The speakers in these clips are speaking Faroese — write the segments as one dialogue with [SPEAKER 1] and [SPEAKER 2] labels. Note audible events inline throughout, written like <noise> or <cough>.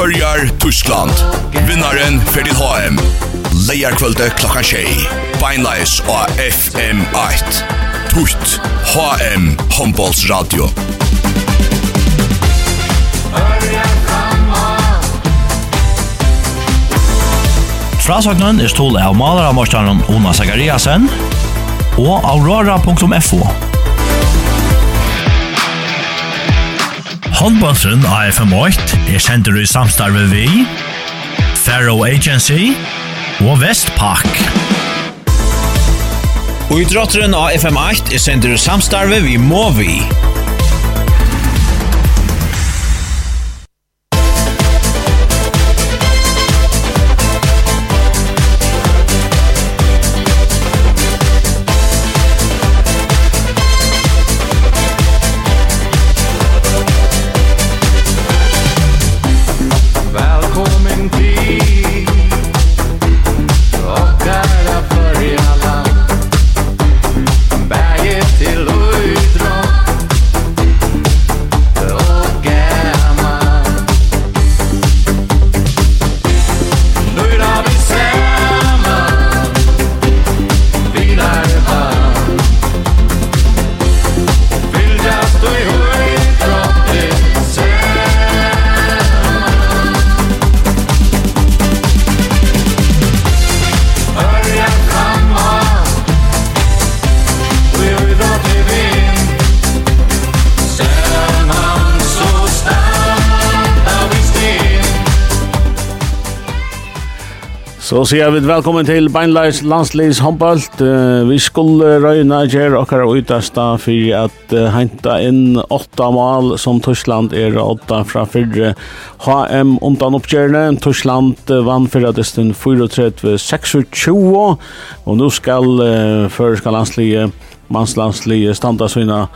[SPEAKER 1] Førjar, Tyskland. Vinnaren fer til HM. Leierkvölde klokka tjei. Beinleis og FM8. Tutt HM Hombols Radio.
[SPEAKER 2] Frasagnen er stål av maler av Marstanen Ona Zachariasen og aurora.fo. Håndbåndsen AFM8 er sender i samstarve vi, Faro Agency og Vestpak. Og i drotteren AFM8 er sender i samstarve vi Movi.
[SPEAKER 3] sier vi velkommen til Beinleis Landslis Håndbalt. Uh, Vi skulle røyna gjer okkar utasta for at henta inn åtta mal som Torsland er åtta fra fyrre HM undan oppgjerne. Torsland vann fyrre destin 34-26 og nå skal føreska landslige, mannslandslige standa sina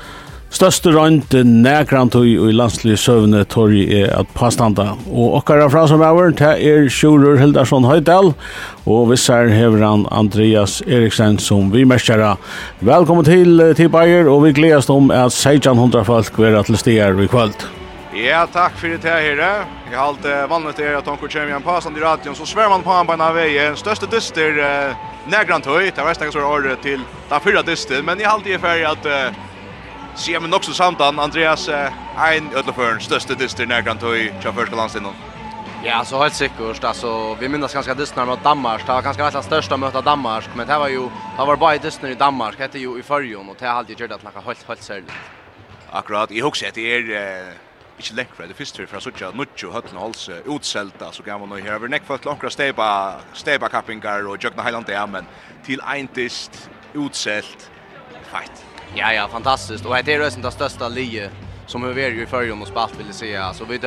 [SPEAKER 3] Største rønt nægrant og i landslige søvne torg er at påstanda. Og okkar fra som er, det er Sjurur Hildarsson Høydal, og vissar hever han Andreas Eriksen som vi merskjæra. Velkommen til Tibayer, og vi gledast om at 1600 folk vil til stier i kvöld.
[SPEAKER 4] Ja, takk fyrir det her. Jeg har alt vannet er at onkur kommer igjen passande i radion, så svär man på han på en av veien. Største dyster eh, nærkrantøy, det er vest nekka så året til den fyrra dyster, men jeg har alltid er ferdig at Ser men också samtan Andreas en ödleförn største dyster när kan ta i första landstiden.
[SPEAKER 5] Ja, så helt sikkert. alltså vi minns ganska dyster mot Danmark. Det var ganska rätt största möte av Danmark, men det var ju det var bara dyster i Danmark. Det ju i förjon och det har alltid gjort att något helt helt särskilt.
[SPEAKER 4] Akkurat. I husker at det är ikke längre det første för att söka nutjo höllen hålls utselta så kan man nog her. Vi näck for at långa steba steba kappingar og jökna Highland där men til eintist, utselt fight.
[SPEAKER 5] Ja, ja, fantastiskt. Och det är rösten det största lige som har ju i förrjun och spalt vill säga. Så vi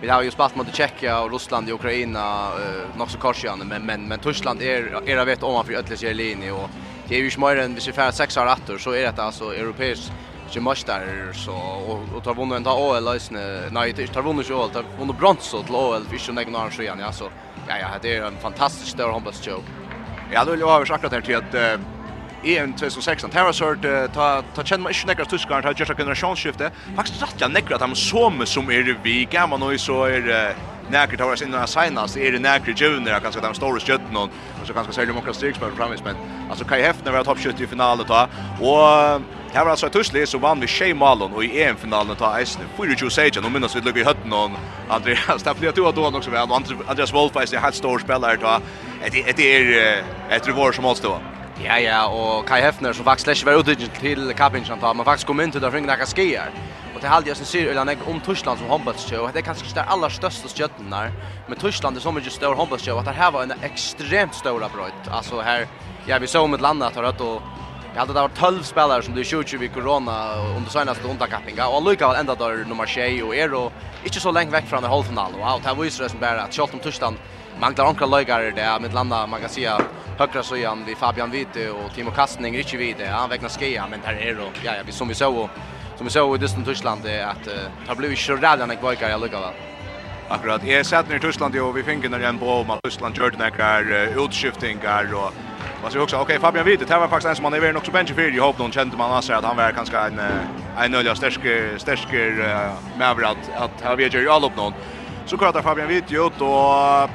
[SPEAKER 5] vi har ju spalt mot Tjeckien och Ryssland och Ukraina uh, nog så korsjande men men men Tyskland är är vet om man för i linje och det är ju smörre än vi ser färd sex år åter så är det alltså europeiskt ju måste så och och tar vunnit en ta OL lösne nej det tar vunnit ju OL, tar vunnit brons åt OL för ju någon annan igen ja så ja ja det är en fantastisk stor handbollsjobb.
[SPEAKER 4] Ja, då vill jag ha sagt att det är att EM 2016. Här har sort ta ta känner man inte några tyskar har gjort ett generationsskifte. Faktiskt rätt jag näkra att de som som är vi gamla nu så är näkra tar oss innan senast är det näkra junior kanske de stora skötten och så kanske säljer många streaks men men alltså Kai Hefner var topp 70 i finalen då och Här var alltså ett tusslig som vann med Shea Malon och i EM-finalen ta Eisner. Fyra säger sejan, och minns vi lukar i hötten och Andreas. Det blir att då också väl. Andreas Wolf är en helt stor spelare. Det är ett revor som vara.
[SPEAKER 5] Ja, ja, og Kai Hefner som faktisk ikke var utdyggende til Kabinjan, men faktisk kom inn til det fringene jeg skier. Og til halvdje som sier Øyland jeg om Tyskland som håndballskjø, og det er kanskje ikke det aller største skjøtten der, men Tyskland er så mye større håndballskjø, og det her var en ekstremt større brøyt. Altså her, ja, vi så om et land at har rødt og Jeg hadde det var 12 spillere som du er 20 i korona under seneste underkappinga, og allikevel enda der nummer 6 og er og ikke så lenge vekk fra den halvfinalen, og det viser det som bare at selv om Tyskland manglar ankra lögare där med landa man kan säga högra så igen vi Fabian Vite och Timo Kastning är inte vid det han vägnar skia men där är då ja ja vi som vi såg som vi såg i Dysten Tyskland är att det har blivit så rädd när kvar jag lukar väl
[SPEAKER 4] Akkurat. Jag satt ner i Tyskland och vi finner när en på om att Tyskland gjorde några utskiftningar og Man ser också, okej, Fabian Witte, det var faktiskt en som han är väl också bench för. Jag hoppas någon kände man alltså att han var ganska en en öliga stark stärker uh, med att att han vet ju all upp någon. Så klart Fabian Witte ut och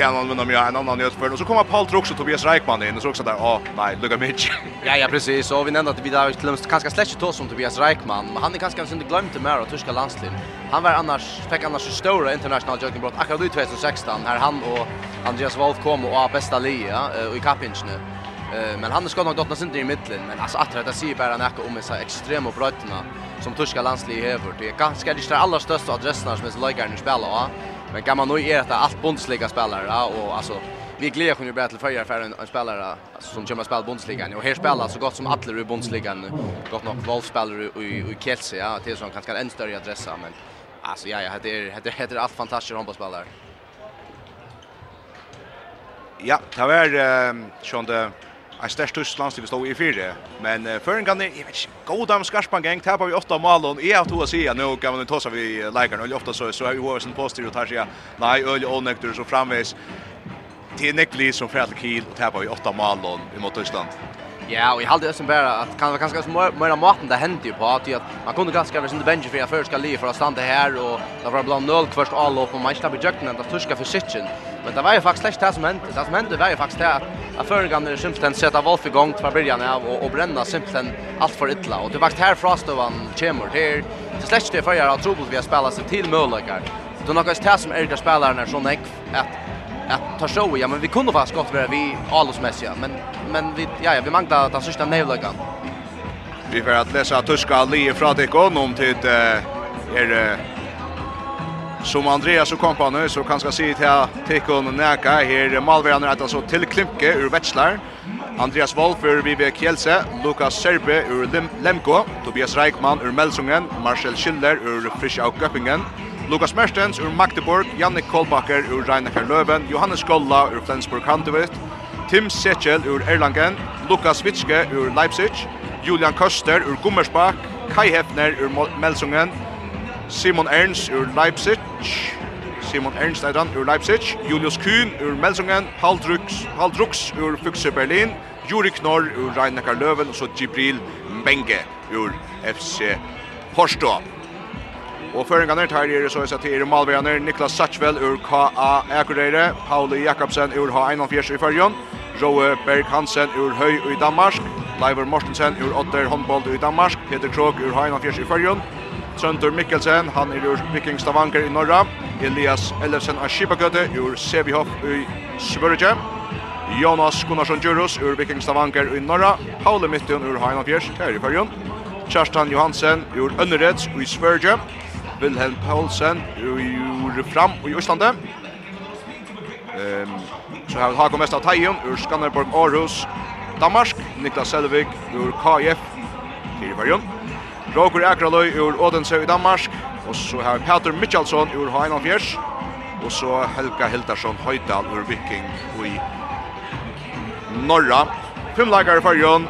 [SPEAKER 4] Ja, någon men om en annan göteborg och så kommer Paul också Tobias Reichmann in och så också där. Ja, nej, lugga Mitch.
[SPEAKER 5] ja, ja, precis. Och vi nämnde att vi där glömst kanske släckt då som Tobias Reichmann, men han är kanske inte glömt det mer av tyska landslin. Han var annars fick annars så stora international jogging brott akkurat i 2016 här han och Andreas Wolf kom och var bästa lia och i kapinchen. Uh, men han ska nog dottna sin i mitten men alltså att det säger bara näka om så extrema brötterna som tyska landslaget har Det är ganska det allra största adresserna som är så lika när va. Men gammal nu är det allt bundsliga spelare och alltså vi glädjer kunde bli till förra för en, en spelare alltså, som kommer spela bundsligan och här spelar så gott som alla i bundsligan gott nog Wolf spelar i i Kielce ja till som kanske en större adressa men alltså ja ja det är det heter allt fantastiska handbollsspelare.
[SPEAKER 4] Ja, det var eh, sånn det en størst Tyskland som vi stod i fire. Men uh, før en gang, jeg vet ikke, god dam skarspan gang, tapar vi åtta mål, og jeg har to å si, nå kan man ta seg vi leikeren, og ofte så, så er vi over sin påstyr og tar seg, nei, øl og nekter, så framveis, til nekter som fredelig kiel, og tapar vi åtta mål, vi mot Tyskland.
[SPEAKER 5] Ja, och jag hade ösen bara att kan vara ganska mer maten det hände ju på att man kunde ganska väl sin bench för jag först ska liv för att stanna här och där var bland noll först all upp och man slapp jukten det tuska för sitchen. Men det var ju faktiskt slash det som hände. Det som hände var ju faktiskt det att föregående simpelthen sätta Wolf igång från början av och, och bränna simpelthen allt för illa. Och det var här Frostovan kommer till till slash det för jag tror att vi har spelat sig till möjligheter. Då något det som är det spelarna som är att att ta show ja men vi kunde fast gott vara vi allosmässiga men men vi ja ja vi manglar att sista nevlagan.
[SPEAKER 4] Vi får att läsa tyska lige från det om till är som Andreas och kompani så kan ska se till Tekon neka här Malveran er altså till Klimke ur Vetslar Andreas Wolf ur Vive Kjelse Lukas Serbe ur Lemko, Tobias Reichmann ur Melsungen, Marcel Schiller ur Frisch Göppingen, Lukas Mertens ur Magdeburg, Jannik Kolbakker ur Reinekar Löven, Johannes Golla ur Flensburg Handewitt, Tim Setchel ur Erlangen, Lukas Witschke ur Leipzig, Julian Köster ur Gummersbach, Kai Hefner ur Melsungen, Simon Ernst ur Leipzig, Simon Ernst Eidan ur Leipzig, Julius Kühn ur Melsungen, Paul Drux, Paul Drux ur Füchse Berlin, Juri Knorr ur Reinecker Löwen, og så Gibril Mbenge ur FC Horstå. Og føringarna tar er så jeg til Malvejaner, Niklas Satchvel ur KA Akureyre, Pauli Jakobsen ur H41 i Førjon, Roe Berg Hansen ur Høy i Danmark, Leiver Mortensen ur Otter Håndbold i Danmark, Peter Krog ur H41 i Førjon, Trøndur Mikkelsen, han er ur Viking Stavanger i Norra, Elias Ellefsen av Skipagøte ur Sevihoff i Svørge, Jonas Gunnarsson Djurus ur Viking Stavanger i Norra, Pauli Mittun ur H41 i Førjon, Kjerstan Johansen ur Önnereds i Svørge, Wilhelm Paulsen ur fram i Øslandet. Ehm så har Hago mest av Tajum ur Skanderborg Aarhus. Danmark, Niklas Selvig ur KF i Varjon. Roger Akraløy ur Odense i Danmark. Og så har Peter Mitchelson ur Hainan Fjers. Og så Helga Hildarsson Høydal ur Viking i Norra. Fem lagare i Varjon.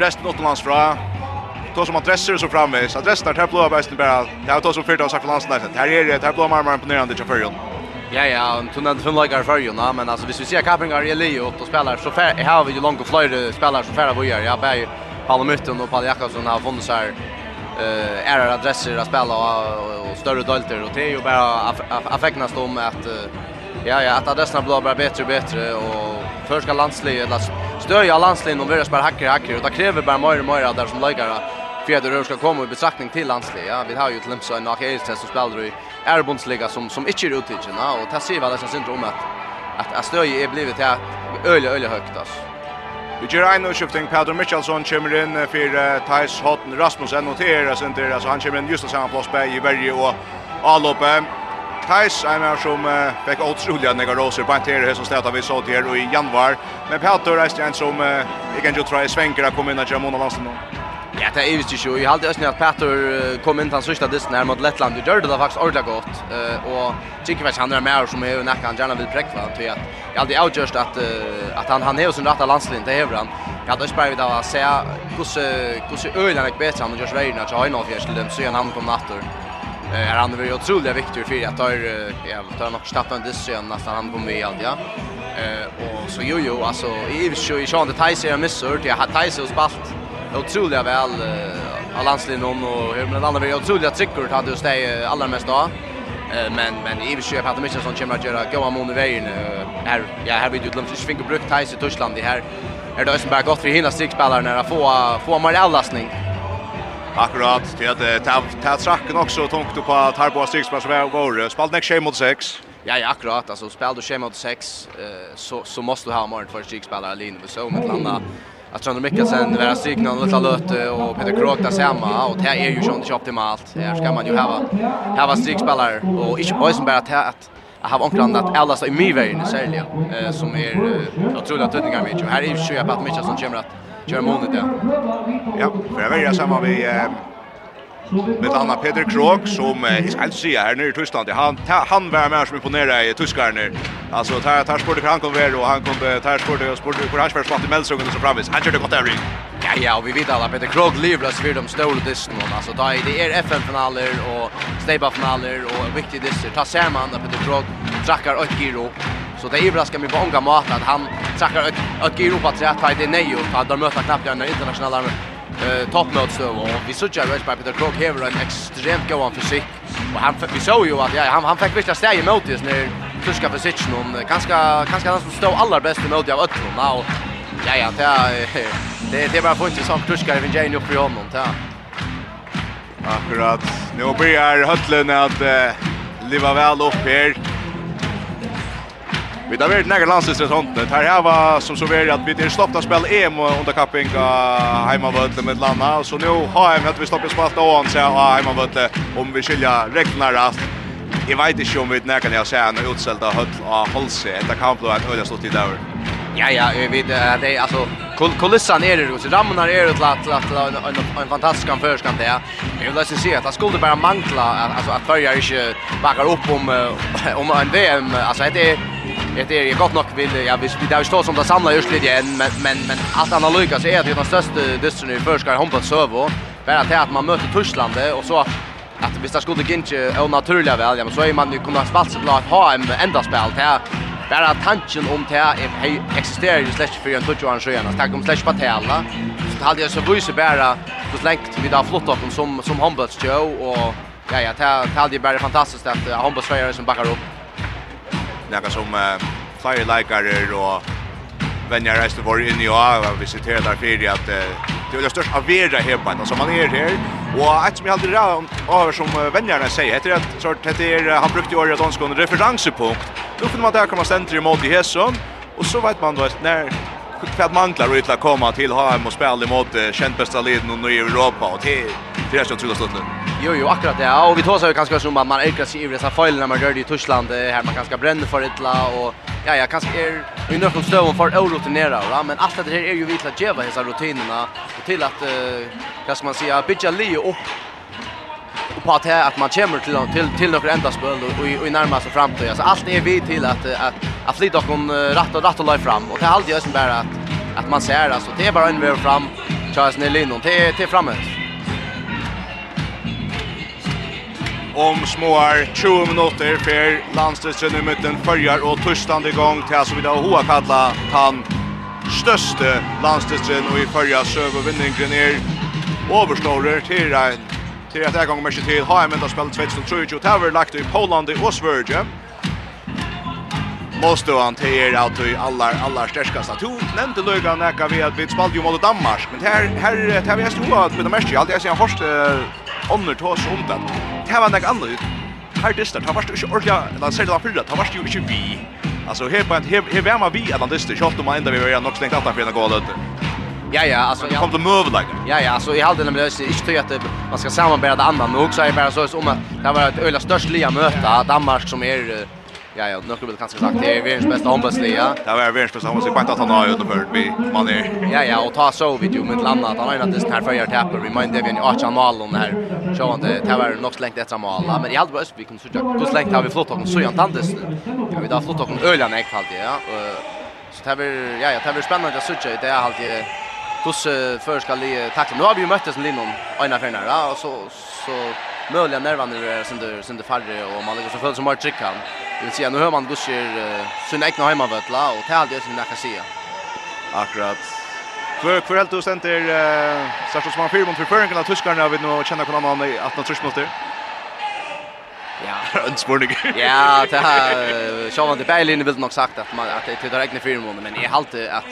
[SPEAKER 4] Resten åttelands fra då som adresser så framvis. Adressen där blåa bästen bara. Jag har tagit som fyrt av sagt för det Här är det här blåa marmar imponerande till förjon.
[SPEAKER 5] Ja ja, och tunna från lagar förjon, men alltså hvis vi ser Kapingar i Leo och spelar så fär har vi ju långt och flyr spelar så färra vad gör. Jag bär Palle Mutten och Palle Jakobsson har funnits här eh är adresser att spela och större dalter och det är ju bara affeknas om att ja ja att adresserna blir bara bättre och bättre och för ska landslaget eller stöja landslaget och vi spelar hacker hacker och det kräver bara mer och mer där som lägger fjärde ska komma i betraktning till landslaget. Ja, vi har ju till exempel en Akeiris som spelar i Erbundsliga som som inte är uttigen och ta sig väl det som syns om att att att stöje är blivit här öle öle högt alltså.
[SPEAKER 4] Vi gör en utskiftning, Pedro Michelsson kommer in för Thijs Hotten Rasmussen noteras inte, alltså han kommer in just samma plats på i Berge och Alope. Thijs är med som uh, fick otroliga nega roser på en här som stöter vi såg här i januari. Men Petter är en som uh, jag kan ju tro är svänkare kommer in att göra månaden
[SPEAKER 5] Ja, det är visst ju. Jag hade ösnat Petter kom in han sista dysten här mot Lettland. Det gjorde det faktiskt ordentligt gott. Eh och Djikic han är med som är nära han gärna vill präkva till att jag hade outjust att att han han är sin rätta landslin det är han. Jag hade spelat vid att se hur hur ölen är bättre än Josh Reina att ha en av till dem så han kom natter. Eh han är ju otroligt viktig för att ta ja ta något starta en dysten nästan han kommer i allt ja. Eh och så jo jo alltså i i Sean det Tyson missar till att Tyson spalt otroliga väl av landslinjen och hur men andra vi otroliga tryckor hade just det allra mest då. Men men i köp hade mycket som kommer att göra goda mål i vägen. Här ja här vi utlämnat fisk fick brukt Thais i Tyskland i här. Är det bara gott för hinna stickspelare när få få Mariallastning.
[SPEAKER 4] Akkurat, det är ta tracken också tungt på att här på stickspelare som är spalt Spaltnek 6 mot 6.
[SPEAKER 5] Ja, ja, akkurat. Alltså spelar du schema mot 6 eh så så måste du ha mer för stickspelare linje på så med landa att Sander Mikkelsen vara strykna en liten löte och Peter Krok där samma och det är ju sånt inte optimalt. Här ska man ju ha ha strykspelare och inte boys bara att att har onklan att alla så i myvägen sälja eh som är otroligt tydningar med. Här är ju ju att mycket som kommer att köra månader.
[SPEAKER 4] Ja, för jag väljer samma vi med Anna Peter Krog som eh, ska säga här nere i Tyskland. Han ta, han var med som imponerar i tyskarna. Alltså tar tar sport han kom väl och han kom tar sport och sport på hans första i Melsungen så framvis. Han körde gott där.
[SPEAKER 5] Ja ja, och vi vet alla Peter Krog livlas vid de stora disken och alltså där det är FN finaler och steba finaler och viktiga disser. Ta ser man att Peter Krog trackar ett giro. Så det överraskar mig på många mat att han trackar ett giro på att säga att det är nej och att de möter knappt den internationella eh toppmöte och vi såg ju att Peter Krog här en extremt god fysik och han vi såg ju att ja han han fick visst stäja emot det när tyska fysiken om ganska ganska han som stod allra bäst emot av öttorna och ja ja <laughs> det det det bara får inte som tyskare i Jane upp i honom ja
[SPEAKER 4] Akkurat. Nu börjar Hötlen att uh, leva väl upp här. Vi har vært nægge landslagstresonten. Her her var som så vært at vi har stoppat å spille EM under kapping av heimavøtle med landa. Så nå har jeg at vi stoppet å spille av hans av heimavøtle om vi skilja regnene rast. Jeg vet ikke om vi nægge når jeg ser en utselda høtt av halse. Etter kamp da en øyne stått i dag.
[SPEAKER 5] Ja, ja, vi vet, det alltså kul kulissan är det så ramarna är det att att en en fantastisk anförskant det. Jag vill läsa se att det skulle bara mangla alltså att börja inte backa upp om om en VM alltså det är Det är ju gott nog vill ja vi vi där står som det samlar just lite igen men men men allt annat lyckas är det den största dysten i förskar hon på servo. Bara till att man möter Tyskland och så att att vi det skulle inte och naturliga väl ja men så är man ju kommer att spatsa att ha en enda spel till bara tanken om det är hej existerar ju slash för en touch och en sjön att om slash patella så hade jag så vise bara så länge vi där flott upp som som handbollsjö och ja ja det hade ju bara fantastiskt att handbollsspelare som backar upp
[SPEAKER 4] några som uh, fire likare och vänner resten var inne i och vi sitter där för att det är det största avera på som man är här och ett som jag aldrig rör över som vännerna säger heter att sort heter han brukte i året han en referenspunkt då får man där komma center emot i Hesson och så vet man då när kvart manglar och utla komma till HM och spela emot känt bästa leden och i Europa och til Det är så otroligt stort nu.
[SPEAKER 5] Jo jo, akkurat det. Ja, och vi tar så kanske som att man är kanske i dessa fallen när man gör det i Tyskland här man kanske bränner för ett la och ja, jag kanske är i någon stöv för orotinera, va, men allt det här är ju vitla geva dessa rutinerna och till att eh, vad ska man säga, bitcha li upp och på att här att man kommer till till till några ända spel och och i närmaste framtid. Alltså allt är vi till att att att flytta kon rätt och rätt och lägga fram och det är alltid just bara att att man ser alltså det är bara en väg fram. Charles Nelin och det är till framåt.
[SPEAKER 4] om småar 20 minuter för landstidsen i mitten följer och tystande igång till alltså då Hoa kalla han störste landstidsen och i följa sövervinningen är överstårer till en till att jag gånger matchen till har jag ända spelat 2023 och Tower lagt i Poland i Osverge. Måste han till att i alla alla stärskaste to nämnde Löga näka vi att vi spelade ju mot Danmark men här här här vi har stått med de mest jag alltid jag ser först ånder tås om det. Det var nek annet. Her dyster, det varst ikke ordentlig, eller ser det da fyrre, det varst jo ikke vi. Altså, her på en, her, her var man vi, eller dyster, kjølt om man enda vi var nok stengt alt for en gål ut.
[SPEAKER 5] Ja, ja, alltså
[SPEAKER 4] jag kom till mövläge.
[SPEAKER 5] Ja, ja, alltså i halde nämligen det inte tror att man ska sammanbära det andra nog så är bara så om att det var ett öla störst lia möte Danmark som är Ja, ja, nu skulle vi kanske sagt det är världens bästa handbollsliga.
[SPEAKER 4] Det var världens bästa handbollsliga, bara att han har ju vi man är.
[SPEAKER 5] Ja, ja, och ta så vid ju med landa att han är inte sån här förjar tappar. Vi minns det vi har ju mål om här. Så han det det var nog slängt ett mål, men i allt på Östvik så jag hur slängt har vi flott och så jant andes. Ja, vi har flott och ölan är kallt ja. Så det var ja, ja, det var spännande att söka det är alltid hur för ska li tackla. Nu har vi ju möttes med Lindon ena för nära och så så möjliga nervarna är sönder sönder färre och man lägger så föll som har chickan. Det vill säga nu hör man Gussier sin egna hemmavätla och tal det som jag kan säga.
[SPEAKER 4] Akkurat. För för helt och eh särskilt som man fyra mot förföringen av tyskarna vid nu känna kunna man att något tryckmål
[SPEAKER 5] Ja, <laughs>
[SPEAKER 4] en spurning.
[SPEAKER 5] ja, det här så var det Berlin vill nog sagt att man att det är egna fyra månader men jag hållte att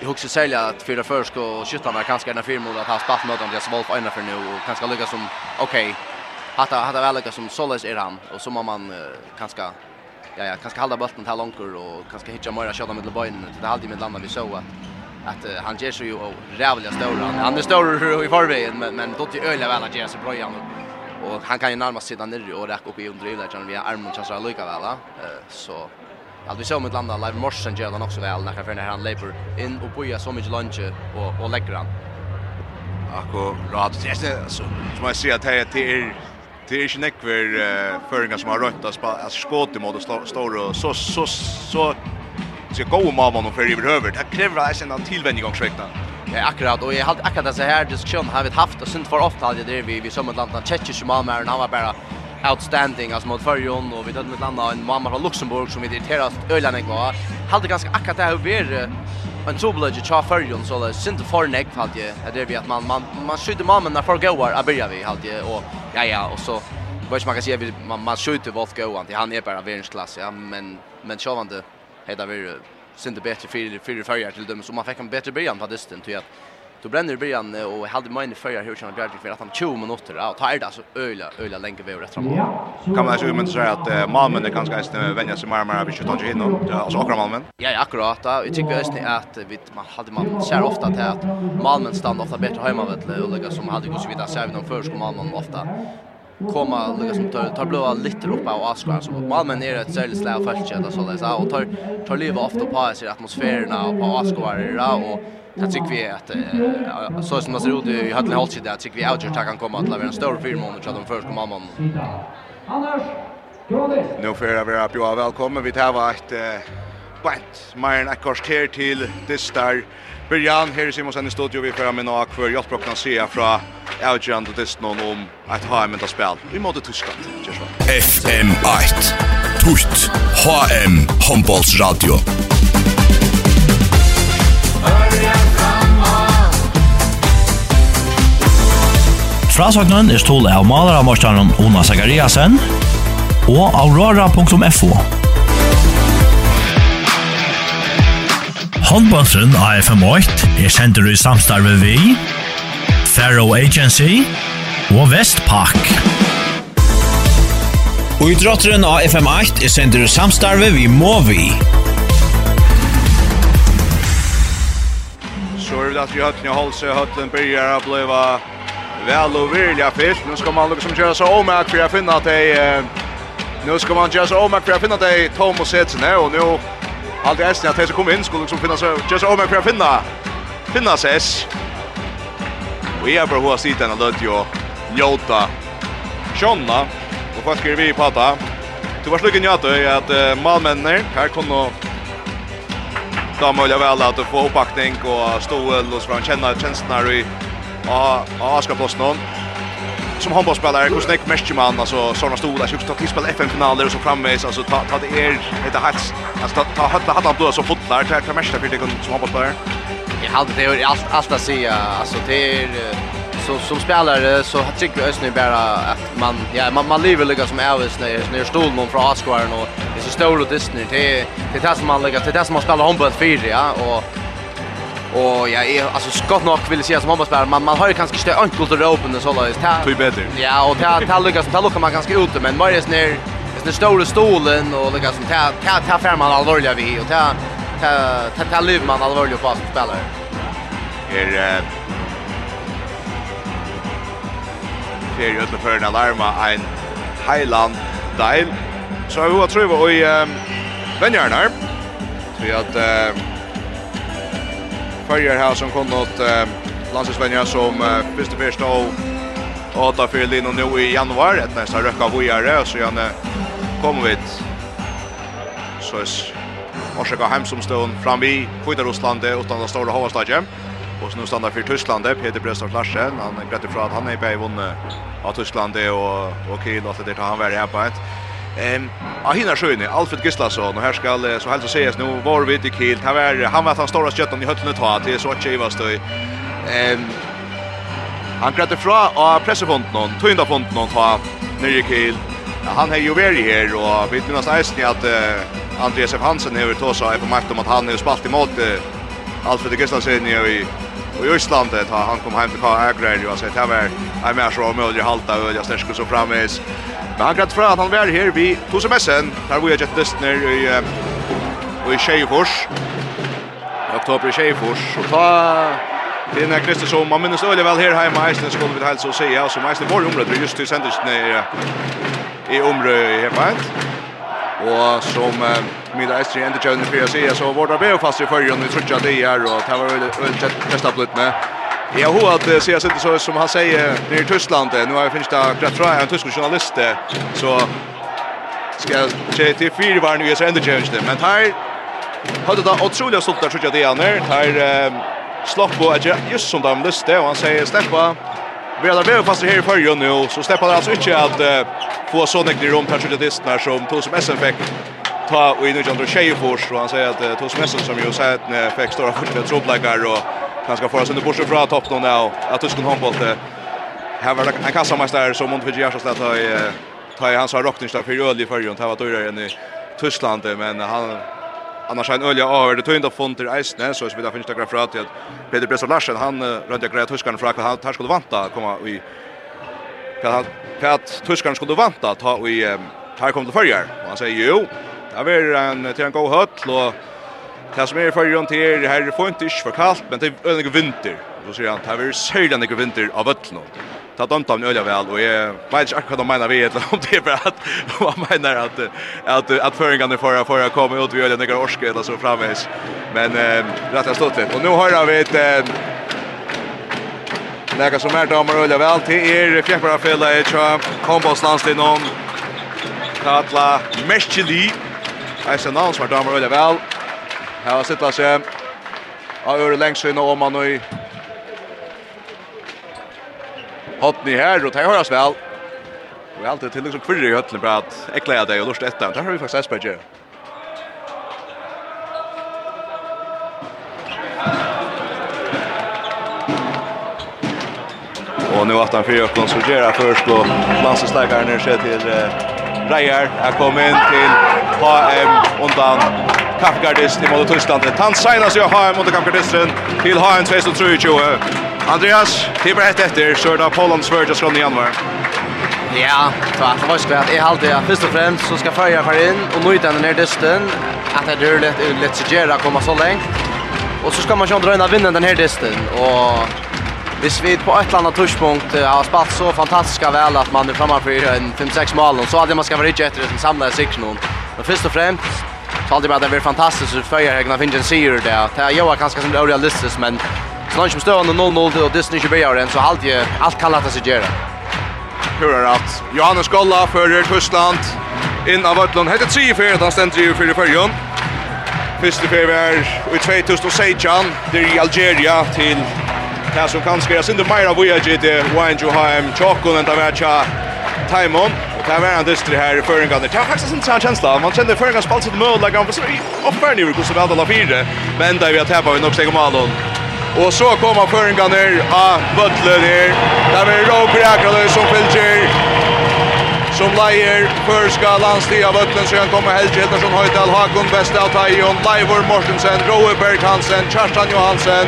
[SPEAKER 5] Jag hugger sälja att fyra försk och skyttarna kanske är fyra mål att ha spalt mot Andreas Wolf svalf ena för nu och kanske lyckas som okej. Okay, Hatta hatta väl lyckas som Solis är han och så må man kanske ja ja kanske hålla bollen till långkor och kanske hitta mera skott med bollen till det alltid med landa vi så att att han ger sig ju och rävliga stora. Han är stor i förvägen men men då till öliga väl att ge sig blöjan. Och han kan ju närmast sitta ner och räcka upp i underlivet kan vi har armen chansar att lycka väl så Ja, vi såg med landa live morsen gör han också väl när när han leper in och boja så mycket lunch och och lägger han.
[SPEAKER 4] Akkurat. Det är så som jag ser att det är det är inte nekver föringar som har rött att skåta mot står och så så så så gå om av honom för över Det kräver en annan tillvändning och skräckna.
[SPEAKER 5] Ja, akkurat och jag hade akkurat det så här diskussion har vi haft och synd för ofta hade det vi vi som ett land av tjeckisk han var bara outstanding alltså mot förjon och vi hade med landa av en mamma från Luxemburg som vi irriterat öland en gång. Hade ganska akkurat det här över en trubbel ju tja förjon så det synd för neck hade ju det är vi att man man man skjuter mamman när för goar att börja vi hade ju och ja ja och så vad man kan säga vi man, man skjuter vart goan till han är bara världsklass ja men men så var det heter vi synte bättre för för färger till dem så man fick en bättre början på dysten till att Då bränner det början och hade mig förra hur känner Bjärk för att han 20 minuter och tar det alltså öla öla länge vi rätt framåt.
[SPEAKER 4] Kan man ju men säga att Malmö är ganska ens vänja sig mer mer vi ska ta in då. Alltså akkurat Malmö.
[SPEAKER 5] Ja, akkurat. Jag tycker just att vi man hade man ser ofta till att Malmö stannar ofta bättre hemma vet och lägga som hade gått så vidare så även om förskor Malmö ofta komma lika som tar tar blåa lite upp av Oscar så Malmö är ett särskilt slag fast så där så och tar tar livet ofta på sig atmosfären och på Oscar och Jag tycker vi att så som det ser ut i Hallen Holtsid där tycker vi Alger kan komma att leverera en stor firma om att de först kommer man.
[SPEAKER 4] Anders Nu får jag vara på välkommen. Vi tar vart bant Myron Akors här till Distar. Brian här i Simonsen i studio vi får med några för jag kan se från Alger och Distar om att ha med att spela. Vi måste Tyskland.
[SPEAKER 1] FM 8. Tutt HM Hombolds Radio.
[SPEAKER 2] Frasagnen er stål av malerarmarskjæren Ona Zakariasen og aurora.fo. Håndbåndsen AFM8 er sendur i samstarve vi, Faro Agency og Vestpak. Og idrotteren AFM8 er sendur i samstarve vi Movi.
[SPEAKER 4] Så er det at vi høttene holdt seg, høttene byrjar å blive Väl och vilja fyllt. Nu ska man lukka som köra så omärk för att finna att det är... Nu ska man köra så omärk för att finna att det är Tom och här Och nu... Allt i ästen att det som kommer in skulle liksom finna så... Köra så omärk för att finna... Finna ses. Och jag bara hur sitter den och ju njóta. Sjonna. Och vad skriver vi på att... Du var slukken njöta i att malmännen här kunde Da må jeg vel at du får oppakning og stål og så får han kjenne tjenestene her i av Askarplåsen som handbollsspelare, hur snäck mest man alltså såna stora så att spel FN-finaler och så framvis alltså ta ta det är det hats alltså ta ta hade hade blå så fotlar ta ta mest för det som handbollsspelare.
[SPEAKER 5] Jag hade det allt allt att säga alltså det är så som spelare så tycker jag nu bara att man ja man man lever lika som Elvis när när stol någon från Asquaren och det är så stor och Disney det det är det som man lägger det är det som man spelar handboll för ja och Och ja, är alltså skott nog vill säga som mamma spelar man man har ju kanske inte enkelt att öppna så där.
[SPEAKER 4] Ta Tui bättre.
[SPEAKER 5] Ja, och ta ta Lucas ta Lucas man ganska ute men Marius ner är den stora stolen och Lucas som ta ta ta fram man allvarliga vi och ta ta ta ta liv man allvarliga på som spelare.
[SPEAKER 4] Är Det är ju att förna alarma en Highland dial. Så jag tror vi och i vänjarna. Så att Färjar här som kom åt eh, landslagsvänjar som eh, först och först och åtta för Lino nu i januari ett nästa röka vojare så han kommer vi så är Orsaka hemsomstånd fram i Kvita Russland utan att stora havastadje. Och så nu stannar för Tyskland Peter Bröstorp Larsen. Han grät ifrån att han är i bävunne av Tyskland och, och Kiel och att det tar han värre här på ett. Ehm, ah hinna sjöne Alfred Gislason och här ska så helst så sägas nu var vi till Kiel. Han var han var han stora skötten i höllnet ta till så att Chivas då. Ehm Han grætte fra av pressefonten hon, tøynda fonten hon, ta nyrje kiel. Ja, han har jo vært her, og vi minnast eisen ni att uh, Andreas F. Hansen har tåsa på makt om att han har spalt emot uh, Alfred Gustafsson i Och i Island da han kom hem till Kagrer og sett det var en mer så mulig halta öl jag stärker så framis. Men han grat fra at han var her vi tog som sen där vi gett dust ner i i Skejfors. Oktober i Skejfors så ta Det är Kristi som man minns öle väl här hemma i Island skulle vi hälsa och säga och som Island var området just till sändelsen i området hemma. Och som eh, Mila Estri ändå kör för att säga så var det väl fast i förrjun i trutja det är och det var väl testa blut med. Jag har att se sig inte så som han säger nere i Tyskland. Nu har jag finnst det rätt tror en tysk journalist så ska jag se till fyra var nu är så ändå kör det. Men här hade det otroligt stolt där tror jag det är när här slopp på att just som de lyste och han säger släppa Vi har väl fast här i förrjun nu så släpper det alltså inte att uh, få Sonic i rum kanske det är som tog som SM fick ta och in i andra tjejer och han säger att uh, tog som SM som ju säger att när fick stora första trubbläggar och han ska föra under borsen från topp nu där och att Tyskland handboll det här var en kassamästare som mot Vigera så att ta i ta i hans rockningstag för öl i förrjun det var dyrare än i Tyskland men han annars en ölja över det tönda fonter Eisne så så vi där finns det grafer att Peter Bressa Larsen han rönte grej tyskarna för att han tar skulle vanta komma i för att för att tyskarna skulle vanta ta i tar kom till förjar och han säger jo där är en till en god höll och Det som är förrjön till er här är inte för kallt, men det är en vinter. Då säger han, det är sällan en vinter av ötlån ta dömt av öliga väl och jag vet inte akkurat de menar vi eller om det är bara att man <laughs> menar att att att föringarna förra förra komma ut vi öliga några orske eller så framvis. Men eh rätt har stått det. Och nu har vi ett eh, Lägga som är damer öliga väl till er fjärpara fälla i tja kombos någon Katla Meschili Eisen som är damer öliga väl Här har sittat sig Av öre längst innan om man nu Hotni her, og det høres vel. Og alt er til liksom kvirre i høttene på at ekleia deg og lort etter. Där har vi faktisk Esberg gjør. Og nu att han fyra upp så gör han först och landslagsläggaren ner sig till eh, Reier. Han kom in till HM undan Kappgardist i Tyskland. Han signas ju HM under Kappgardisten till HM 2023. Andreas, det var ett efter så då Poland svärde från i januari.
[SPEAKER 5] Ja, så att vad ska jag hålla det först och främst så ska färja för in och nu den ner dysten att det är lätt lätt så gärna komma så långt. Och så ska man ju dra vinna den här dysten och Hvis vi på ett annat touchpunkt har spalt så fantastiska väl att man är framför en 5-6 mål så hade man ska vara riktigt efter den samlade sikten. Men först och främst så hade det varit fantastiskt att följa här när finna en seger där. Det är ju ganska som det är realistiskt men Så langt som støvende 0-0 og Disney ikke blir så alt, alt kan lette seg
[SPEAKER 4] gjøre. Hører at Johannes Golla fører Tyskland inn av Vøtlund. Hette tre fyrir, han stendte i fyrir fyrjon. Første fyrir var i 2016, det i Algeria til det som kan skriva. Sinde Meira Voyager til Wayne Johaim Tjokon enn det var tja Taimon. Og det var en dystri her i føringene. Det var faktisk en sånn kjensla. Man kjenner føringene spalt sitt mødleggen, for så oppverden i hvordan vi hadde la fire. Men enda vi har tapet vi nok steg om Alon. Og så kommer føringene av Bøtlen her. Där er Rob Rækaløy som fylger som leier förska landstid av Bøtlen, så han kommer Helge Hildarsson Høydal, Hakon Vestal Leivor Mortensen, Roe Berg Hansen, Kjerstan Johansen,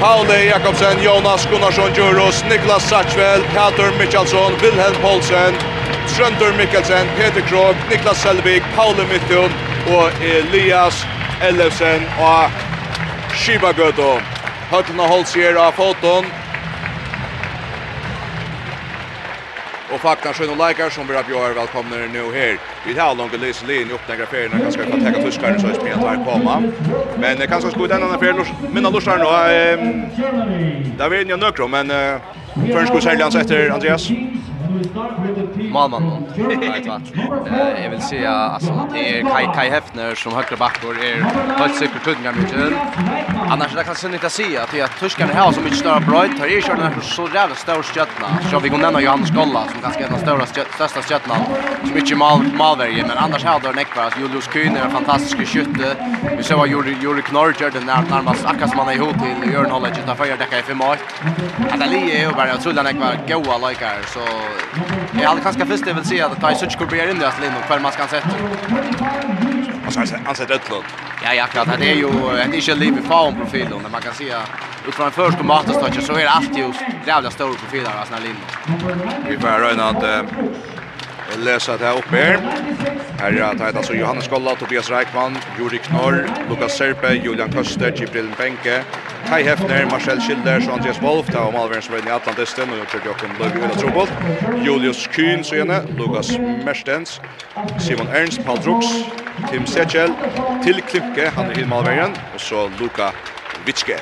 [SPEAKER 4] Paule Jakobsen, Jonas Gunnarsson Djuros, Niklas Satchvel, Peter Mikkelsen, Wilhelm Poulsen, Trøndur Mikkelsen, Peter Krog, Niklas Selvig, Paule Mittun og Elias Ellefsen og Shibagøto. Høtlene holdt seg av foton. Og faktan sjön och likar som blir björa välkomna nu här. Vi har långt lyst linje upp den graferingen ganska kan täcka tuskar så spelet här komma. Men det kanske skulle denna andra minna men alltså nu där vill jag nökrom men först skulle sälja hans efter Andreas.
[SPEAKER 5] Malman då. <laughs> Nej, Jag vill säga alltså det är Kai Kai Hefner som högra backor är helt säkert tunga mycket. Annars det kan sen inte säga att jag tuskar det här som mycket större bröd tar ju här så jävla stor stjärna. Så vi går nämna Johannes Golla som kanske är den största största stjärnan. Så mycket mal malvärje men annars har då Nekvar alltså Julius Kühn är fantastisk skytte. Vi såg Juri Juri Knorger den där närmast Akasman i hot till Jörn Holland utanför där kan i fem mål. Att Ali är ju bara otroligt Nekvar goa likar så jag hade kanske först det vill säga att Tyson skulle bli in i att och kvar man ska sätta.
[SPEAKER 6] Och så han sätter ett lot.
[SPEAKER 5] Ja, ja, klart. Det är ju ett inte liv i form profilen när man kan se utifrån en första match så är det alltid just jävla stora profiler alltså när Lind.
[SPEAKER 6] Vi får röna att läsa det här uppe här. Här är det alltså Johannes Golla, Tobias Reichmann, Juri Knorr, Lukas Serpe, Julian Köster, Gibril Benke, Kai Hefner, Marcel Schilders och Andreas Wolf. Det var Malvärens i Atlantisten och Jörg Jokken Lugg Ulla Trobol. Julius Kühn så gärna, Lukas Merstens, Simon Ernst, Paul Drux, Tim Sechel, Till Klimke, han är i Malvärgen, och så Luka Vitske.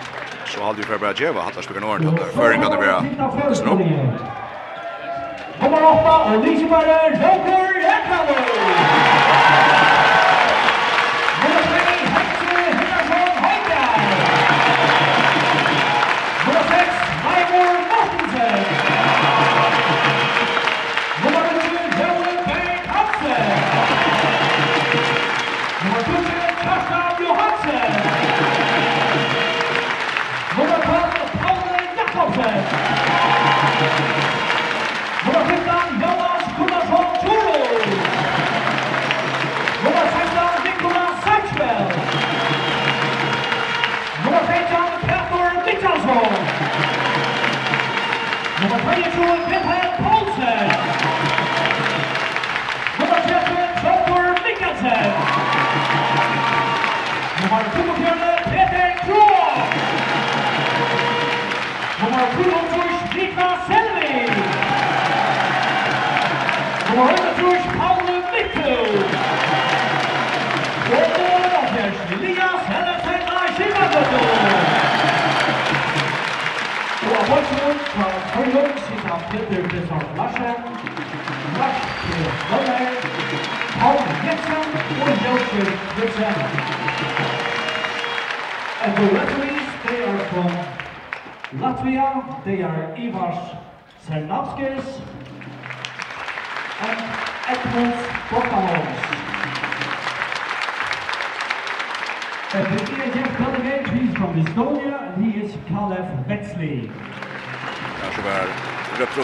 [SPEAKER 6] Så hade vi för att bara geva, hattar spikar nåren, hattar föringarna bera. Det
[SPEAKER 4] Nummer 8 og
[SPEAKER 6] lysebarer Joker Ekvalor!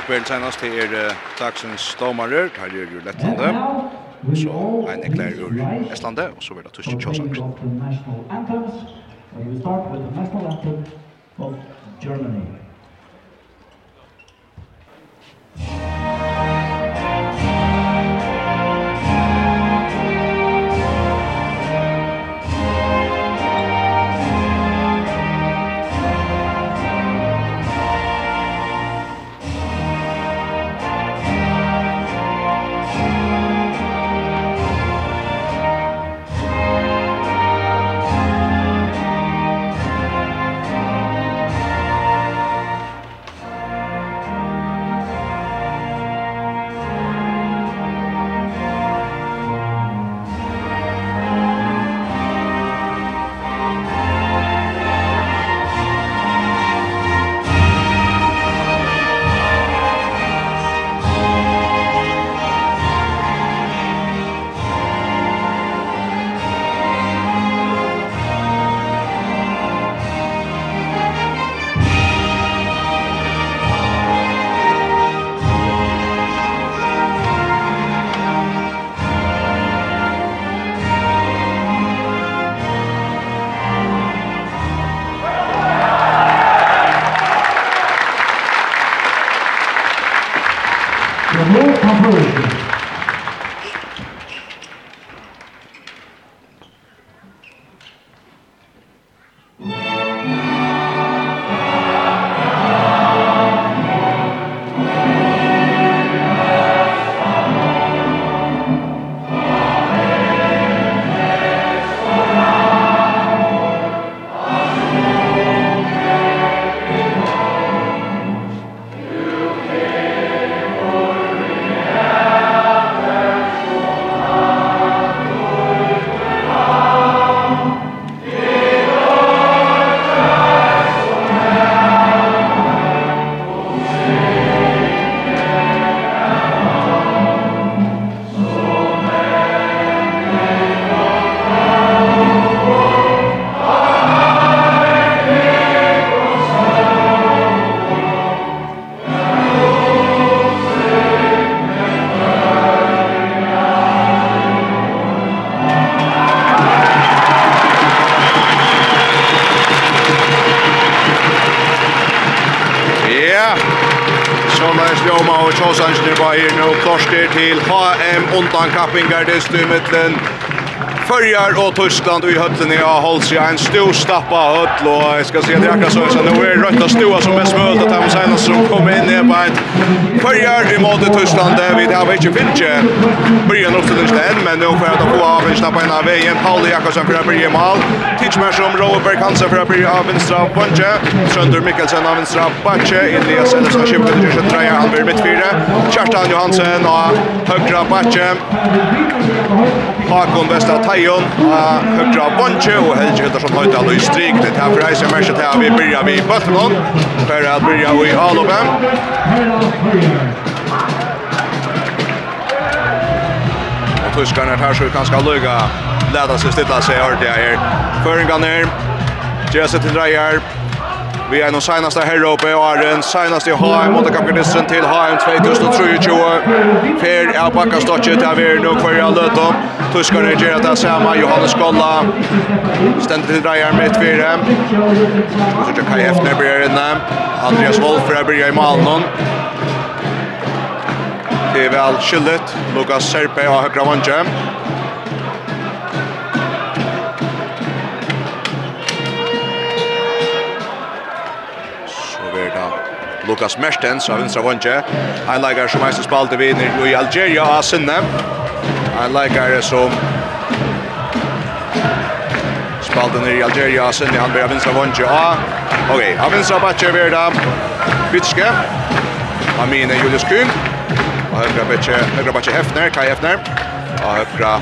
[SPEAKER 6] akkurat senast til er dagsens domare, her er jo Lettlande, så en ekler ur Estlande, og så er det
[SPEAKER 4] Tyskjøsanger. And we start with the national anthem. undan kappingar det styr mittlen Förjar och Tyskland och i hötten i hålls jag en stor stappa höll och jag ska se det akkurat så så nu är rött att stora som är smölt att de senast som kom in ner på ett Förjar i mot Tyskland där vi har inte finche. Börjar nog till den men nu får jag få av en snabba in av vägen Paul Jakobsen för att bli mål Teach som Robert Hansen för att bli av vänstra bunche. Sönder Mikkelsen av vänstra bunche. Elias Elsa Schipper det är tre halver mitt fyra Kjartan Johansen och högra bunche. Hakon Västra Lion og høyre av Bonche og Helge Hildarsson høyde alle i strik. Det her for jeg som er til at vi byrja vi Bøttelån for at byrja vi Alopen og tyskerne her så kan skal lyga leda seg stilla seg ordentlig her. Føringene her Gjør seg til dreier Vi er nå senast her oppe i Arjen, senast i HM mot det kapitisten til HM 2023. Fer er bakka stotje til vi er nå kvar i løtom. Tuskarna gör det samme, Johannes Golla, ständer til dreier med ett fyra. Och så kör Kai Hefner blir inne. Andreas Wolfer blir i Malmö. Det er vel skyldet, Lukas Serpe og högra vanje. Lukas Mertens av Vinstra Vondje. Han lägger som mest spalte vinner i Algeria av Sinne en leikare som spalten i Algeria, Sinni, han av vinstra vondje A. Okej, okay, vinstra batje Verda, Vitske, Amine Julius Kuhn, og høyre batje, høyre batje Hefner, Kai Hefner, og høyre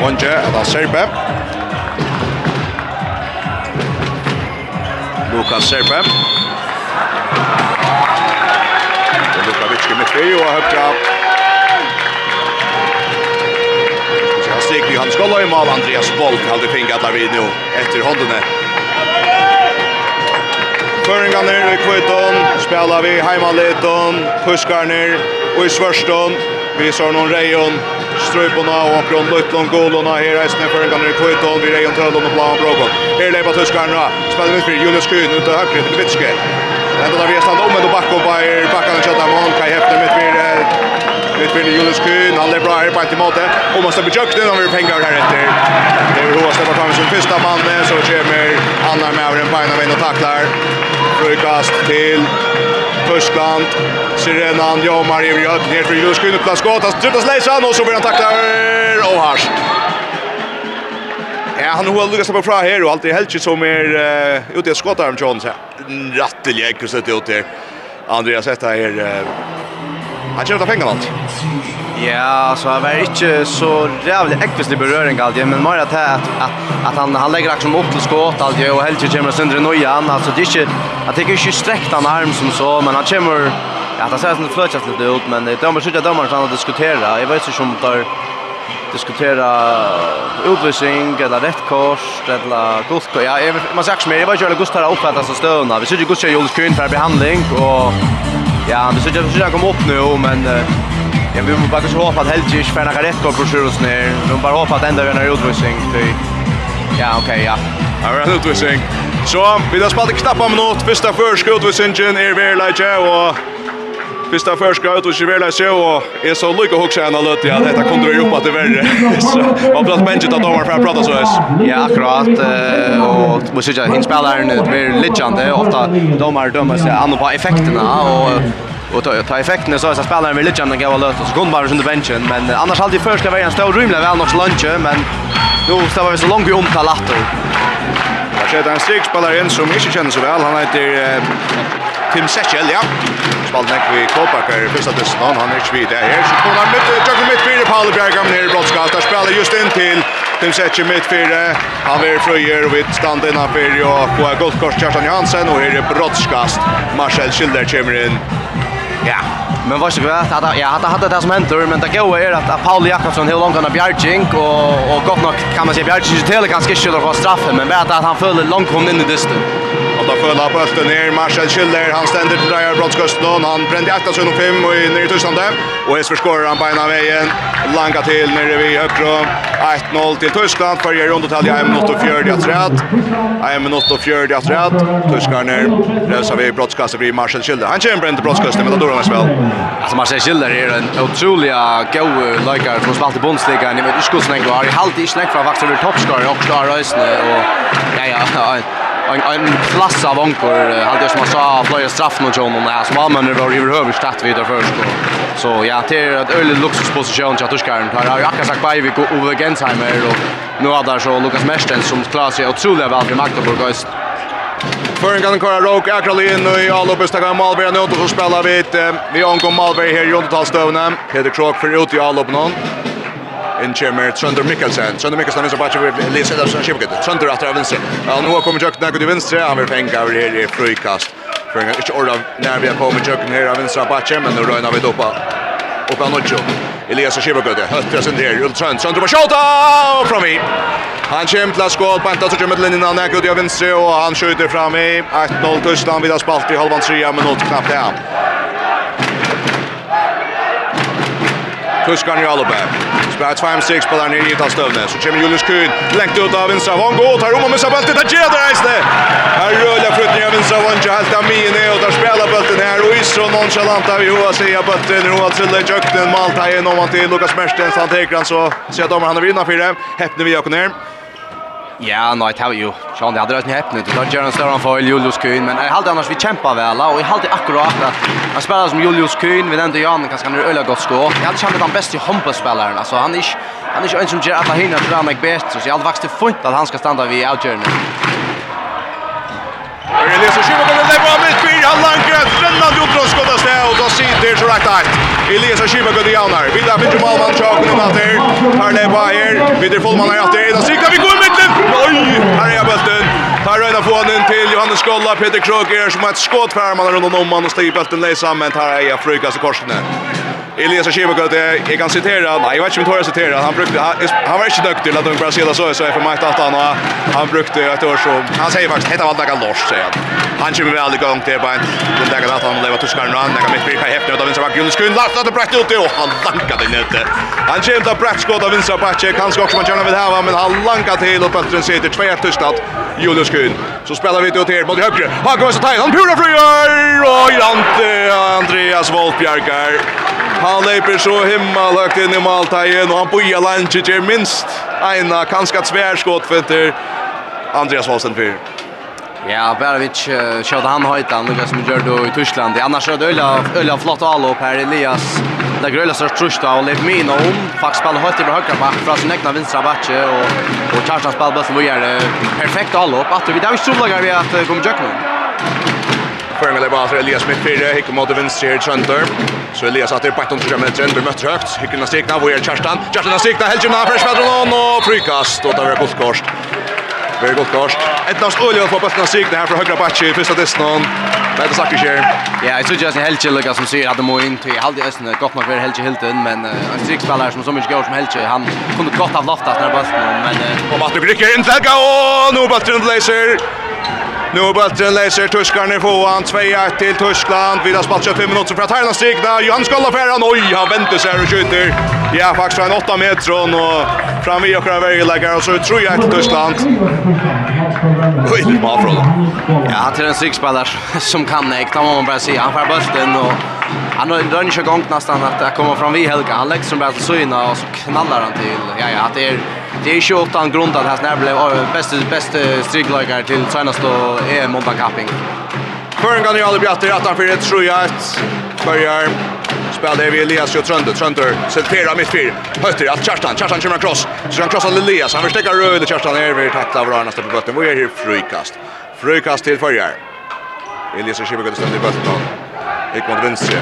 [SPEAKER 4] vondje, Edda Serbe. Lukas Serbe. Lukas Vitske mitt i, og høyre Oj, han skolla i mål Andreas Bolt hade pingat där vid nu efter hånden. Föringarna i kvitton, spiller vi hemmaliten, puskar ner i Svørston, Vi ser noen Reion, Struporna og Åkron Luttlund, Golona, här är snö föringarna i kvitton, vi Rejon Trölund og Blaun Bråkon. Här lever tuskarna, spiller vi for Julius Kuhn ut av högre til Vitske. Ända där vi är stannat om och bakom på er, backarna kjöta mål, Kaj Hefner mitt fri, Utbildning Jonas Kuhn, han bra här på ett måte. Och måste bli jökt när vi pengar här efter. Det är Roa släpper fram som första man så kommer Anna med över en beina vän och tacklar. Frukast till Tyskland. Sirenan Jomar, i röd ner för Jonas Kuhn. Plats skott, han slutas lejsan och så blir han tacklar och harst. Ja, han har lyckats på fra här och alltid helt som är uh, ute i skottarm, John. Rattelig ekkert sett ut her. Andreas, dette er uh, Han kjører ta pengar alt.
[SPEAKER 5] Ja, så han var inte så jävligt äckligt i beröring allt, men mer at, att att, att han han legger akkurat upp till skott allt och helt ju kommer sönder nojan alltså det är inte att det är ju sträckt han arm som så men han kommer Ja, det ser ut som det fløtjes litt ut, men det är inte dømmer som han diskutera. Jag vet ikke om det diskutera utvisning eller rätt kors eller gott ja jag man säger mer jag var ju Gustav uppfattar så stövna vi ser ju Gustav Jules Kön för behandling och Ja, det ser ut som att komma upp nu, men ja, vi måste bara kanske hoppa att Helge inte färna rätt på Sjurus ner. Vi bara hoppas att ända vi har utvisning. Ja, okej, ja.
[SPEAKER 4] Ja, vi har utvisning. Så, vi har spelat knappt en minut. Första förskott utvisningen är Verleitje och Fyrsta förska ut och Chivela så och är så lycka hooks ena löt ja detta kunde vi uppe att det värre. Så man plats bench att domar för prata så här.
[SPEAKER 5] Ja, akkurat och måste jag hinspelaren det blir legende ofta domar dömer sig andra på effekterna och och ta ta effekten så att spelaren vill lägga gå gamla och så går bara under benchen men annars alltid ju första vara en stor rymla väl nog lunch men nu står vi så långt vi omtalar att
[SPEAKER 4] Det er en strikspelare som inte känner så väl. Han heter Tim Sechel, ja svalt nekk vi Kåpaker i første dysten, han er ikke vidt her. Så kommer han midt, tjøkker midt fire, Paul Bjergam nere i brottskast. der spiller just inn til Tim Setche midt fire, han vil frøyer og vidt stand innanfor, og på Goldkors Kjartan Johansen, og her er Brottskast, Marcel Schilder kommer inn.
[SPEAKER 5] Ja, men vad ska vi att hade jag hade hade det som händer men det går är att Paul Jakobsson hur långt han bjärjing och och gott nog kan man säga bjärjing till kanske skulle få straffen men vet att han föll långt kom in i dysten.
[SPEAKER 4] Att ha följt på öster ner. Marcel Schiller, han ständer till Dreyer Brottskosten. Han brände akta sig nog fem och ner i Tyskland. Och Esper skårar han på ena vägen. Langa till nere vid Hökro. 1-0 till Tyskland. Följer undertalje 1 minut och fjörde att rätt. 1 minut och fjörde att rätt. Tyskarna rösar vid brottskasten vid Marcel Schiller. Han kommer inte brottskasten med Adorna spel.
[SPEAKER 5] Alltså Marcel Schiller är en otrolig go lojkar som spalt i Bundesliga. Ni vet, utskottsnägg var i halvt i snägg för att vakta över toppskar och klara rösne. Och ja, ja, en en klass av ankor hade jag som sa flera straff mot John och här som var men det var statt vidare först så ja det är ett öle luxusposition att ska han har jag sagt by vi går över Gensheimer och nu har där så Lucas Mersten som klarar sig otroligt väl för Magdeburg guys
[SPEAKER 4] Förren kan köra Rock Akrali in i allopet stackar Malberg nu och så spelar vi ett vi angår Malberg här i undertalstövnen Peter Krok för ut i allopet någon in kommer Trønder Mikkelsen. Trønder Mikkelsen er så bare vi leser det som skipet. Trønder etter venstre. Ja, nå kommer Jøkken der til venstre. Han vil fenge over her i frikast. For en ikke ordet når vi har kommet Jøkken her av venstre bare, men nå røyner vi det opp av av Nodjo. Elias Skibagøde, høtter sin Ulf Ultrønd, Trønder på skjøta, og fram i. Han kommer til å skål, Benta, så kommer til linjen, han er i av venstre, og han skjuter fram i. 1-0 Tyskland, vi har spalt i halvann 3 minutter, knappt det. Kuskan Jalobä. Spelar 2-6 på där nere i Tal Så kommer Julius Kuhn. Längt ut av Vinstra Von. Gå tar om och missar bulten. Det ger det reisne. Här rullar flyttning av Vinstra Von. Jag helt av mine. Och där spelar bulten här. Och Isro nonchalant av hoa säger bulten. Och att trilla i köknen. igen om han till Lukas Merstens. Han teker han så. Ser domar han har vinnat för det. Häppner vi Jakob ner.
[SPEAKER 5] Ja, nej, det har ju. Sean det hade rätt häpp nu. Det gör en större för Julius Kuhn, men jag hade annars vi kämpar väl och jag hade akkurat att han spelar som Julius Kuhn, vi nämnde Jan kanske han är öliga gott skå. Jag hade känt han bäst i handbollsspelaren. Alltså han är han är en som ger alla hinner han mig bäst så jag hade faktiskt funnit att han ska stanna vid outjourney.
[SPEAKER 4] Det är så sjukt att det var mitt fyr han langt ränna du drar skottas det och då sitter så rätt att Elias Schima går igen här. Vill ha mycket mål man chocken och allt där. Det bara här. Vi det fullman är att det är. Då siktar vi går Oj, här är bulten. Tar röda på den till Johannes Skolla, Peter Kroger som har ett skott för man runt om man och stiger bulten lägger men tar är jag frukas i korsene. Elias Schimmelkot jag kan citera nej jag vet inte om jag citera han brukte han, var inte duktig att de bara säga så så är för mig att han han brukte ett år så han säger faktiskt heter vad det Lars säger han han kommer väl igång till bara den där att han lever tuskar nu han kan mitt bli häftigt och då vinner Jonas skön lasta det brett ut och han dankar den ute han kommer att brett skott av vinner backen kanske också man gärna vill ha men han lankar till och Pettersson sitter två tystnad Julius Kuhn. Så spelar vi ut här mot högre. Han går så tajt. Han pura flyger! Och Andreas Wolf. Han leper så himmel högt inn i Maltaien, og han bojar landet ger minst ena kanske ett svärskott för Andreas Wahlsten för.
[SPEAKER 5] Ja, Berovic uh, körde han höjt han Lucas som gör då i Tyskland. Annars är det ölla ölla flott allop här Elias. Det gröla så trusta och Lev Mino om faktiskt spelar högt över högra back från sin egna vänstra backe och och Charlton spelar bäst vad gör det. Perfekt allop. Att vi där vi tror lagar vi att kommer jag.
[SPEAKER 4] Føringa leir bara Elias med fyrre, hikker mot venstre her Trøndler. Så Elias atter på til meteren, blir møtt høgt. Hikker na stikna, hvor er Kjerstan? Kjerstan har stikna, helgjum na, fresh metronom, og frykast, og det er guldkorst. Det er godt kors. Et Ednast Olje får bøtten av stikna her fra høyre bakke, første distan. Det er det snakker skjer.
[SPEAKER 5] Ja, jeg tror ikke jeg helgjum lukka som sier at det må inn til halde østen, godt nok være helgjum hilden, men en strikspiller som så mye går som helgjum, han kunne godt ha loftet denne bøtten, men...
[SPEAKER 4] Og Matur Grykker innflegga, og nå bøtten blazer. Nu är bulten läser Tyskland i fåan. 2-1 till Tyskland. Vidar spalt 25 minuter för att härna strikna. Johan Skallafäran. Oj, han väntar sig och skjuter. Ja, faktiskt från 8 meter. Och fram i åkrar värjeläggare. Och så tror jag till Tyskland. Oj, det var från.
[SPEAKER 5] Ja, till en strikspelare som kan äkta. Man bara säga. Han får bulten. Och han har drar inte igång nästan att kommer fram vid Helga. Han lägger som bara till syna. Och så knallar han till. Ja, ja, att det är det är ju åt en grund att här blev bästa bästa strikläggare till senaste EM mot Kapping.
[SPEAKER 4] Förren går ju aldrig bli att han för ett tror jag att börjar spela det vi Elias och Trönder Trönder Trönde mitt fyr. Hötter att Kerstan Kerstan kommer cross. Så han krossar Elias han förstärker röd Kerstan är vi tackla vår nästa på botten. Vad är det frukast. Frukast till förjar. Elias och Schibbe går till i botten. Gick mot venstre.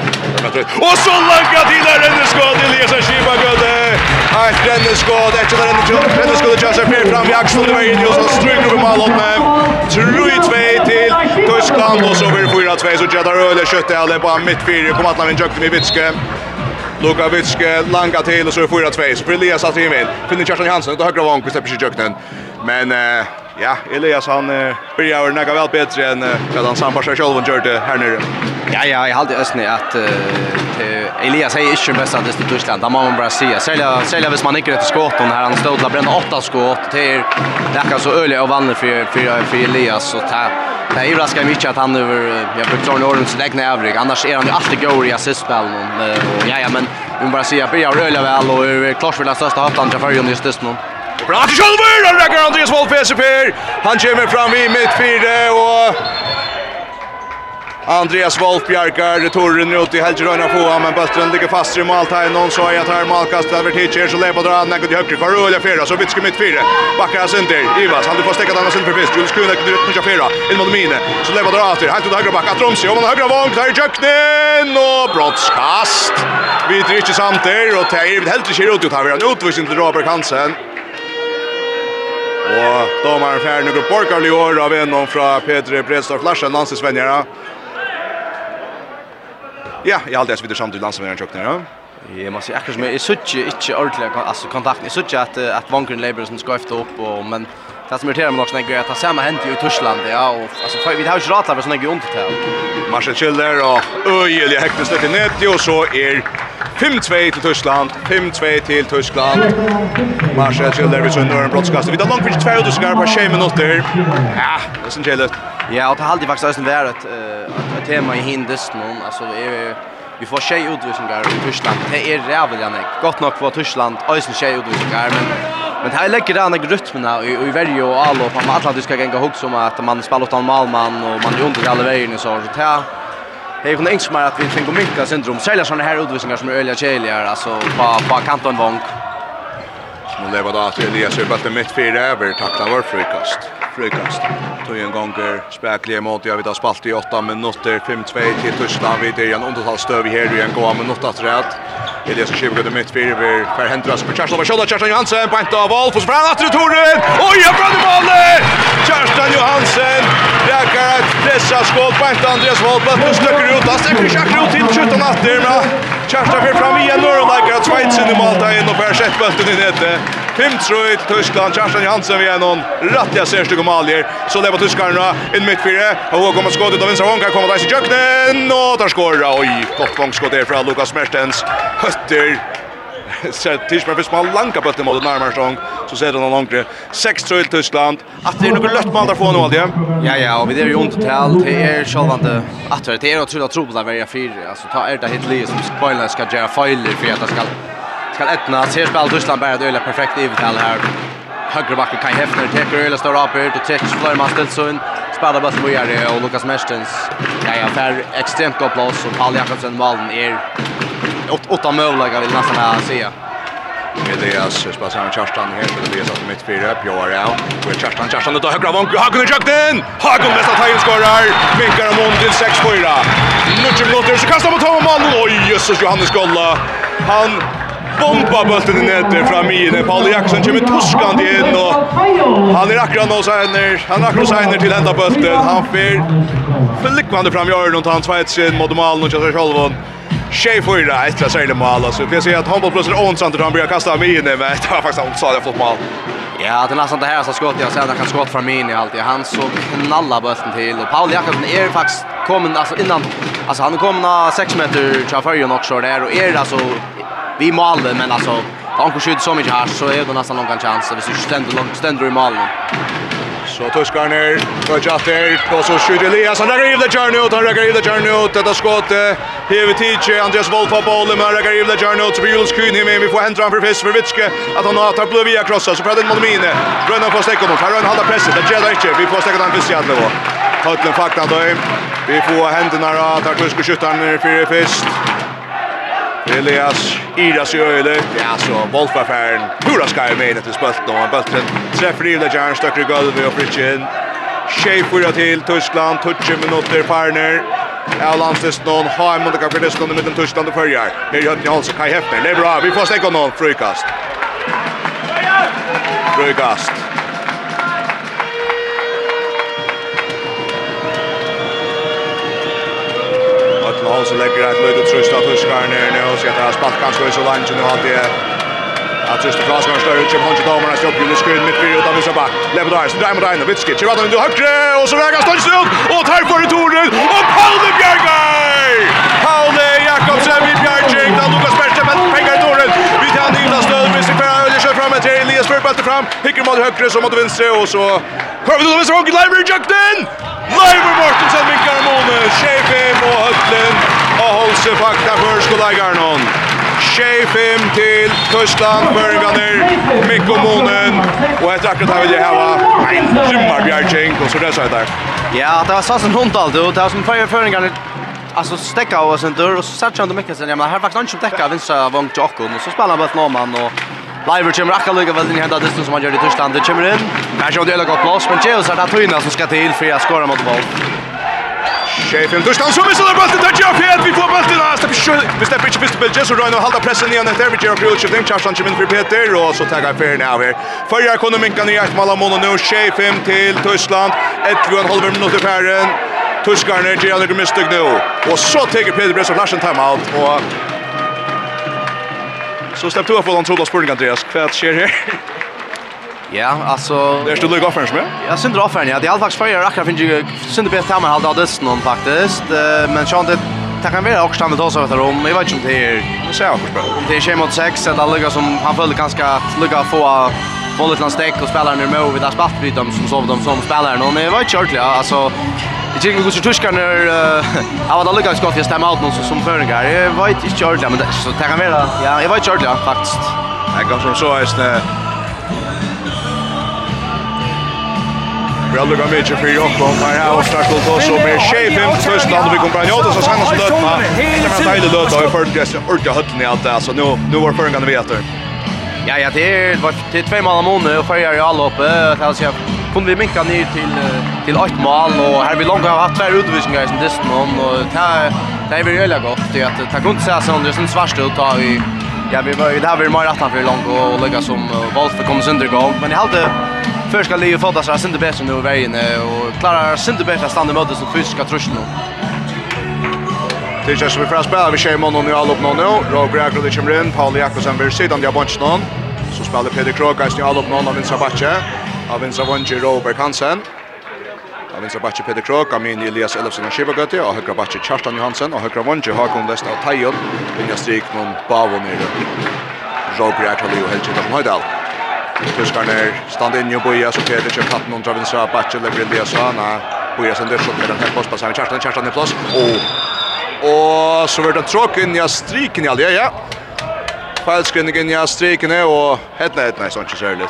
[SPEAKER 4] Och så långa till där Rennerskåd. Elias Akiba Gödde. Ett efter den. Den Rennerskåd. Det kör sig mer fram i Axel. Det var Ilio som stryker upp i Malhoppne. Trui 2 till Tyskland. Och så blir det 4-2. Så Gjeddar Öle köttet alla på mittfyrer. kommer att Lavin Jökten i Vitske. Luka Vitske langa till och så är 4-2. Så blir Elias alltid in. Finner Kerstin Hansen. Då högra vank. Vi släpper sig Jökten. Men... Eh, Ja, Elias han uh, börjar väl näka väl bättre än uh, att han sampar sig själv och gör det här nere.
[SPEAKER 5] Ja, ja, jag hade ösnä att uh, Elias är inte bäst att det Tyskland. Där man bara säga, Sälja sälja vis man inte rätt skott och här han stod där bränna åtta skott till näka så öliga och vann för för för Elias och ta Det är raska mycket att han över jag brukar några runt så lägna övrig. Annars är han ju alltid god i assistspel och ja ja men vi bara se jag börjar öliga väl och klart för den största hatan till förrjun just just nu.
[SPEAKER 4] Bra til Kjølver, og rekker Andreas Wolf PSP. Han kommer fram i midtfire, og Andreas Wolf bjarkar torren ut i helgerøyna få han, men bøtteren ligger fast i måltegnen, så jeg tar målkast, det har vært hitjer, så leper drar han, i høyre, kvar øl fjera, så vitske mitt fyra. bakker han synder, Ivas, han du får stekket han synder for fisk, Julius Kuhn, ekkur rutten fjera, inn mot mine, så leper drar atter, helt ut høyre bakk, Atromsi, og man høyre vong, tar i kjøkkenen, og brottskast, vi drikker samtidig, og tar i helt ikke ut ut her, vi har en utvisning til Robert Hansen, Og domaren fær nokre borgarlig år av en fra Petre Bredstad Flasha landsvenjara. Ja, jag hade smittat samt till landsvenjaren chocknar. Ja.
[SPEAKER 5] Jag måste säga att jag söker inte ordentligt alltså kontakt. Jag söker att att Vankern Labour som ska efter upp och men det som irriterar mig också när jag tar samma hänt i Tyskland ja och alltså vi har ju ratat för såna grunder till.
[SPEAKER 4] Marcel Schiller och öjliga häktestet i nät och så är 5-2 till Tyskland, 5-2 till Tyskland. Marshall Schilder vid sönder en brottskast. Vi tar långt vid 2 och ska på 6 minuter. Ja, det är syns helt.
[SPEAKER 5] Ja, och det har alltid faktiskt varit ett, ett tema i hindest någon. Alltså, är, vi får tjej utvisningar i Tyskland. Det är rävligt, gärna. Gott nog för Tyskland, ösen tjej utvisningar. Men, men det här lägger den här rytmerna i, i varje och Alo. Man alltid ska gänga ihåg som att man spelar åt en Malman och man är under alla vägen och så. Så det Det är ju inte mer att vi tänker mycket syndrom. Sälja sådana här utvisningar som är öliga tjejligare, alltså på, på kanton vång.
[SPEAKER 4] Nu lever då att Elias är bara mitt fyra över tackla vår frukast. Frukast. Tog en gånger späckliga mot jag vet att spalt i åtta minuter 5-2 till Tyskland. Vi är en undertalsstöv här i en gåa minut att rätt. Elias Kjøbe gøtter mitt fyrir ved Per Hendras på Kjerstan og Kjølla Kjerstan Johansen. På henta av Alf og så fram atter Toren og ja, brann i målet Kjerstan Johansen reker et pressa skål på henta Andreas Wold Bøtten snøkker ut. Han stekker Kjerstan ut til skjøtten atter men Kjerstan fyrt fram igjen og leker at Sveitsen i måltegn og Per Sett Bøtten i nete 5-3 til Tyskland. Kjartan Johansen vi er noen rattiga sørstykke maljer. Så det var tyskarna inn mitt fire. Og kommer skått ut av vinstra håndka. Kommer Deis i kjøkkenen. Og tar skåra. Oi, godt vangskått der fra Lukas Mertens. Høtter. Så Tyskland fyrst man lanka bøtte mot Nærmarstong, så ser han langre. 6-3 til Tyskland. At det er noe løtt man der få nå, Aldje?
[SPEAKER 5] Ja, ja, og vi er jo ondt til Det er sjølvande at det er å tro tro på det er fire. Altså, ta er det hit livet som spoiler skal gjøre feiler for at det skal Skal etna, ser spel Tyskland bara det är perfekt i vital här. Högre backen kan Hefner tar öle står upp ut och täcker Florman Stilson. Spelar bara som gör det och Lucas Mertens. Ja, ja, för extremt gott plats och Paul Jakobsen Malden är åtta möjliga vill nästan här se.
[SPEAKER 4] Med deras spasar Charstan här för det är satt mitt fyra Pjora och Charstan Charstan då högra vånk Hagen i jakten. Hagen nästa tajl skorar. Minkar om till 6-4. Lutcher Lutcher så kastar mot Tom mål. Oj, Jesus Johannes Golla. Han bomba bulten i nätet fram i när Paul Jackson kommer tuskande in och han är akkurat nå signer han är akkurat signer till ända bulten han fyr flickvande fram gör någon han tvåts in mot mål och Josef Holvon Shay för det extra säljer mål alltså för jag ser att han plus är onsant han börjar kasta mig in men det var faktiskt onsant jag fått mål
[SPEAKER 5] Ja, det är nästan det här som skott jag säger att kan skott fram in i allt. Han så knalla bulten till och Paul Jakobsen är faktiskt kommen alltså innan alltså han kommer 6 meter från förjen också där och är alltså vi mål men alltså han kan skjuta så mycket här så är det nästan någon chans Det du ständer långt ständer i målen.
[SPEAKER 4] Så Tuskar ner, Röja där, och så skjuter Elias, han räcker i the journey ut, han räcker i det journey ut. detta skott, Heve Tietje, Andreas Wolf har bollen, men han räcker i the journey ut. så blir Jules Kuhn hemma, vi får hända han för Fisk, för Vitske, att han har tagit blå via krossa, så pratar mot Mine, Rönnan får stäcka honom, Rönnan håller pressen, det gäller inte, vi får stäcka den Fisk i alla nivå. Hötlen fakta då, vi får händerna, tar Tuskar skjuter ner för Fisk, Elias Ida sig öle. Ja så Wolfaffären. Pura ska ju med till då. Han bulten träffar i Lejarn stöcker i golvet och Fritchen. Schaefer till Tyskland, touchen minuter Farner. Ja, Lanses någon har en måndag för det skulle med den Tyskland och förjar. Det gör inte alls Kai Hefner. Det är bra. Vi får stäcka någon frukast. Frukast. Hall som lägger ett löjt och tröst av Huskarne nu och ska ta det här sparkan ska i så långt nu alltid är. att just det Fraskar stör ut som hon till damerna står uppgivna skryn mitt fyra utan vissa back Lever där så drar man Vitski, Kivata du högre och så vägar stöds ut och tar för i tornet och Pauli Bjergar! Pauli Jakobsen vid Bjergjeng där Lukas Bergström pengar i tornet vi tar Nina Stöd, vi ser Ferra Ödje kör fram ett Elias för Burbalte fram, hickar mot högre som mot vänster och så Hör vi då med sig Håkan Jackson. Leivor Mortensen vinkar måne, Tjejfim og Høtlund, og holdt seg fakta for Skolagarnon. hon. Tjejfim til Køstland, Børganer, Mikko Månen, og etter akkurat her vil jeg hava en rymmar bjergjeng, og så det sa jeg der.
[SPEAKER 5] Ja, det var sannsyn hundt alt, og det var som fyrir føringarne alltså stäcka och sen dör och så satt jag under mycket sen jag menar här faktiskt han som täcka vinstra vång till Akon och så spelar han bara ett norrman och Leiver kommer akkurat lika väl in i hända distan som han gör i Tyskland. Det kommer in. Här kör det hela gott loss. Men Geos är det Tøyna som ska till för att skåra mot boll.
[SPEAKER 4] Sheffield Tyskland som missar där bollen. Där Geos Vi får bollen där. Släpper skjut. Vi släpper inte pistol Geos och Ryan och håller pressen ner där. Vi gör Krulch. Den charge han kommer in för Peter och så taggar Fer ner här. Förra kunde minka ner ett mål av Mono nu. Sheffield till Tyskland. Ett och en halv minut i färden. Tyskarna gör några misstag nu. Och så tar Peter Bressor Larsen timeout och Så släpp du upp på den trodda spurning, Andreas. Kvärt sker här.
[SPEAKER 5] Ja, alltså...
[SPEAKER 4] Det är stod lugg offern som
[SPEAKER 5] är? Ja, synd offern, ja. Det är allt faktiskt färger. Akkurat finns ju synd bättre här med halda dess någon faktiskt. Men så det... Det kan vara också standard också efter om. Jag vet inte om det är...
[SPEAKER 4] Det ser jag förstås.
[SPEAKER 5] Om det är 6 mot 6 eller lugga som han följde ganska att lugga få bollet till stäck och spelaren är med vid där spalt vid dem som sov dem som spelaren och det var ju ordentligt alltså Jag tycker att går är av alla lyckas gott jag stämma ut någon som föringar. Jag vet inte ordentligt men det, så tar han vara. Ja, jag vet inte ordentligt faktiskt.
[SPEAKER 4] Jag går som så är det Väl lukar mycket för Jokkom. Här har Ostakol Tosso med Shefim. Först landet vi kommer på en så sen oss lötma. Det var en dejlig lötma. Vi följde det ordentligt hötten i allt det. Alltså nu var föringarna vi efter.
[SPEAKER 5] Ja, ja, det är det är två mål om månaden och färgar i alla uppe. Alltså jag kunde vi minka ner till till åtta mål och här vi långt har haft två utvisningar i dessen om och det det är väl jävla gott det att ta kunde säga sån det är sån svarst ut, ta vi, Ja, vi var ju där vi mer attan för långt och lägga som valt för kommer sönder gång, men jag hade först ska Leo fått sig sönder bättre nu i vägen och klarar sönder bättre stanna mötet som fysiska trusseln.
[SPEAKER 4] Det är som vi får spela, vi ser månen nu all opp nå nå. Rå Gregrod kommer in. Paul Jakobsen vill sidan de har bunch någon. Så spelar Peter Kroggeist nu all upp någon av vinstra batje. Av vinstra vange Robert Hansen. Av vinstra batje Peter Krog, Amin Elias Elfsen og Skivagøtti. och Högra batje Kjartan Johansen. och Högra vange Hakon Lest av Tajon. Vinja strik någon bavo nere. Rå Gregrod och Helge Larsen Høydal. Tyskarne stand in i boja, så Peder kjøp hatten under vinstra batje. lägger Elias och Anna. Boja sen sin dørsjokk med den här postpassaren. Kjartan, Kjartan i plass. Och Og så vart det tråk inn i striken i alle, ja. Feilskrinn inn i striken og hetna hetna sånn ikke særlig.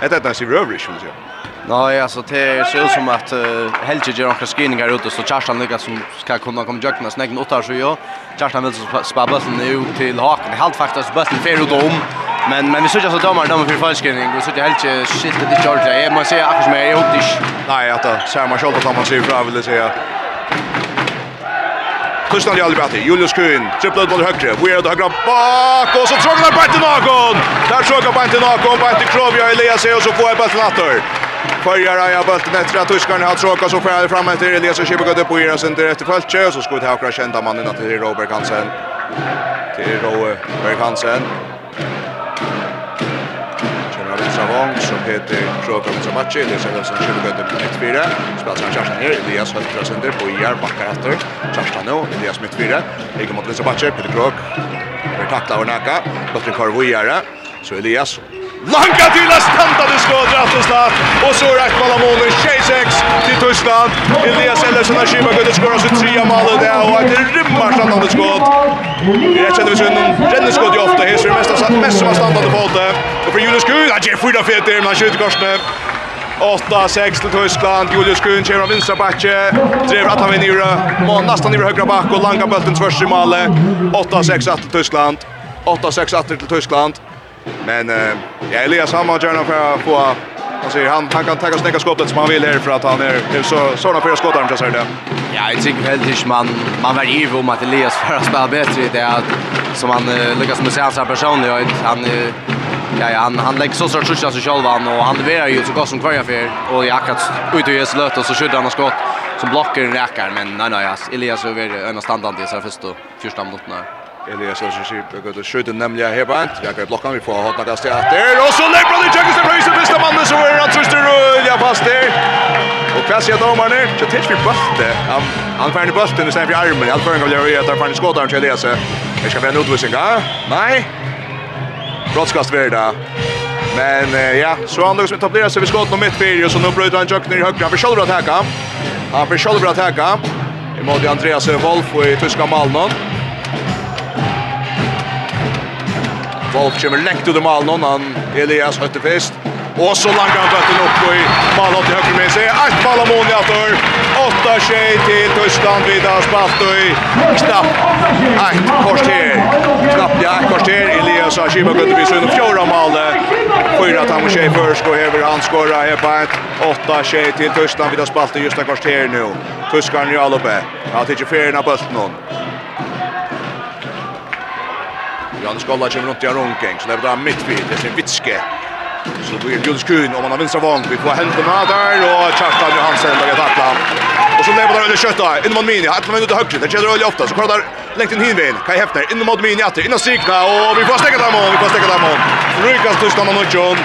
[SPEAKER 4] Hetna hetna sier øvrig, skulle jeg si.
[SPEAKER 5] Nej, alltså det ser ut som att uh, Helge gör några screeningar ute så Kjartan lyckas som ska kunna komma jökna sin egen åtta så ju. Kjartan vill spara bollen ut till haken. Helt faktiskt bollen fer ut om. Men men vi såg alltså domar domar för falskning och så det Helge shit i Georgia. Jag måste säga att jag hoppas
[SPEAKER 4] mig. Nej, att det ser man själv att man ser fram vill säga. Tyskland i Alibati, Julius Kuhn, trippla ut mot högre, vi är det högra bak och så tråkar på inte någon! Där tråkar på inte någon, på inte Krovia Elias och så får jag bulten attor. Följar Aja bulten efter att tyskarna har tråkat så får färdig fram efter Elias och Kibbe gått upp och ger sin direkt till Föltje så ska vi ta kända mannen till Robert Hansen. Till Robert Hansen gång som heter Krokan Match eller så som skulle gå upp mitt fyra. Spelar han Kjartan ner, Elias Hultra sönder Bojar Jar backar efter. Kjartan nu, Elias mitt fyra. Ligger mot Lisa Match, Peter Krok. Vi tacklar och nacka. Låter Karvojara. Så Elias Lanka till att stanta det skott rätt och start. Och så rätt mål av målen 6 till Tyskland. Elias Ellersen har skiva gått och skorar sitt trea mål och det och ett rimmar stannande skott. Vi rätt känner vi så en ränner skott ofta. Här ser det mest mest som har stannande på det. Och för Julius Kuhn, han ger fyra fet där, men han skjuter korsne. 8-6 till Tyskland. Julius Kuhn kommer av vinstra backe. Drever att han vinner i Må nästan i högra back och langa bulten tvärs i målet. 8-6 till Tyskland. 8-6 till Tyskland. Men eh, ja, Elias han har gärna för att få Han säger han han kan ta snäcka skottet som han vill här för att han är det så såna fyra skott han säger det.
[SPEAKER 5] Ja, jag tycker väl det man man var ju om att Elias för att spela bättre det är att som han uh, lyckas med sig hans person jag han uh, ja ja han han lägger så sorts skjuts alltså själva han och han levererar ju så gott som kvar för och jag kan ut och ge löt och så skjuter han skott som blockar räcker men nej nej Elias över en standard i så första första minuterna.
[SPEAKER 4] Elias som sier att det skjuter nämligen här på ett. Jag kan blocka vi får hålla kast där. Och så lägger det Jackson till höger bästa mannen så är han rull. rulla fast där. Och pass jag domaren ner. Så tills vi bultar. Han han får en bult i sen för armen. Han får en gång göra att han skottar till Elias. Jag ska vara en utvisning. Nej. Brottskast värda. Men eh, ja, så han som etablerar sig vid skott och mitt fyra så nu bryter han Jökner i högra. Han själva att attacka. Han försöker att attacka. Emot Andreas Wolf och i tyska Malmö. Wolf kommer lengt ut i malen, han Elias Høttefest. Og så langar han bøtten opp i malen til høyre med seg. Ett mål av Moniator. Åtta tjej til Tyskland vid Aspattøy. Knappt ett kvarter. Knapp ja, ett kvarter. Elias har Ashima kunde bli sund. Fjorda mål. Fyra att han och tjej först går över. Han skorrar här på ett. Åtta tjej till Tyskland Vidar spalt i just ett kvarter nu. Tyskaren i Alupe. Han tycker färgerna bötten hon. Johannes Skolla kommer runt i en Aronking. Så lever det mittfil. Det är sin Vitske. Så blir det Julius Kuhn om han har vinstra vann. Vi får händerna där och Kjartan Johansen lägger tacklan. Och så lever där under Kötta. Inom mot Mini. Hattar man ut i högt. Det känner Ölle ofta. Så kollar längt in Hinvin. Kai Hefner. Inom mot Mini. Atter. Innan Sikna. Och vi får stäcka där om. Vi får stäcka där om. Rykas Tyskland och Nutjon.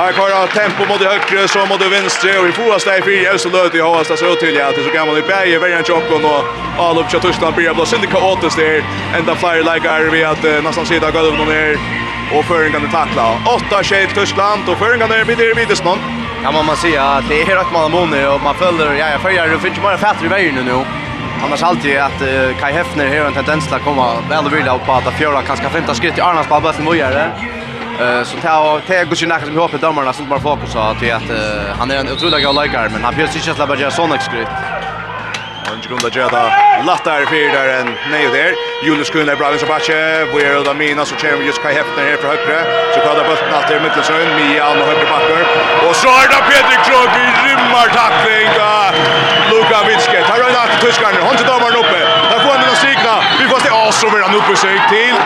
[SPEAKER 4] Här kör tempo mot högre så mot vänster och vi får oss där för så löt i Hasta så till ja till så gammal i berg över en chock och all upp till Tyskland blir blå syndika åter där ända flyer like är vi att nästan sida går över någon här och föringen kan tackla. 8-6 Tyskland och föringen kan bli det vidare snart.
[SPEAKER 5] Ja, man måste säga att det är rätt många mån och man följer ja, jag följer det finns ju bara fatter i vägen nu. Annars alltid att uh, Kai Hefner har en tendens att komma väl och vilja upp på att fjärda kanske femta skritt i Arnas på bollen vad? Eh så ta ta går ju nära som hoppas domarna som bara fokuserar till att han är en otrolig god men han bjöds inte att släppa göra sån exkryt.
[SPEAKER 4] Han grunda jada lattar för där en nej där. Julius Kuhn är bra så matche. Vi är då mina så kör just Kai Hefner här för högre. Så kallar bollen åter i mitten så en Mian och högre backer. Och så är det Peter Krog i rymmar tackling. Luka Vitske tar en att tyskaren. Han tar domaren uppe. Där får han den signa. Vi får se oss vill han uppe sig till.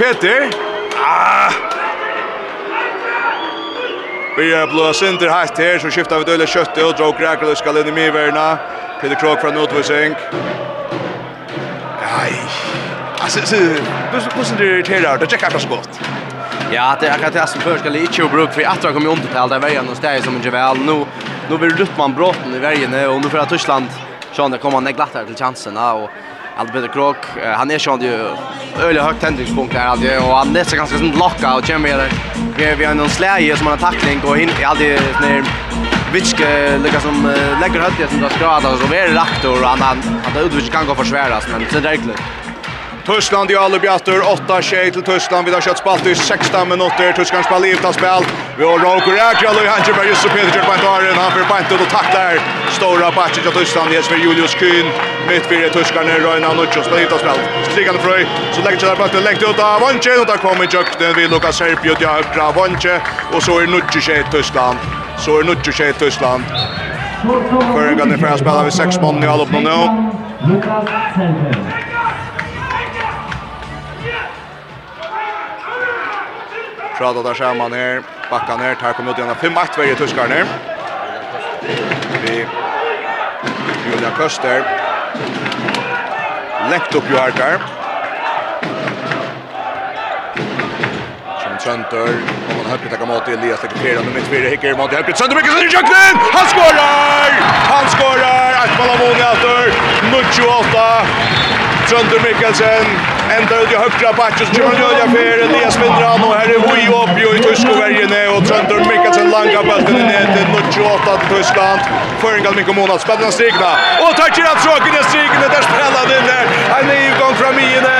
[SPEAKER 4] Peter Vi er blå synder hatt her, så skiftar vi døle kjøttet og drog Gregerløy skal inn i Miverna. Peter Krog fra Notvising. Nei, altså, hvordan det irriterer, det er ikke akkurat så godt.
[SPEAKER 5] Ja, det er akkurat det som først skal ikke jo bruke, for jeg tror jeg kommer undertale der veien hos deg som en vel. Nå, nå blir Ruttmann bråten i vergene, og nå får jeg Tyskland, sånn, det kommer han glatt her til chansen, og Albert Krok, han är sjön ju öle högt tändningspunkt där hade och han är så ganska sånn locka och kommer med det. Vi har någon släge som han har tackling och i aldrig när Vitske lika som lägger högt det som drar skrada och så är det rakt och han han han utvis kan gå försväras men så det är klart.
[SPEAKER 4] Tyskland i alle bjatter, 8-6 til Tyskland, vi har kjøtt spalt i 16 minutter, Tyskland spalt i utan spel, vi har Roker Ekral og Hanger Berg, Jusuf Petersen på en han fyrir bant ut og takler, stora batcher til Tyskland, Jesper Julius Kuhn, mitt fyrir Tyskland, Røyna Nutsjo, spalt i utan spel, strikande frøy, så legger kjellar bant, legger ut av Vanche, og der kommer Jøkten, vi lukkar Serpio, ja, høyra Vanche, og så er Nutsjo tjei Tyskland, så er Nutsjo tjei Tyskland, Føringarnir fyrir að spela við 6 mann i alopnum nu.
[SPEAKER 6] Lukas Senter.
[SPEAKER 4] Prata där skärman här. Backa ner. Här kommer ut igen. 5-1 varje tuskar ner. Vi Julian Köster. Läkt upp ju här där. Sönder, Om man har tagit mot Elias Lekitera, nummer fyra. hickar mot Helpet Sönder, mycket sönder i köknen! Han skårar! Han skårar! Ett mål av Moni Alter, 28! Trønder Mikkelsen, enda ut i högra backen så kommer Nødja Fere, Elias Vindran, och här är Hui oppi og i Tyskovergene, och Trønder Mikkelsen langa bøltene ned til 28 till Tyskland. Føringal Mikko Mona, spennende strikene, og tar til at tråkene strikene, der spennende inne, en ny gang fra miene,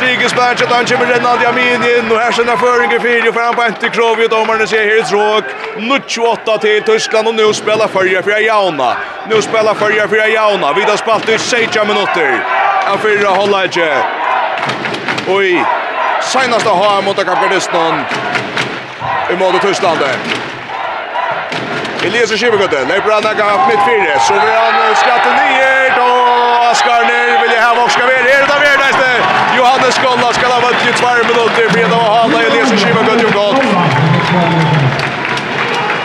[SPEAKER 4] Rodriguez match att han kommer Renaldi Amin in och här sina föringer för ju fram på inte Krovi och domarna ser helt råk. Nu 28 till Tyskland och nu spelar Färja för Jauna. Nu spelar Färja för Jauna. Vi har spalt i 16 minuter. Av fyra hålla inte. Oj. senaste har mot Kapgardistan. I mål till Tyskland. Elias Schibbergötte. Nej, bra där mitt fyra. Så vi han skrattar ner. Johannes Kolla skal ha vant i tvær minutter. Breda og Hanna i lese skiva godt gjort godt.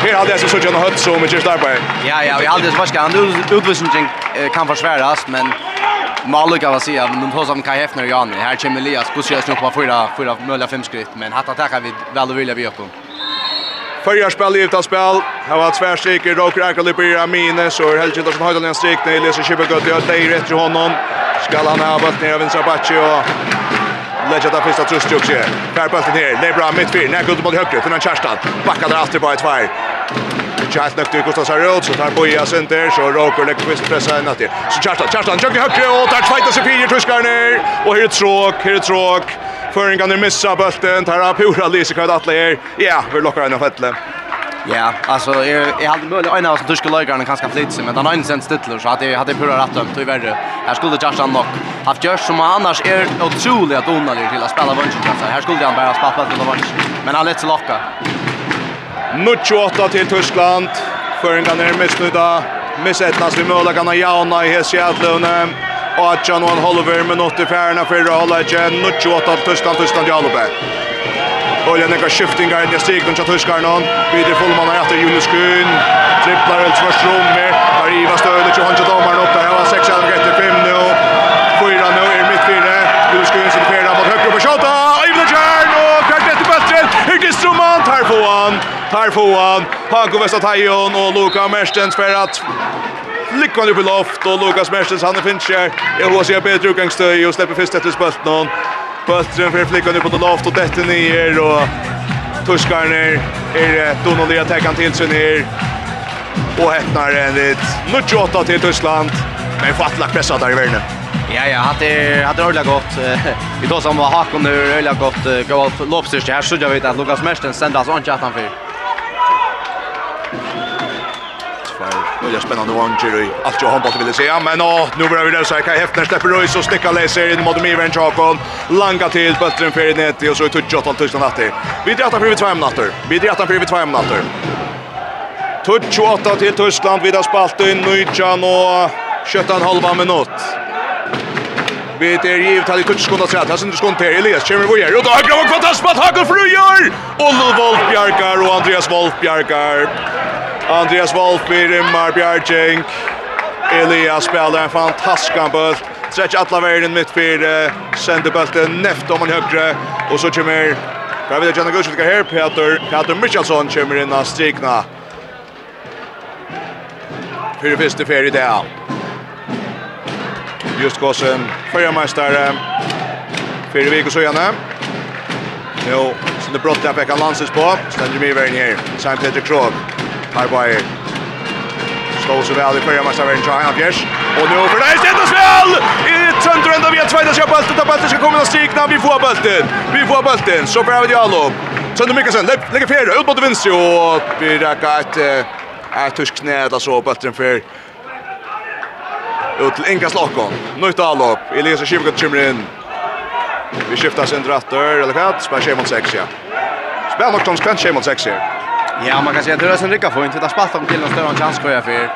[SPEAKER 4] Her hade jag så sådana høtt som inte starkt på.
[SPEAKER 5] Ja, ja, vi hade faktiskt han utvisning kan försväras men Maluk kan man säga, men de tar som Kai Hefner och Jan, här kommer Elias, kus jag snupp på fyra, fyra möjliga fem skritt, men hatta tackar vi väl och vilja vi upp.
[SPEAKER 4] Förra spel i utan spel. Här var tvärstrik i Roker Ira Mine. Så är Helge Hildarsson Höjdalen en strik. när Elias Nej, Lise Kibbegötti har rätt till honom. Skall han ha bult ner av Vinsra Bacci och Lägga där första tröstjuk sig. Färbulten ner. är bra mittfyr. Nej, guldet mot högre. Finnan Kerstan. Backar där alltid på ett tvär så Charles nok til Gustav Sarot så tar Boja center så Roker kvist pressa in åter. Så Charles Charles jogger högre och tar fighter sig fyra tuskar ner och här är tråk här är tråk Föringarna missa bulten tar upp Pura Lisekard här Ja, vi lockar henne fettle.
[SPEAKER 5] Ja, alltså jag jag hade möjligt en av de tyska lägarna kanske flytt sig, men den har inte sen stittler så hade jag hade pura rätt dömt och värre. Här skulle Justin nog haft gjort som annars är otroligt att onödigt till att spela vunchen. så Här skulle han bara spela på vunchen, men han lät sig locka.
[SPEAKER 4] 28 til Tyskland. Føringan er missnudda. Missetnas vi måla kan ha jauna i hese jævlevne. Og at Jan Oan Holver minutt i færna fyrir holda ikke. 28 til Tyskland, Tyskland Jalope. Og jeg nekker skiftingar i stikken til Tyskarna. Videre fullmann er etter Julius Kuhn. Triplar ut svars rommer. Der Iva Støyde, 20 domaren opp der. Her var 6-1 etter 5 nå. 4 nå er midt 4. Julius Kuhn sitter 4 mot høyre på 28. Här får han Hanko Vestatajon och Luka Merstens för att Lyckan upp i loft och Lukas Merstens han finns här. Jag hoppas jag bättre utgångsstöj och släpper först efter spötten. Bøttren för flickan upp på loft och detta ner och Tuskar ner är Donnelly att täcka till sig ner. Och häcknar en lit. Nu tjotta till Tyskland. Men fattlack pressat där i världen.
[SPEAKER 5] Ja ja, hade er, hade ordla gott. <laughs> Vi då som var Hakon nu ordla gott. Gå loppstyrs här så jag vet att Lukas Merstens sändas han för.
[SPEAKER 4] Nya spännande vanger i allt jag handbollen ville säga. Men ja, nu börjar vi där så här. Kai Hefner släpper Röjs och snickar läser in mot Mivern Chakon. Langa till, Böttren för i nät och så är Tudja 8 000 natter. Vi drattar för vi två minuter. Vi drattar för vi två minuter. Tudja 8 till Tyskland vid spalt in Nujjan och köttan halva minut. Vi är givet här i Tutskunda träd. Här synder skånd Per Elias. kommer vi Bojer. Och då har Gravock fantastiskt att Hagel Frujör! Och Wolf Bjarkar och Andreas Wolf Bjarkar. Andreas Wolfby, Rimmar Bjarging, Elias spelar en fantastisk boll. Stretch alla vägen mitt för sender bollen näft om man högre och så kommer Jag vet inte om det går här Peter Peter Michelsson kommer in och strikna. För det första färd i det. Just Gossen, förra mästare. Fyra veckor så gärna. Jo, så det brottar jag på kan lanses på. Ständer mig vägen här. Samt Peter Krog. Her var Stå så väl i förra mästaren Chai Fjärs. Och nu för det är ett spel! I Tundrunda vi har två där bulten. Där bulten ska komma och stikna. Vi får bulten. Vi får bulten. Så bra vid Diallo. Sönder Mikkelsen lägger fjärde ut mot vänster och vi räcker ett ett tysk knä Där så bulten för ut till Inga Slakon. Nytt avlopp. Elias Schivgat kommer in. Vi skiftar sin rattor eller vad? tjej mot sex, ja. Spär nog konsekvent tjej mot sex, här.
[SPEAKER 5] Ja, man kan säga att det är en rycker fint. Det har spaltat om till en större chans för jag för.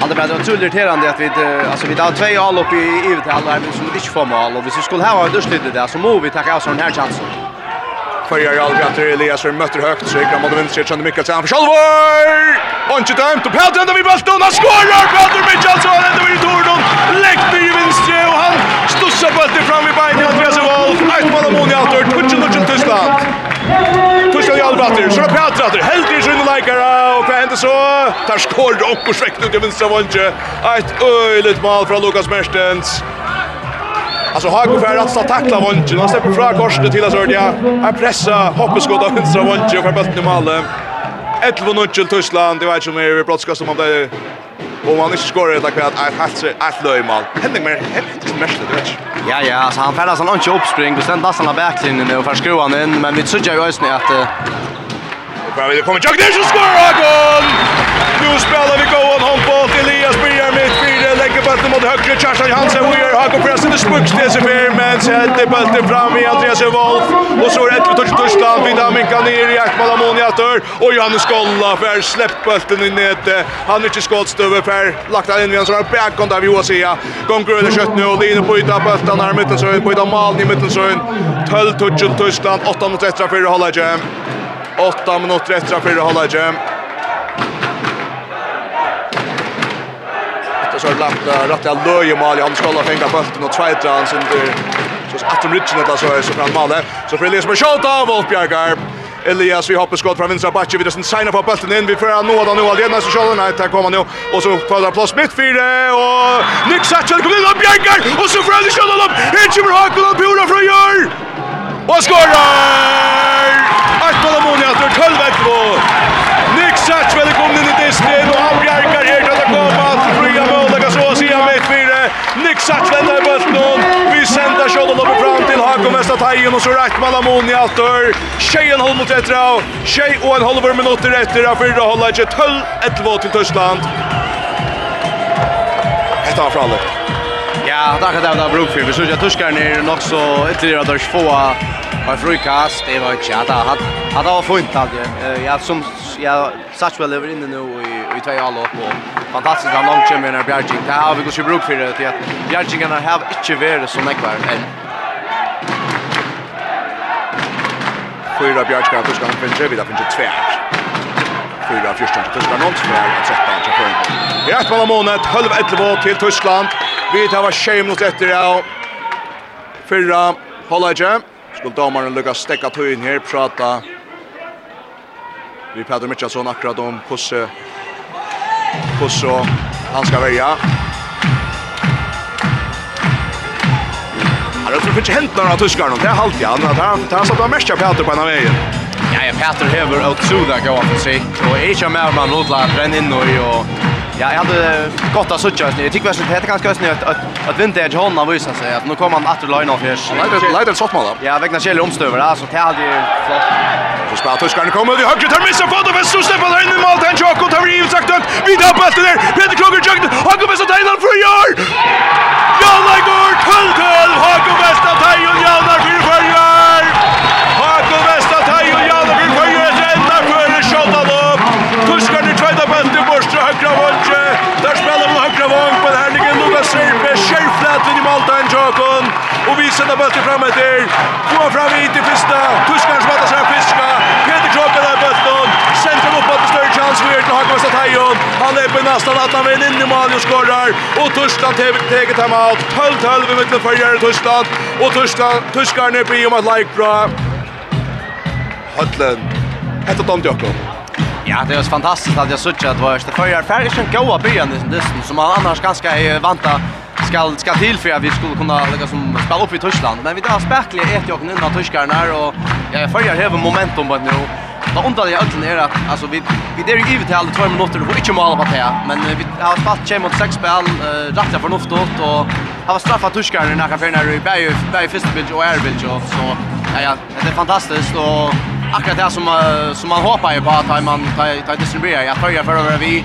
[SPEAKER 5] Hade bara det var tulligt irriterande att vi alltså vi tar två all upp i i till alla men som inte får mål och vi skulle ha en dusligt där så måste vi ta oss den här chansen.
[SPEAKER 4] Förjar jag att Elias möter högt så kan man vinna sig mycket sen för Schalvor. Och inte dömt och Petter ändå vid bollen och skorar Petter Michelsson ändå i Tordon. läckt i vänstre och han stussar bollen fram i benen Andreas Wolf. Ett mål mot Jator 2-0 till Tyskland. Pjatratter, så Pjatratter, helt i sin leikare, og hva hender så? Der skår det opp og svekt ut i vinstra vondje. Et øyligt mal fra Lukas Merstens. Alltså Hago för att ta tackla vondje, han släpper fra korset till oss Ördia. Här pressar hoppeskott av vänstra vondje och för bulten i målet. 11-0 till Tyskland, det var ju mer brottskast som han det om han ikke skårer etter hvert er helt, helt løy mål. Henning mer helt mestlig, du vet ikke.
[SPEAKER 5] Ja, ja, altså han færdes han ikke oppspring, bestemt nesten av backlinjen og får skru han inn, men vi
[SPEAKER 4] trodde jo øyne at... Uh... Bare vil det komme Jack Nielsen skårer og gål! Nå spiller Högre Kjartan Hansen och gör Jakob spooks det så fair men sätter bulten fram i Andreas Wolf. Och så är det ett touch touch där vid Aminka ner i Jakob Ammonia dör och Johannes Golla för släpp bulten i nät han är inte skottstöver för lagt han in igen så back on där vi å säga kom gröna kött nu och det på yta bulten här mitten så på yta mal i mitten så 12 touch touch Tyskland 8 mot 13 för hålla 8 minuter efter för hålla jam Det så lagt rätt att löja mål Han ska hålla fänga bulten och tvätta han sin. Så att de rytchen där så är så fram mål. Så för Elias med shot av Wolfbjergar. Elias vi hoppas skott från vänstra backen vi doesn't signa på bulten in vi får nå då nu alena så kör nej där kommer nu och så kvalar plats mitt fyra och Nick Satchel kommer in och Bjergar och så får han skjuta upp. Hitch med Hakon och Pura från Jörn. Och skorar! Ett mål mot Jörn Kölbäck. Nick Satchel kommer in Isak vender bulten. Vi sender skjolden opp fram til Hakon Vestateien, og så rett man Lamon i alt dør. Tjejen holder mot etter av. Tjej og en halv minutter etter av fyrre holder ikke 12-11 til Tyskland. Hetta fra alle.
[SPEAKER 5] Ja, det er det det bruk for. Vi synes at tyskerne er nok så ytterligere at deres få var frukast. Jeg vet ikke, det hadde vært fint alt. Ja, som jeg satt vel over inne nå i tvei alle opp og fantastisk han langt kommer når Bjergjeng. Det har vi gått i bruk for det til at Bjergjengene har ikke vært så jeg var.
[SPEAKER 4] Fyra Bjergjengene av tyskerne finner tre, vi da finner tvær. 4-14 til Tyskland, 0-2-13 til Føringbånd. I ett mål av måned, 11 til Tyskland. Vi tar var tjej mot efter ja. Fyra hållaje. Skulle domaren lycka stäcka tøyen här prata. Vi pratar mycket sån akkurat om Kosse. Kosse han ska välja. Han har tror inte hänt några tyskar någon. Det är halvt ja. Det har satt av mest Peter på en av vägen.
[SPEAKER 5] Ja, ja, Peter häver åt Sudak av sig. Och är inte mer man odlar den in och Ja, jag hade gott att söka just nu. Jag tycker väl det heter ganska just nu att att, att vintage hon visar sig att nu kommer han att line off här.
[SPEAKER 4] Leider leider shot mål.
[SPEAKER 5] Ja, vägna Kjell omstöver där så det hade ju flott.
[SPEAKER 4] Så spelar tyskarna kommer det höger tar missar fot och så släpper han in i mål den Jakob tar ju sagt att vi där på där. Peter Kroger jukt. Han kommer så tajnar för gör. like går till till. Han kommer bästa tajjon Jalla för gör. Han kommer bästa tajjon Jalla för gör. Ända för shot. Där spelar man högra vång på här ligger Luka Serpe. Skärflat i Malta en Jokon. Och vi sätter bollen fram efter. Två fram i till första. Tuskar som att sig fiska. Peter Kroppen där bollen. Centrum uppåt på större chans för till Hakan Statajon. Han är på nästan att han vinner in i mål och skorrar. Och Tyskland teget hem out. 12-12 i mitten för Jerry Tyskland. Och Tyskland, Tyskarna i om att like bra. Höllen. Hetta dom Jakob.
[SPEAKER 5] Ja, det är så fantastiskt att jag såg att det var det förra färgen som goa början i som man annars ganska är vanta ska ska till för att vi skulle kunna lägga som spela upp i Tyskland. Men vi där spärkliga ett jag innan tyskarna och jag förra har momentum på nu. Det onda i ödlen är att alltså vi vi där ju givet till alla 2 minuter och inte mål på det men vi har fast chem mot sex spel rätta för något och har straffat tuskar när kan förna i Berg Berg första bild och är bild och så ja ja det är fantastiskt och akkurat det som som man hoppar ju på att man tar distribuerar jag tror för över vi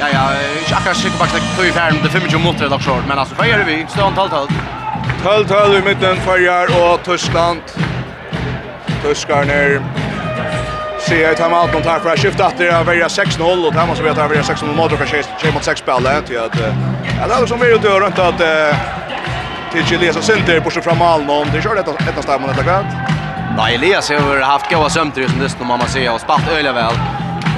[SPEAKER 5] Ja ja, ich akka schicke bakst du i färden de 25 minuter dock short, men alltså vad är det vi? Stånd 12 12.
[SPEAKER 4] 12 12 i mitten för och Tyskland. Tyskarna ner se i timeout mot tar för att skifta att det är välja 6-0 och Thomas vet att välja 6-0 mot och kanske tjej mot 6 spelet till att ja det är som vi ut och runt att till Chile så center på sig fram all någon det kör detta detta stämmer detta gott.
[SPEAKER 5] Nej Elias har haft goda sömnter som det som man ser och spart öliga väl.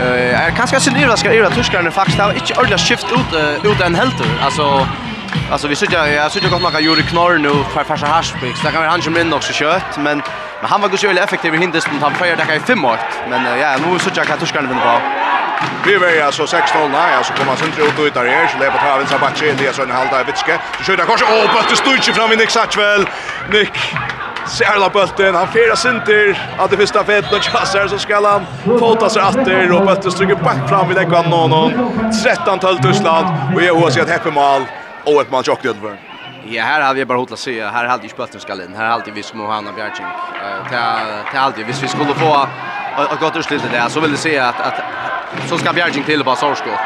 [SPEAKER 5] Eh är kanske så nervös ska göra tuskarna faktiskt har inte ordla skift ut ut en helt alltså Alltså vi sitter jag sitter gott man kan knorr nu för farsa hash så kan vi han som in också kött men Men han var ju själv effektiv i hindesten, han fejade där i fem år. Men ja, nu så jag kan tuska vinna på.
[SPEAKER 4] Vi var ju alltså 6-0, nej, alltså kommer sen tre ut där här, så lever på Havens Abache, Elias och en halv där vitske. Så skjuter kanske, åh, bättre styrke fram i Nick Satchwell. Nick Särla bulten, han fyra sinter av det första fett och chassar så ska han fota sig åter och bulten stryker back fram i läggan någon 13-12 Tyskland och jag hoppas att Heppe mål och ett mål chockad
[SPEAKER 5] Ja, här hade jag bara hotlat se. Här hade ju spötten ska in. Här hade vi som Hanna Bjärching. Eh till till alltid hvis vi skulle få ett gott utslag där så vill det se att att så ska Bjärching till på Sarskott.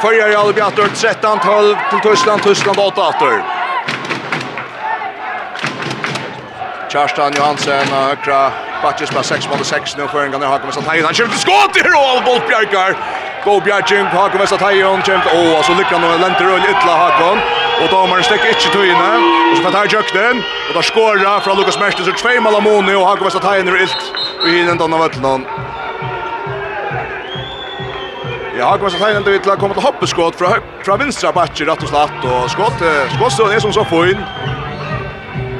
[SPEAKER 4] Förjar jag Bjartur 13 12 till Tyskland Tyskland 8 åter. Kjarstan Johansen högra Batches på 6 mot 6 nu för en gång har kommit så tajt. Han skjuter skott i roll boll Bjarkar. Go Bjarkar har kommit så tajt och. Åh, så lyckas och länta rull ytla Hakon og domaren stäcker inte tøyene, Och så får han jøkken, og da skårer fra Lukas två mål tvei malamoni, og Hago Vesta Teiner ilt, og hinn enda av vattnet. Ja, Hago Vesta Teiner enda vidt kommer til hoppeskått fra, fra vinstra bakker, rett og slett, og skått, skåttstøen er som så få fin.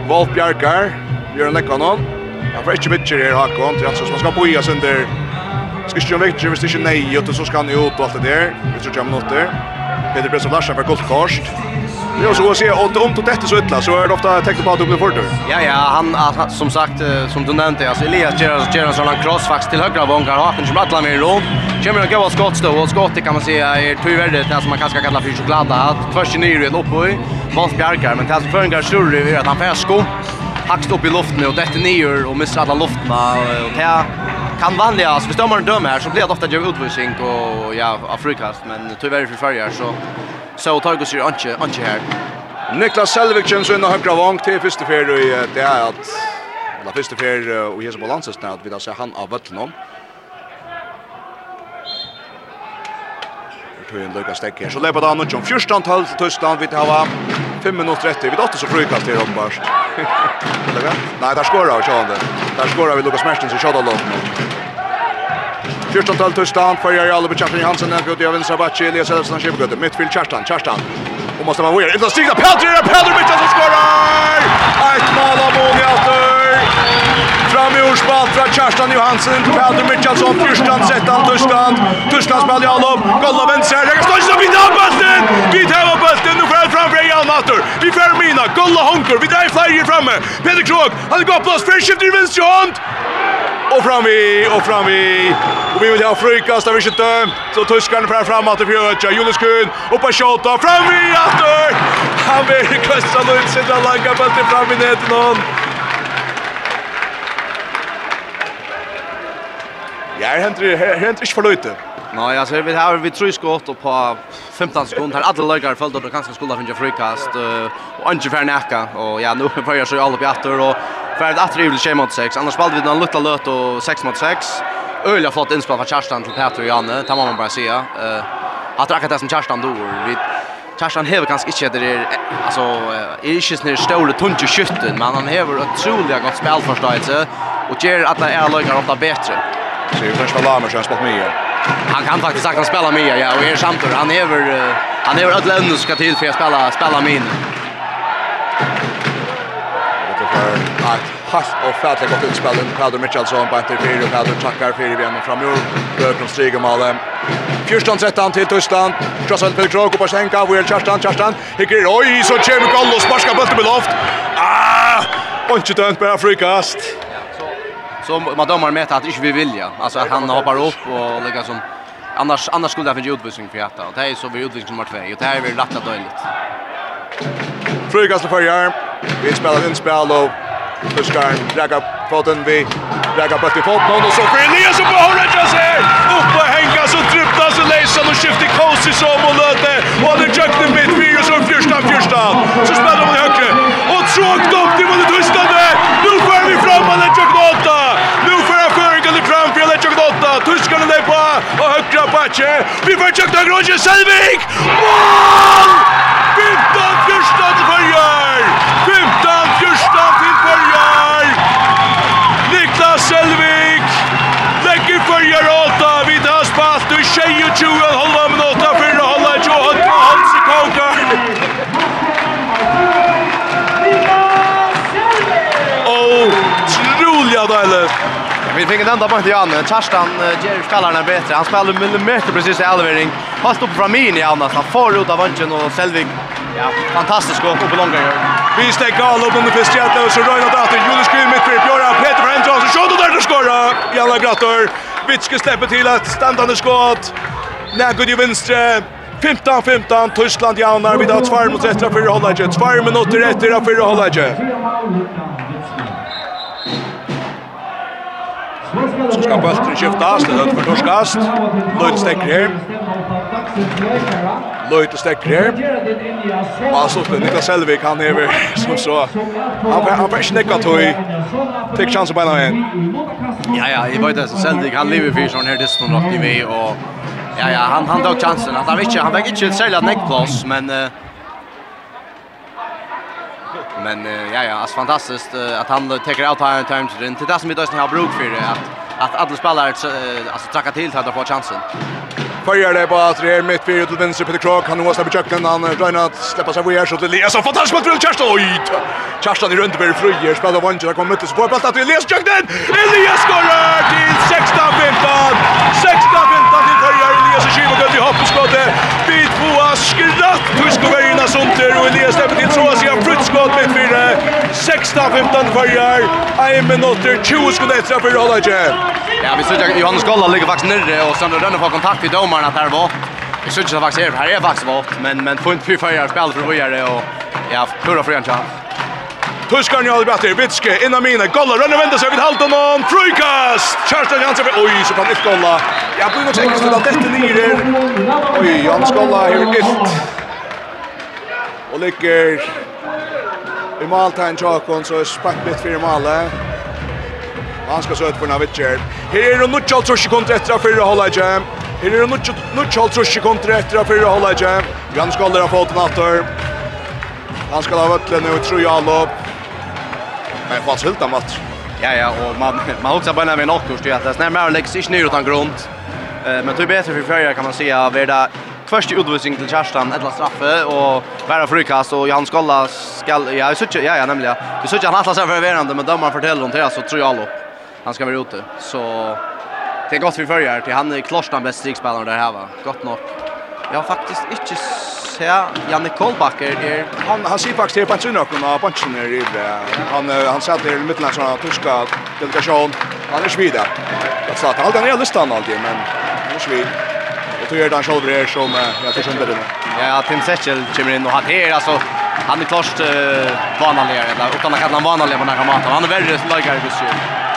[SPEAKER 4] Wolf Bjarkar, Bjørn Lekkanon, han får ikke midtjer her, Hago, til at man skal boia sin der, skal ikke gjøre midtjer, hvis det ikke nei, og så skal han jo ut og alt det der, vi tror ikke han minutter. Peter Brøsson Larsen fra Guldkorst. Jo, så att säga om om detta så illa så är det ofta tecken på att de blir.
[SPEAKER 5] Ja ja, han som sagt som du nämnde alltså Elias Gerard Gerard så han cross fax till högra vångar haken som rattlar med ro. Kommer att gå av skott då och skottet kan man säga är tyvärr det som man kanske kallar för choklad att först i nyren upp och Wolf Bjarkar men tas för en gashur är att han får skott. Hackst upp i luften och detta nyr och missar alla luften och det kan vanliga alltså förstår man dömer så blir det ofta ju utvisning och ja afrikast men tyvärr för färger så så tar Gus ju anke anke här.
[SPEAKER 4] Niklas Selviksen så in och högra vång till första fer och det är att la första fer och Jesus balansen snart vi där ser han av völlen om. Tror en Lucas stekk her. Så löper han och John 14 12 Tyskland vi tar 5 minutter etter. Vi då så frukast her om Nei, der skårer vi, sjående. Der skårer vi Lukas Mertens i shot av Kjørstan tal Tørstan, Farjar Albe Kjartan Hansen, den gudde av vinstra batje, Elias Elfsen av Kjepegudde, mittfyll Kjartan, Kjartan. Och måste man vore, Inte stigna, Peltri, det er Peltri Mitchell som skorar! Ett mål av Moniater! Fram i orspalt från Kjartan Johansen, Peltri Mitchell som Kjørstan, Zettan, Tørstan, Tørstan spelar i Alom, Golla venstre, Rekka Stolsen, vi tar bøsten! Vi tar bøsten, nu får jeg fram fra Jan Matur, vi får Mina, Golla Honker. vi dreier flyger framme, Peter Krog, han går på oss. plass, fyrskift i vänster hand. Och fram vi, och fram vi. Och vi vill ha frukast av skytte. Så tyskarna fram framåt till Fjöcha. Jonas Kuhn upp på skott. Fram vi åter. Han vill kasta ut sitt där på till fram i nätet någon. Ja, händer händer inte för lite.
[SPEAKER 5] Nej, alltså vi har vi tror skott och på 15 sekunder har alla lagar följt och kanske skulle ha funnit frukast och inte för näka och ja, nu börjar så alla på åter och För att attra till 6 mot 6. Annars spelade vi den lilla löt och 6 mot 6. Öliga flott inspel från Kerstan till Peter och Janne. Det man bara säga. Eh att racka det som Kerstan då. Vi Kerstan hever kanskje ikke det er, altså, er ikke sånn ståle tunge skytten, men han hever utrolig godt spillforståelse, og gjør at det er løgner ofte bedre.
[SPEAKER 4] Så det er første lamer som har spelat mycket.
[SPEAKER 5] Han kan faktiskt sagt han spela mye, ja, och är samtur. Han hever, han är över evne som ska till för att spela spille min.
[SPEAKER 4] att halt och färdligt gott utspel in Pedro Mitchellson på ett fyra och Pedro tackar fyra igen och framgör Björkman stryker målet. 14-13 till Tyskland. Krossel på Krok på Schenka, är Kerstan, Kerstan. Hicker, oj, så kommer Gallo och sparkar bulten med loft. Ah! Och inte dömt bara frikast.
[SPEAKER 5] Så man dömer med att inte vi vilja. Alltså att han hoppar upp och lägger som annars annars skulle det finnas utvisning för detta. Och det är så vi utvisning nummer 2 och det här är väl rätt dåligt.
[SPEAKER 4] Frikast för Jarm. Vi spelar inspel och Tyskar lägger foten vi lägger bort i foten. Och så för Elias och Borja här upp och hänga så tryckta så Leisen och skiftar i som och löte och det jökte bit vi och så första första så spelar de högre. Och tråkt upp till var det tystande. Nu får vi fram alla jöknota nu får jag förga det fram för alla jöknota tyskarna där på och högra patche vi får jökta Grönje Selvik! Mål! 15 första
[SPEAKER 5] fick en enda bort i Janne. Kerstan ger spelarna bättre. Han spelar millimeter precis i elvering. Fast upp från min i annars. Han får ut av vunchen och Selvig. Ja, fantastisk och uppe långa gör.
[SPEAKER 4] Vi stäcker all upp under första jätten och så rör det efter. Julius Grym mitt grip. Göra Peter Brandjons och skjuter där och skorar. Janne Grattor. Vitske släpper till ett standande skott. Nägud i vänstre. 15-15, Tyskland jaunar vid att 2 mot 1 för Hollage. 2 minuter 1 för Hollage. Så skal bøtten skiftas, det er nødt for torskast. Løyt stekker her. Løyt og stekker her. Niklas Selvik, han hever <laughs> som så. Han, han får ikke nekka tog. Tikk sjanse beina igjen.
[SPEAKER 5] Ja, ja, jeg vet det. Selvik, han lever fyrir sånn her distan rakt i vi. Og, ja, ja, han, han tog chansen. Han, han, inte han, han, inte han, han, han, han, han, Men uh, ja ja, alltså fantastiskt uh, att han tar out här time in. Det där som vi då har bruk för det att att alla spelare uh, alltså tacka till att få chansen.
[SPEAKER 4] Följer det på att det är mitt fyra till vänster Peter Krog. Han måste bli köken. Han röjnar att släppa sig vidare. Så till Elias. Och fantastiskt mot Rull Kerstan. Oj! Kerstan i Röntberg fröjer. Spelar vann. Det kommer möttes. Får plattat till Elias köken. Elias skorrar till 16-15. 16-15 till Följer. Elias i Kiva. Gött i hoppskottet. Vid Moa skratt tysk och värjorna sunter och Elias släpper till tråd sig av fruttskott med fyra 16-15 färjar en minuter 20 skott efter för hålla
[SPEAKER 5] Ja vi såg Johannes Golla ligger faktiskt nere och sen rönner får kontakt i domaren att här var Vi såg att faktiskt här är faktiskt vått men men point fyra färjar spel för det och ja pura för en chans
[SPEAKER 4] Tuskar nu aldrig bättre. Vitske innan mina. Golla rönner vänder sig vid halten om. Frukast! Kerstin Jansson. Oj, så kan ett golla. Jag blir nog säkert att detta nere. Oj, Jans golla här ett. Och ligger i Maltain Jakon så är spackbett för malet, Han ska söt för Navitcher. Här är det nog 12 sekunder efter att förra hålla jam. Här är det nog 12 sekunder efter att förra hålla jam. Jans golla har fått en attor. Han ska ha vötlen nu, tror jag, lopp. Men fast helt amat.
[SPEAKER 5] Ja ja, och man man hoppas bara med något knockar att det snär mer läggs inte ner utan grund. Eh men det är bättre för färja kan man säga värda första utvisning till Kerstan ett straffe och bara frukast och Jan Skolla skall ja så ja ja nämligen. Du såg han alla sig för verande men domaren fortäller om det så tror jag lopp. Han ska vara ute. Så det är gott för färja till han är klart bäst strikspelare där här va. Gott nog. Jag har faktiskt inte se Janne Kolbacker där
[SPEAKER 4] han han ser faktiskt på en och på en i det. han han satt i mitten av såna tyska delegation han är svida jag sa att allt han är listan alltid men nu svid och då är han själv där som jag tror som det
[SPEAKER 5] ja Tim Setchel kommer in och han är alltså han är klart uh, vanligare eller utan att kalla han vanligare på den här maten. Han är värre lagare just nu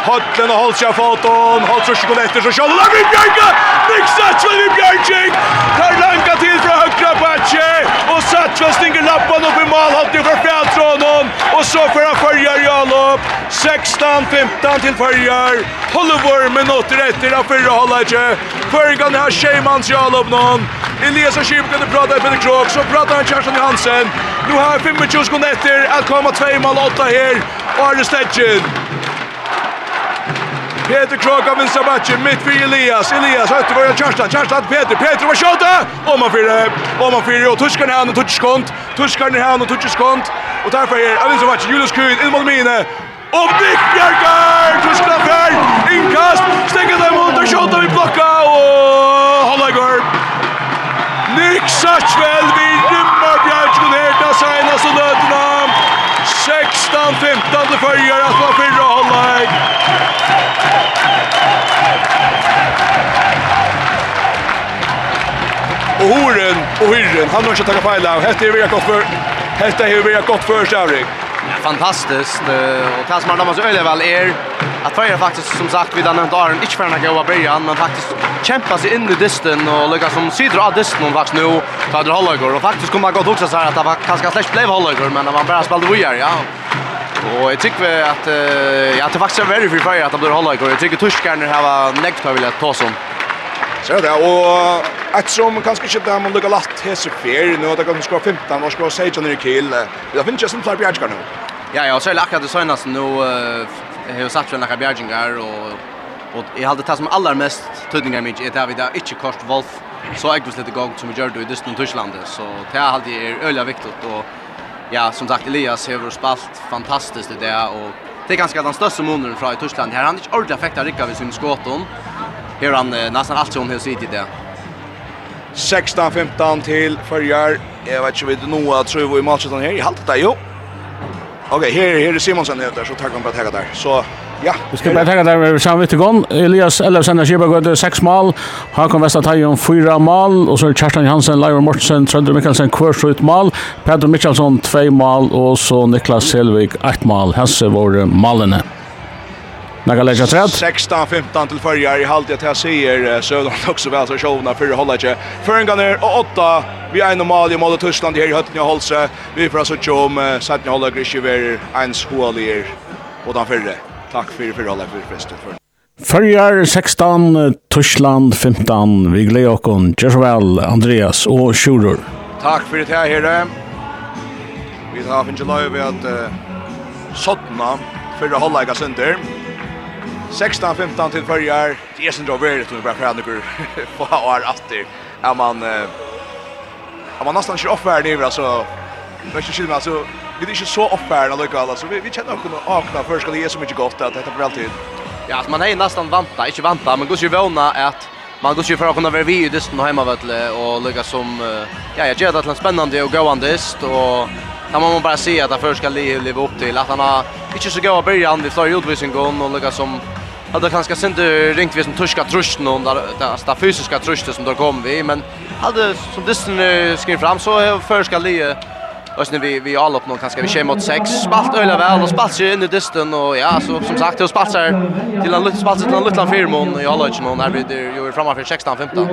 [SPEAKER 4] Høtlen og holdt seg foten, holdt och skjøkken efter så kör vi Bjørke! Nick Satchel vi Bjørking! Tar lanka til fra høyre Apache, og Satchvel stinger lappan upp i malhalten för fjelltrånen, och så får han följa Jalop. 16-15 til følger. Hollywood minutter etter av fyrre holdet. Förgan har Sheimans Jalop någon. Elias och Kjip kunde prata med Fredrik Krog, så pratar han Kjersson Johansen. Nu har 25 sekunder efter att komma två mål åtta här. Och Arne Stetjen. Peter Kroka vinstra matchen, mitt för Elias, Elias ötter var Kjärstad, Kjärstad Peter, Peter var skjuta! Och man fyra, och man fyra, och tyskarna han och tutskont, tyskarna han och tutskont, och därför är vinstra matchen, Julius Kuhn, in mot mine, Och Nick Bjergar, tyskna för inkast, stänger dem mot och skjuta vid blocka, och hålla i. Nick Satchvel, vi Och Horen och Hyrren, han har inte tagit fel av. Hette är vi gott för. Hette är vi gott för Stavrik.
[SPEAKER 5] Ja, fantastiskt och tas man måste öliga väl är att följa faktiskt som sagt vid den här dagen inte förna gå början men faktiskt kämpa sig in i disten och lycka som sidra av disten och faktiskt nu tar det hålla går och faktiskt kommer gott också så här att det var kanske slash blev hålla går men när man bara spelade vidare ja Och jag tycker att uh, ja, det faktiskt är väldigt för att de blir hålla går. Jag tycker tyskarna har negativt, vill jag ta som.
[SPEAKER 4] Så det og ett som kanskje ikke det man lukker latt hese fer nå det kan skåre 15 og skåre 16 i kill. Det finnes ikke som flere bjergskar nå.
[SPEAKER 5] Ja, ja, så er det akkurat det søgnast nå har satt for noen bjergskar og Og jeg hadde tatt som aller mest tøtningar mitt er det vi da ikke kort Wolf så jeg visste litt gang som vi gjør det i Dysten og Tysklandet så det er alltid er øyla viktig og ja, som sagt Elias har spalt fantastisk i det og det er ganske den største måneden fra i Tyskland her han er ikke ordentlig effekt av Rikka ved sin skåten Här han nästan allt som hon sitter det
[SPEAKER 4] 16-15 til Førjar. Jeg vet ikke inte vid Noah tror vi i matchen her. Jeg halte det jo. Ok, her, her er Simonsen ute så tackar han på att täcka där. Så Ja.
[SPEAKER 3] Vi skal bare tenke der vi samvitt igång. Elias Ellefsen Elfsen har gjort seks mål. Håkan Westertajon fyra mål Og så er Kjerstan Johansen, Leivor Mortensen, Trondheim Mikkelsen Kvørsrut mål. Pedro Mikkelsson två mål Og så Niklas Selvik ett mål. Hasse var mallene. Några lägger träd.
[SPEAKER 4] 16-15 till förjar i halvtid att jag säger Söderholm <laughs> också väl så showna för hålla inte. Förringar ner och åtta. Vi är en normal i målet Tyskland här i Höttinge Holse. Vi får så tjå om Satne Holla Grishiver en skålier och den förre. Tack för för alla för festen för.
[SPEAKER 3] Förjar 16 Tyskland 15. Vi gleder oss Jesvel Andreas och Sjurur.
[SPEAKER 4] Tack för det här herre. Vi har finnit lov at uh, sottna för att hålla sig 16-15 till förjar. Det är sen då väl det bara kan du <laughs> få år efter. Är man är man nästan inte offärd nu alltså. Men så skiljer alltså vi är inte så offärd alltså alltså vi vi känner också att akna för ska det är så mycket gott att detta blir alltid.
[SPEAKER 5] Ja, alltså man är nästan vanta, inte vanta, men går ju vana att man går ju för att kunna vara vid just nu hemma vet och lucka som ja, jag gör det till spännande och gåande och Där man må bara se att det först ska leva upp till att han har inte så goda början vid flera utvisningar och lucka som hade kanske synte ringt vi som tyska trusten och där där fysiska trusten som då kom vi men hade som det skrev fram så förska lie Och sen vi vi all upp någon kanske vi kör mot 6 spalt öle väl och spalt sig in i dysten och ja så som sagt det spalt sig till en liten spalt till en liten firmon i alla inte någon när vi det gör framåt för 16 15.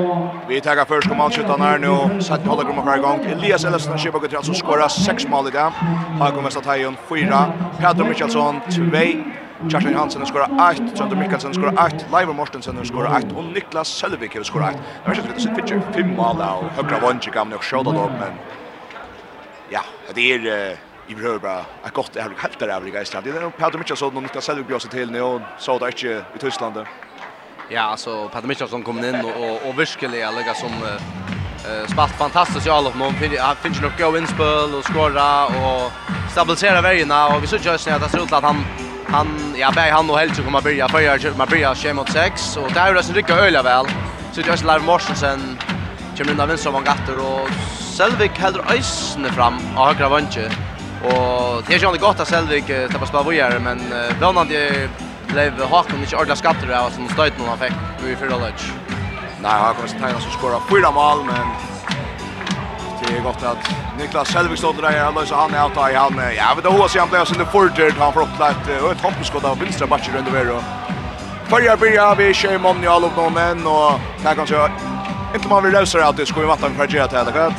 [SPEAKER 4] Vi tar först kom allt när nu satt hålla grumma för igång. Elias Ellison köper går till skora 6 mål i dag. Har kommit att ta Statajon 4, Pedro Michelsson 2 Kjartan Hansen har skorat 8, Trond Mikkelsen har skorat 8, Leiver Mortensen har skorat 8 och Niklas Selvik har skorat 8. Det är inte så pitcher fem mål av högra vånchen kan och skjuta då men ja, det är i behöver bara ett gott är helt där övriga i stadion. Det är Peter Mikkelsson och Niklas Selvik bjöd sig till nu och så där inte i Tyskland.
[SPEAKER 5] Ja, alltså Peter Mikkelsson kom in och och verkligen lägga som eh spalt fantastiskt i alla mån. Han finns nog gå inspel och skora och stabilisera vägarna och vi såg just nu att det ser ut att han han ja bär han och Helge kommer börja förra man börjar schema 6 och där är det så rycka öliga väl. Så just är Live Morsensen kommer undan vänster man gatter och Selvik häller ösne fram av högra vänster. Och det är ju inte gott att Selvik tappar spel vidare men vånande blev Hakon inte ordla skatter där som stöt någon han fick nu i förra lunch.
[SPEAKER 4] Nej, Hakon ska ta och skora fyra mål men Det är gott att Niklas Selvigstad där han löser han är ute han. Ja, men då hos han blev sin forward han får upp ett ett hoppskott av vänstra backen runt över. Förra börja vi kör mån i alla de män och där kanske inte man vill lösa det att det ska ju vatten för att det.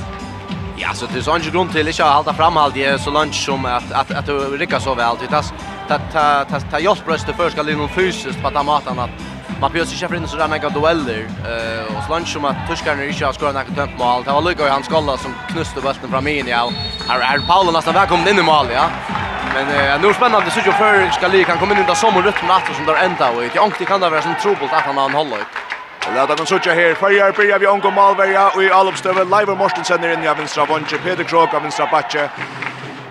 [SPEAKER 5] Ja, så det är sån grund till att hålla fram allt det så långt som att att att rycka så väl Det tas ta ta ta hjälpröster för ska det någon fysiskt på att matan att man bjöd sig in så där mega dueller eh och slant som att tuskarna inte har skorat något tempo mål. Det var Lucas han skalla som knuste bollen fram in ja. Här är Paolo nästan välkommen in i mål ja. Men eh nu spännande så ju för ska lika kan komma in där som rytmen att som där ända och jag antar kan det vara som trubbelt att han har hållit. Og
[SPEAKER 4] lata kan søkja her, fyrir byrja vi ongo Malverja og i allopstøve, Leivor Morstensen er inne i vinstra vondje, Peter Krok av vinstra batje,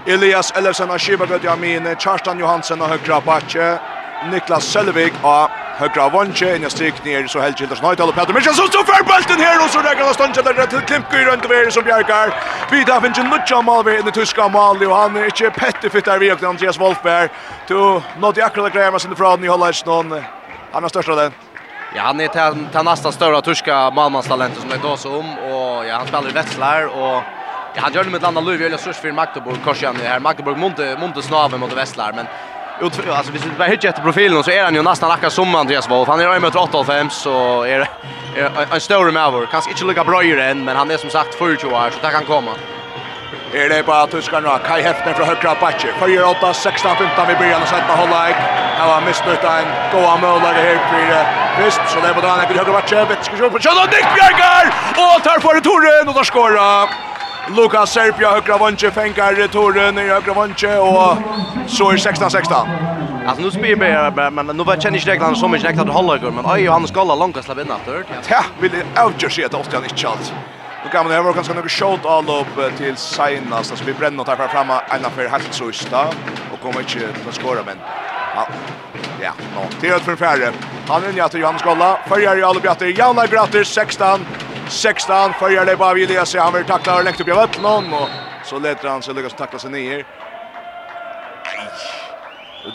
[SPEAKER 4] Elias Ellefsen av Kiva Gødja Amine, Kjarstan Johansen av høyre batje, Niklas Selvig av högra av vanche, en jag stryk ner så helt Gildas Neutal och Petter Michelsson så för bulten här och så han Stancha där till Klimke runt över som bjärkar. Vida finns en lucka mål i den tyska mål och han är inte petter för där vi och Andreas Wolfberg. Du nådde akkurat grejer med sin från i Hollands någon. Han har största den.
[SPEAKER 5] Ja, han är till, till nästa större tyska malmanstalentet som det går så om och ja, han spelar i Wetzlar och ja, han gör det med landa Löwe eller Surs för Magdeburg korsjan här Magdeburg Monte, Monte snaven mot Wetzlar men ut alltså vi sitter hittar efter profilen så är han ju nästan lika som Andreas Wolf. Han är ju med 85 så är en stor med. Kanske inte lika bra ju än men han är som sagt 40 år så det kan komma.
[SPEAKER 4] Är det bara tyskarna nu? Kai Hefner från högra backen. Följer 8, 16, 15 vi börjar och sätta hålla i. Här var missnöjt en goa målare här för visst Så det är på den här högra Ska Vetskar på Kjölland. Dick Bjergar! Och tar för Torren och där skorar. Lukas Serpia högra vånche fänkar returen i högra vånche och så är 16-16.
[SPEAKER 5] Alltså nu spelar jag bara men nu vet jag inte riktigt så mycket att hålla går men oj han skalla långt släppa in efter.
[SPEAKER 4] Ja, vill det outjer sig att Oskar inte chans. Nu kan man det ganska några shot all upp till Sainas så vi bränner tar fram framme en affär helt så ista och kommer inte att skåra men ja. Ja, nå. Det är ett. Han är nere till Johan Skalla. Följer i alla bjatter. Janna Gratter 16. 16 följer det bara vid det han vill tackla och lägga upp i vattnet och så letar han sig lyckas tackla sig ner. Nej.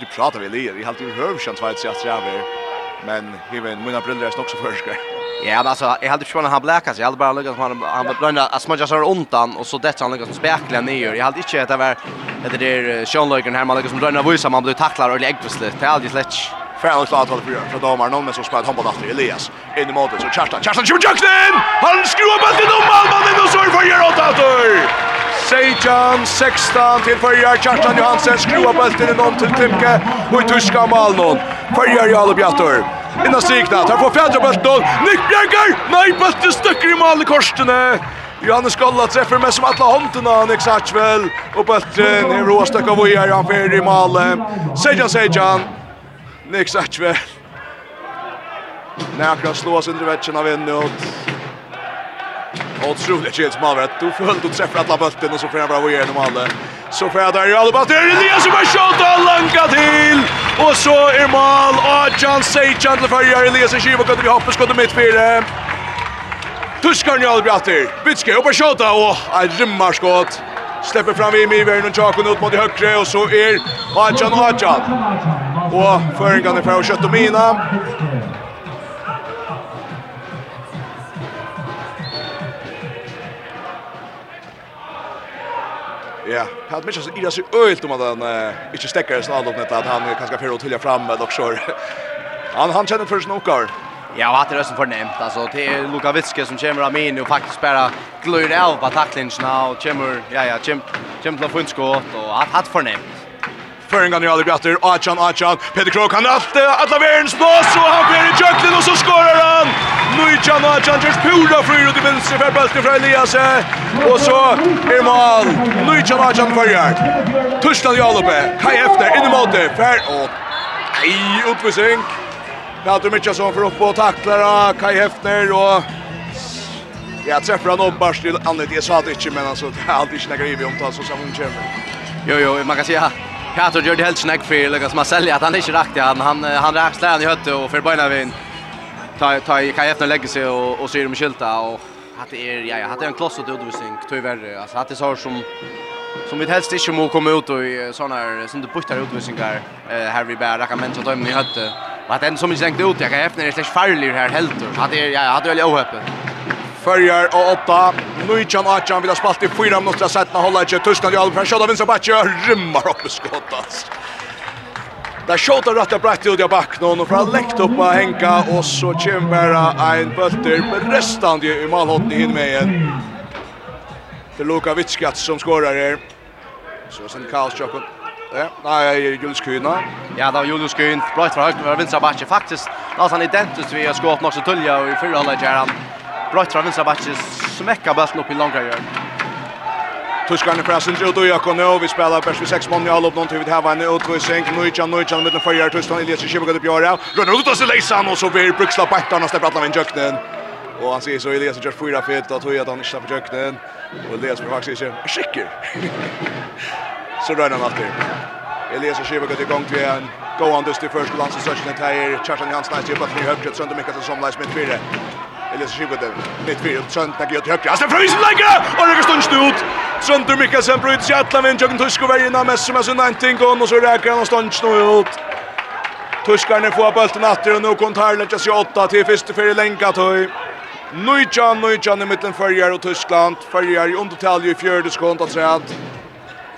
[SPEAKER 4] Du pratar väl har alltid hört i hövskan sig att jag över. Men även mina bröder är också förskar.
[SPEAKER 5] Ja, men alltså jag hade försvunnit han bläkas. Jag hade bara lyckats han han blunda att smudga sig undan och så det han lyckas spekla ner. Jag hade inte att det var det där Sean Logan här man lyckas som blunda visa man blev tacklad och lägg sig. Det är alldeles
[SPEAKER 4] lätt. Färjan slår avtalet för så domar någon men så spelar han på natten Elias in i målet så Kerstan Kerstan skjuter jakten han skruvar bollen om målmannen och så är för gör åt åter Sejan 16 till Färjar Kerstan Johansson skruvar bollen om till Klimke och i tyska målnon Färjar i alla bjattor Inna sikna, tar på fjärde bulten. Nick Bjerger! Nej, bulten stöcker i mål i korsene. Johannes Golla träffar med som alla håndtena Nick Satchwell. Och bulten i råstöck av Vojar, han fer i mål. Sejan, Sejan. Nick Satchwell. väl. Näkra slås under vetchen av en ut. Otroligt chans Malvert. Du följt och träffar alla bulten och så får han bara gå igenom alla. Så får jag där i alla bulten. Elias som har skjutit och lankat till. Och så är mål. Och John Seichan till färjar. Elias och Kiva kunde vi hoppas kunde mitt fyra. Tuskar ni aldrig brattir. Bitske upp och skjuta. Och ett rymmarskott. Släpper fram i Mivern och Chakon ut mot i högre och så är Hajan Hajan. Och föringarna för att kötta mina. Ja, Pat Mitchell är så öjlt om att han inte stäcker i upp att han kanske får att fram med också. Han han känner för snokar.
[SPEAKER 5] Ja, och att det är så förnämt. Alltså, det är Luka Vitske som kommer av min och faktiskt bara glöjer av på tacklingarna och kommer, ja, ja, kommer, kommer till att få en skott och att, att förnämt.
[SPEAKER 4] Føringan i alla bjatter, Achan, Achan, Peter Krog, han ratte, Alla världens blås, och han blir i köklen och så skorar han! Nujan Achan gjørs pura fryr ut i för for bøltet Elias, Och så är mål. Nujan Achan førjar. Tursland i Alope. Kai efter. In i måte, fer, og Nej, utvisning, Peter Mitchelsson för upp och tacklar Kai Hefner och jag träffar han upp bara till Annet. jag sa det inte men alltså det är alltid snägg i om tas så som hon kommer.
[SPEAKER 5] Jo jo man kan säga Peter gör det helt snäck för Lucas som att han är inte rakt han han han räknar han i hötte och för bena vin ta ta Kai efter lägger sig och och syr med skylta och hade är ja jag hade en kloss och utvisning tyvärr alltså hade så som som vi helst inte må komma ut och i såna här som du buttar utvisningar eh här vi bara kan men så tar i hötte Och att den som inte längt ut, jag kan efter det är farlig här helt. Så att det hade jag hade väl ohöppen.
[SPEAKER 4] Följer och åtta. Nuichan Achan vill ha spalt i fyra minuter sett när håller inte Tyskland i allfall. Skjuter vänster back rymmar upp i skottas. Där skjuter rätta brett ut i backen och för att läkt upp och Henka och så kommer en bulter med restan i målhotten in med igen. Det är Luka Vitskats som skårar här. Så sen Karlsson Ja, nej, Julius Kuhn.
[SPEAKER 5] Ja, det var Julius Kuhn. Blått fra høyre, vinstra bakke. Faktisk, la oss han identisk vi har skått nok så tulja og i fyrre halvleg gjør han. Blått fra vinstra bakke, smekka bøtten opp i langra hjørn.
[SPEAKER 4] Tuskarne pressen ut og Jakon og vi spelar bäst vi sex man i all upp någon vi har en utvisning Nujan Nujan med den förra Tyskland, Elias Shibaka upp göra rullar ut och så läser och så blir Bruxla på ettan och släpper alla in jöknen och han ser så Elias gör fyra fet och tror att han inte släpper jöknen och Elias blir faktiskt inte säker så rör han alltid. Elias och Schäfer går igång till en go on this the first lance of session entire Charlton Jansson nice but new högt sönder mycket som Lars med fyra. Elias och Schäfer där med fyra sönder tack jag högt. Alltså frysen lägger och det går stund ut. Sönder mycket sen brut alla vem jag tycker varje namn är som är så 19 gång och så räcker han stund nu ut. Tuskarna får bollen åter och nu kom Tarlet just 8 till första för länka tog. Nujjan, Nujjan i mitten följer och Tyskland Förjar i undertal i fjärde skånt att säga att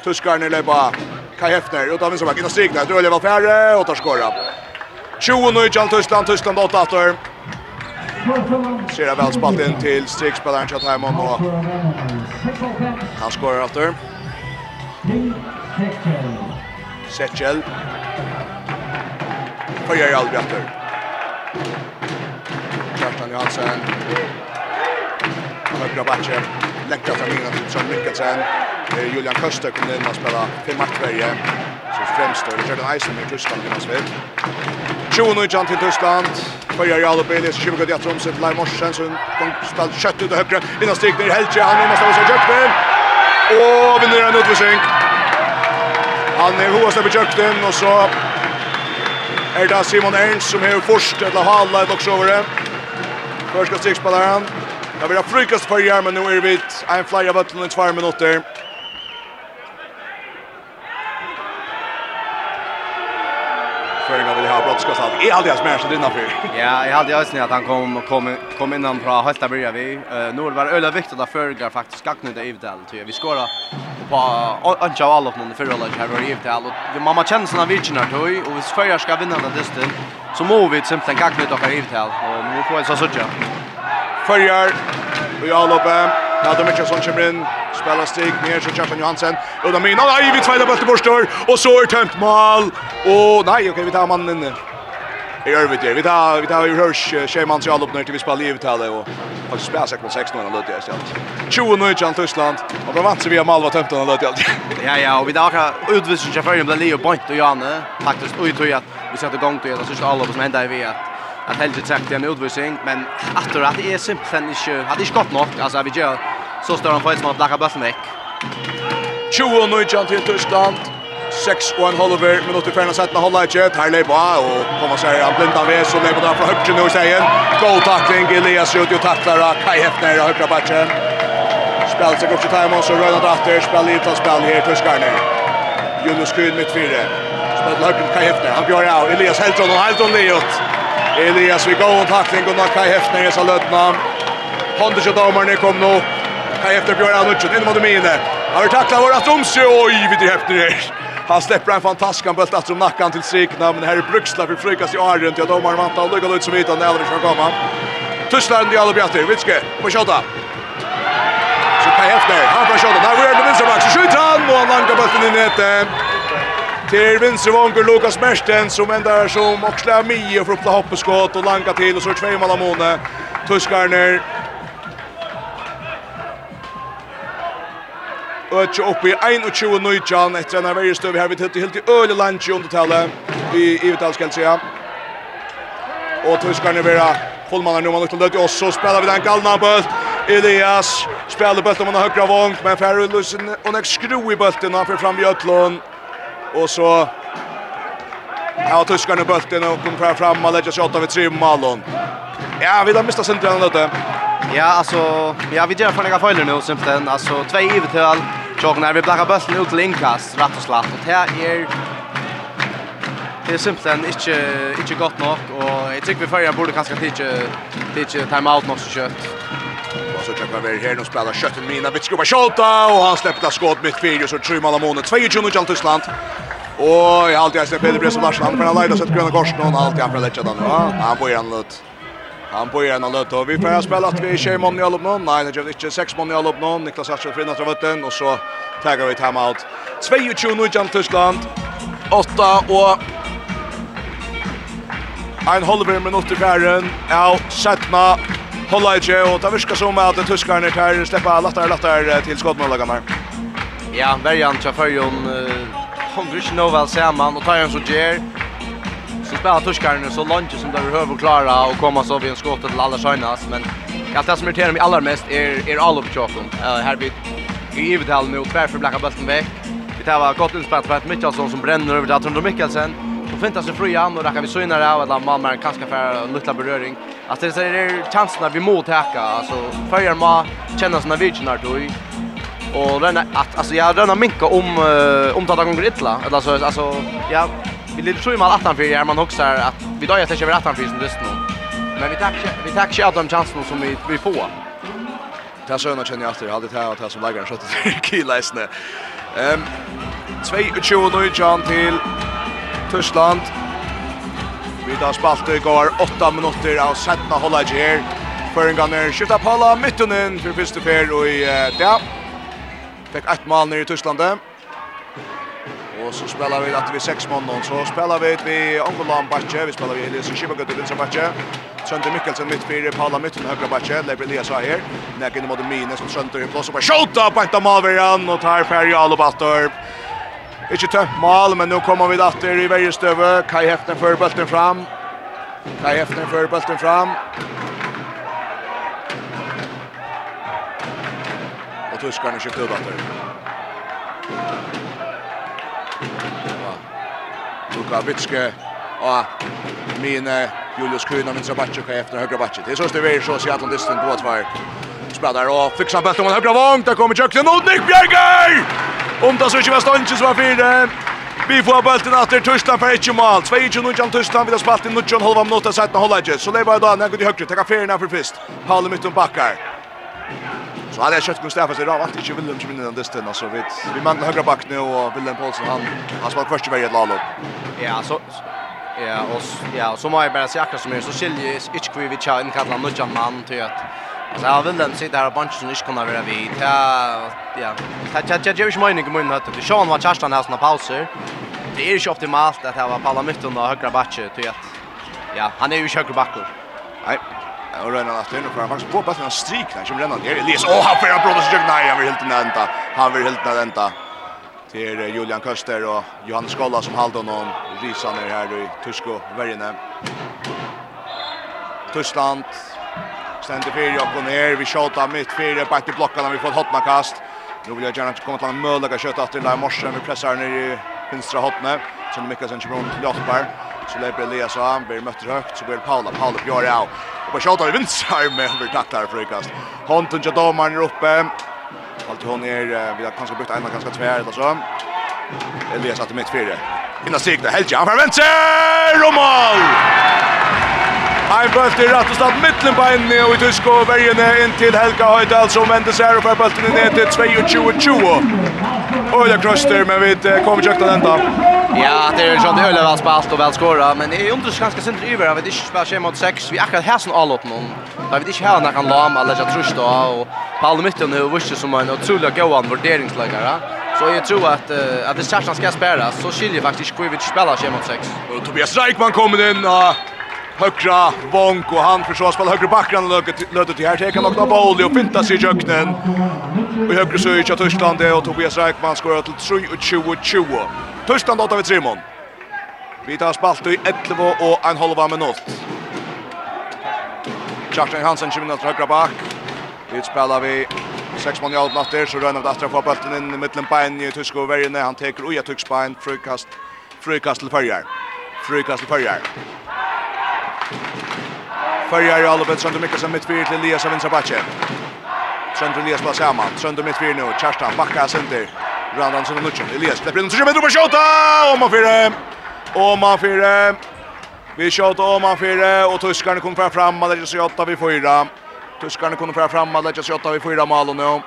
[SPEAKER 4] Tyskarna löpa Kai Hefner utan vem som back in och strikna. Dröjer väl färre och tar skora. 20 nu i Tyskland, Tyskland 8 åter. Ser väl spalt in till strikspelaren Chat Herman och han skorar åter. Setchel. Följer aldrig åter. Kjartan Johansen. Högra backen läckra innan till John Mikkelsen. Julian Köster kom in och spelade för matchvärje. Så främst då, det Eisen i Tyskland i vid. 20 nu till Tyskland. Börjar i Alupi, det är så kivgar i Tromsö till Lai Morsen. Så de spelar kött ut och högre. Innan stryk ner i Helge, han är nästan hos Jökben. Och vinner en utvisning. Han är hovast över på och så är det Simon Ernst som är först att hala ett också över det. Första strykspelaren. Det blir frukast för Jarm men nu är vi en flyer av ötlen i två minuter. Föringar vill ha brottskast allt. Är alldeles mer som det innanför.
[SPEAKER 5] Ja, jag hade ju sett att han kom kom kom innan bra hösta börja vi. Uh, nu var öle viktigt att Föringar faktiskt skaknade i Ivdal tror. Vi skora på Anja Wall upp någon förra lag här var i Ivdal och vi mamma känner såna virginar toy och vi Föringar ska vinna den dysten så må vi simpelthen skakna ut och i Ivdal och nu får jag så
[SPEAKER 4] sådär. Följer i avloppet. Nader Mitchelsson kommer in. Spelar stig ner så Kjartan Johansen. Och min. Nej, vi tvejda bulten borstår. Och så är tömt mål. Och nej, okej, vi tar mannen inne. Jag gör vi det. Vi tar vi tar ju hörs Scheman så allop när till vi spelar livet här och faktiskt spelar mot sex nu när det jag ställt. 20 nu i Tyskland och bra vi har Malva tömt när löt jag.
[SPEAKER 5] Ja ja, och vi där har utvisning för Leo Point och Janne faktiskt oj tror jag att vi sätter igång till det så ska alla som ända i vi att att helt sagt en utvisning men åter att det är simpelt inte hade inte gått nog alltså vi gör så står han på som att blacka bollen veck
[SPEAKER 4] 20 nu John till Tyskland 6 och en halver men åter färna sätta hålla i kött här lepa och kommer sig han blinda vid så på där från högt nu säger go tackling Elias ut och tacklar Kai Hefner i högra backen. Spelar sig upp till och så rör han åter spel lite spel här Tyskarna Jonas Kuhn med fyra Spel högt Kai Hefner han gör av. Elias Helton och Heltron Leot Elias vi går och tackling och Kai Hefner är i Salötna. Pontus och domaren kom nu. Kai Hefner gör han ut in mot Mine. Han har tacklat våra Tromsö. Oj, vi det Hefner här. Han släpper en fantastisk han att från nackan till strikna. men här är Bruxla för flygas i Arjen Ja, domaren vant och luggar ut som utan när det ska komma. Tyskland i alla bjatter. Vitske på tjata. Så Kai Hefner, han får tjata. Där är det vänsterback. Så skjuter han och han lankar bulten in i nätet till vänster vanker Lukas Mersten som ändar som och slår Mie för uppla hoppeskott och lanka till och så två mål Tuskarner. Och upp i 21 nöjan efter när varje stöv här vi tittar helt i öle lunch under talet i i vital ska säga. Och Tuskarner vera fullmannar nu man luktar och så spelar vi den galna bult Elias spelar bollen om har högra vång men Ferrell Lusen och nästa skru i bulten och för fram i Ötlund och så Ja, tyskarna i bulten och kommer fram och lägger sig åtta vid tre Malon. Ja, vi har mistat centralen lite.
[SPEAKER 5] Ja, alltså, ja, vi gör för några följder nu, simpelthen. Alltså, två ivetöl. Tjock när vi blackar bulten ut till inkast, rätt och slatt. Och här är... Det är simpelthen inte, inte gott nog. Och jag tycker vi följer borde kanske inte, inte time out något så kött.
[SPEAKER 4] Så tjockar vi här nu spelar skötten mina Bitskova Scholta och han släppte skott mitt fyra så tror man mål 22 till Tyskland. Och jag alltid ser Peder Bresson Larsson han för lejda sett gröna korsen och alltid han för lätta den. Ja, han bor igen lut. Han bor igen lut och vi får spela att vi kör mån i all uppnån. Nej, det gör inte sex mån i all uppnån. Niklas Hatcher finner från vatten och så taggar vi time out. 22 till Tyskland. 8 och Ein halver minutt i færen, av Sætna hålla i tje, och det virker som att tyskarna kan släppa lättare lättare till skottmålagarna.
[SPEAKER 5] Ja, värjan tja förjon, hon vill inte nå väl samman, och tar en så ger, så spelar tyskarna så långt som de behöver klara och komma så vid en skottet till alla sjönas, men allt det som irriterar mig allra mest är, är all upptjocken. Uh, här blir givet här nu, tvärför blackar bulten väck. Vi tar var gott inspelat för att Mikkelsson som bränner över till Trondor Mikkelsen och finta sig fria och där kan vi syna det av att man man kanske för en liten beröring. Att det är chansen att vi mot hacka alltså förr man känner såna visioner då i och den att alltså jag rönnar minka om om tata gånger illa eller alltså alltså ja vi lite tror man att han för är man också att vi då jag tänker att han finns just nu. Men vi tackar vi tackar att de chansen som vi vi får.
[SPEAKER 4] Det sjöna känner jag efter, jag hade det här att det som som läggaren skötte till Kielajsne. Um, 22-19 till Tyskland. Vi tar spalt i går 8 minutter av Setna Hollage her. Føringene skifter på alla midtunnen for første fer og i det. Fikk ett mål nere i Tyskland. Og så spelar vi att vi seks månader, så spelar vi vi Angolan Batche, vi spelar vi Elias Shibagud i Vincent Batche. Sønder Mikkelsen mitt fyrir Paula Mitten høyre Batche, Leibri Elias var her. Nek inn mot Mine som Sønder i plås og bare skjota på et av Malveran og tar ferdig Alubator. Alubator. Ikke tømt mal, men nå kommer vi datter i vergestøve. Kai Heften fører bølten fram. Kai Heften fører bølten fram. Og tyskerne skifter ut datter. Luka Vitske og mine Julius Kuhn av vinstra batje og Kai Heften høyre batje. Det er sånn det vi er så sier Atlantisten på at var. Spredder og fikser bølten om en høyre vang. Der kommer Jøklen og Nick Bjerger! Om det så ikke var ståndsen som var fire. Vi får bulten etter Tyskland for ikke mål. 22-19 Tyskland, vi har spalt i 19,5 minutter, 17 holdet Så det jeg da, når jeg går til høyre, tekka ferien her for først. Paule midt om bakkar. Så hade jag kött Gunnar Stefans idag, vart inte Willem som vinner den distan. så vi vi manglar högra back nu och Willem Paulsen han han spelar första vägen lall upp.
[SPEAKER 5] Ja, så ja, och ja, så må jag bara säga akkurat som är så skiljer inte kvar vi tjän kallar någon annan till att Så jag vill den sitta här och bunch som inte kunna vara vid. Ja, ja. Ta ta jag Jewish mining kommer inte att. Sean var chastan här såna pauser. Det är ju optimalt att ha var palla mitt under högra backe till att. Ja, han är ju högra backer.
[SPEAKER 4] Nej. Och Röna att nu får faktiskt på bara en strik där som Rönan ner. Elias, åh, han får en bra strik. Nej, han vill helt nänta. Han vill helt nänta. Till Julian Köster och Johan Skolla som håller honom. Risan ner här i Tysko värjene. Tyskland Ständer fyra och går ner. Vi tjatar mitt fyra på ett blockarna. Vi får ett hotna kast. Nu vill jag gärna komma till en möjliga kött att den där morsen. Vi pressar ner i vänstra hotna. Så Mikkelsen kommer runt till Jakobar. Så lägger Elias och han blir mött högt. Så blir Paula. Paula gör det av. Och på tjatar i vänstra <laughs> med, Vi tacklar frukast. Honten till domaren är uppe. Allt hon är, vi har kanske bytt en ganska tvär eller så. Elias att mitt fyra. Innan stigna, Helge, han får vänster! Och mål! Ein bølt i rett og slett midtlen på inn og i tysk og vergene inn til Helga Høydal som vender seg og bøltene ned til 22-20. Øyla krøster, men vi kommer ikke til enda.
[SPEAKER 5] Ja, det er sånn Øyla vel spalt og vel skåret, men jeg undrer seg ganske sint iver, jeg vet ikke hva skjer mot 6, vi akkurat her som alle noen. Jeg vet ikke her når han lam, eller ikke trus da, og på alle midten er vurset som en utrolig gåan vurderingsleggere. Så jag tror att uh, att det Sarsan ska spärras så skiljer faktiskt Kovic spelar sig mot 6.
[SPEAKER 4] Och Tobias Reikman kommer in och högra bonk och han försöker spela högra backen löter till här. Det kan lockna boll och finta sig i jöknen. Och högra så är Tyskland det och Tobias Räkman skorar till 3 och 20 och 20. Tyskland åtta vid Simon. Vi tar spalt i 11 och en halva minut. Kjartan Hansen kommer till högra back. Vi spelar vi sex man i allt natter så rönnar det att få bollen in i mitten på en i tyska och värjande. Han tar oja i tysk på en frukast. Frukast till färjar. Frukast till färjar. Följer i Albert Sönder Mikkelsen mitt mittfyr till Elias av Vinsabache. Sönder Elias på samman. Sönder mittfyr nu. Kerstan backar center. Randan som Lucien. Elias släpper in. Sönder på skjuta! Och man fyra. Och man fyra. Vi skjuter om man fyra. Och tyskarna kommer fram fram. Alla lägger sig åtta vid fyra. Tyskarna kommer fram fram. Alla lägger sig åtta vid fyra mål nu.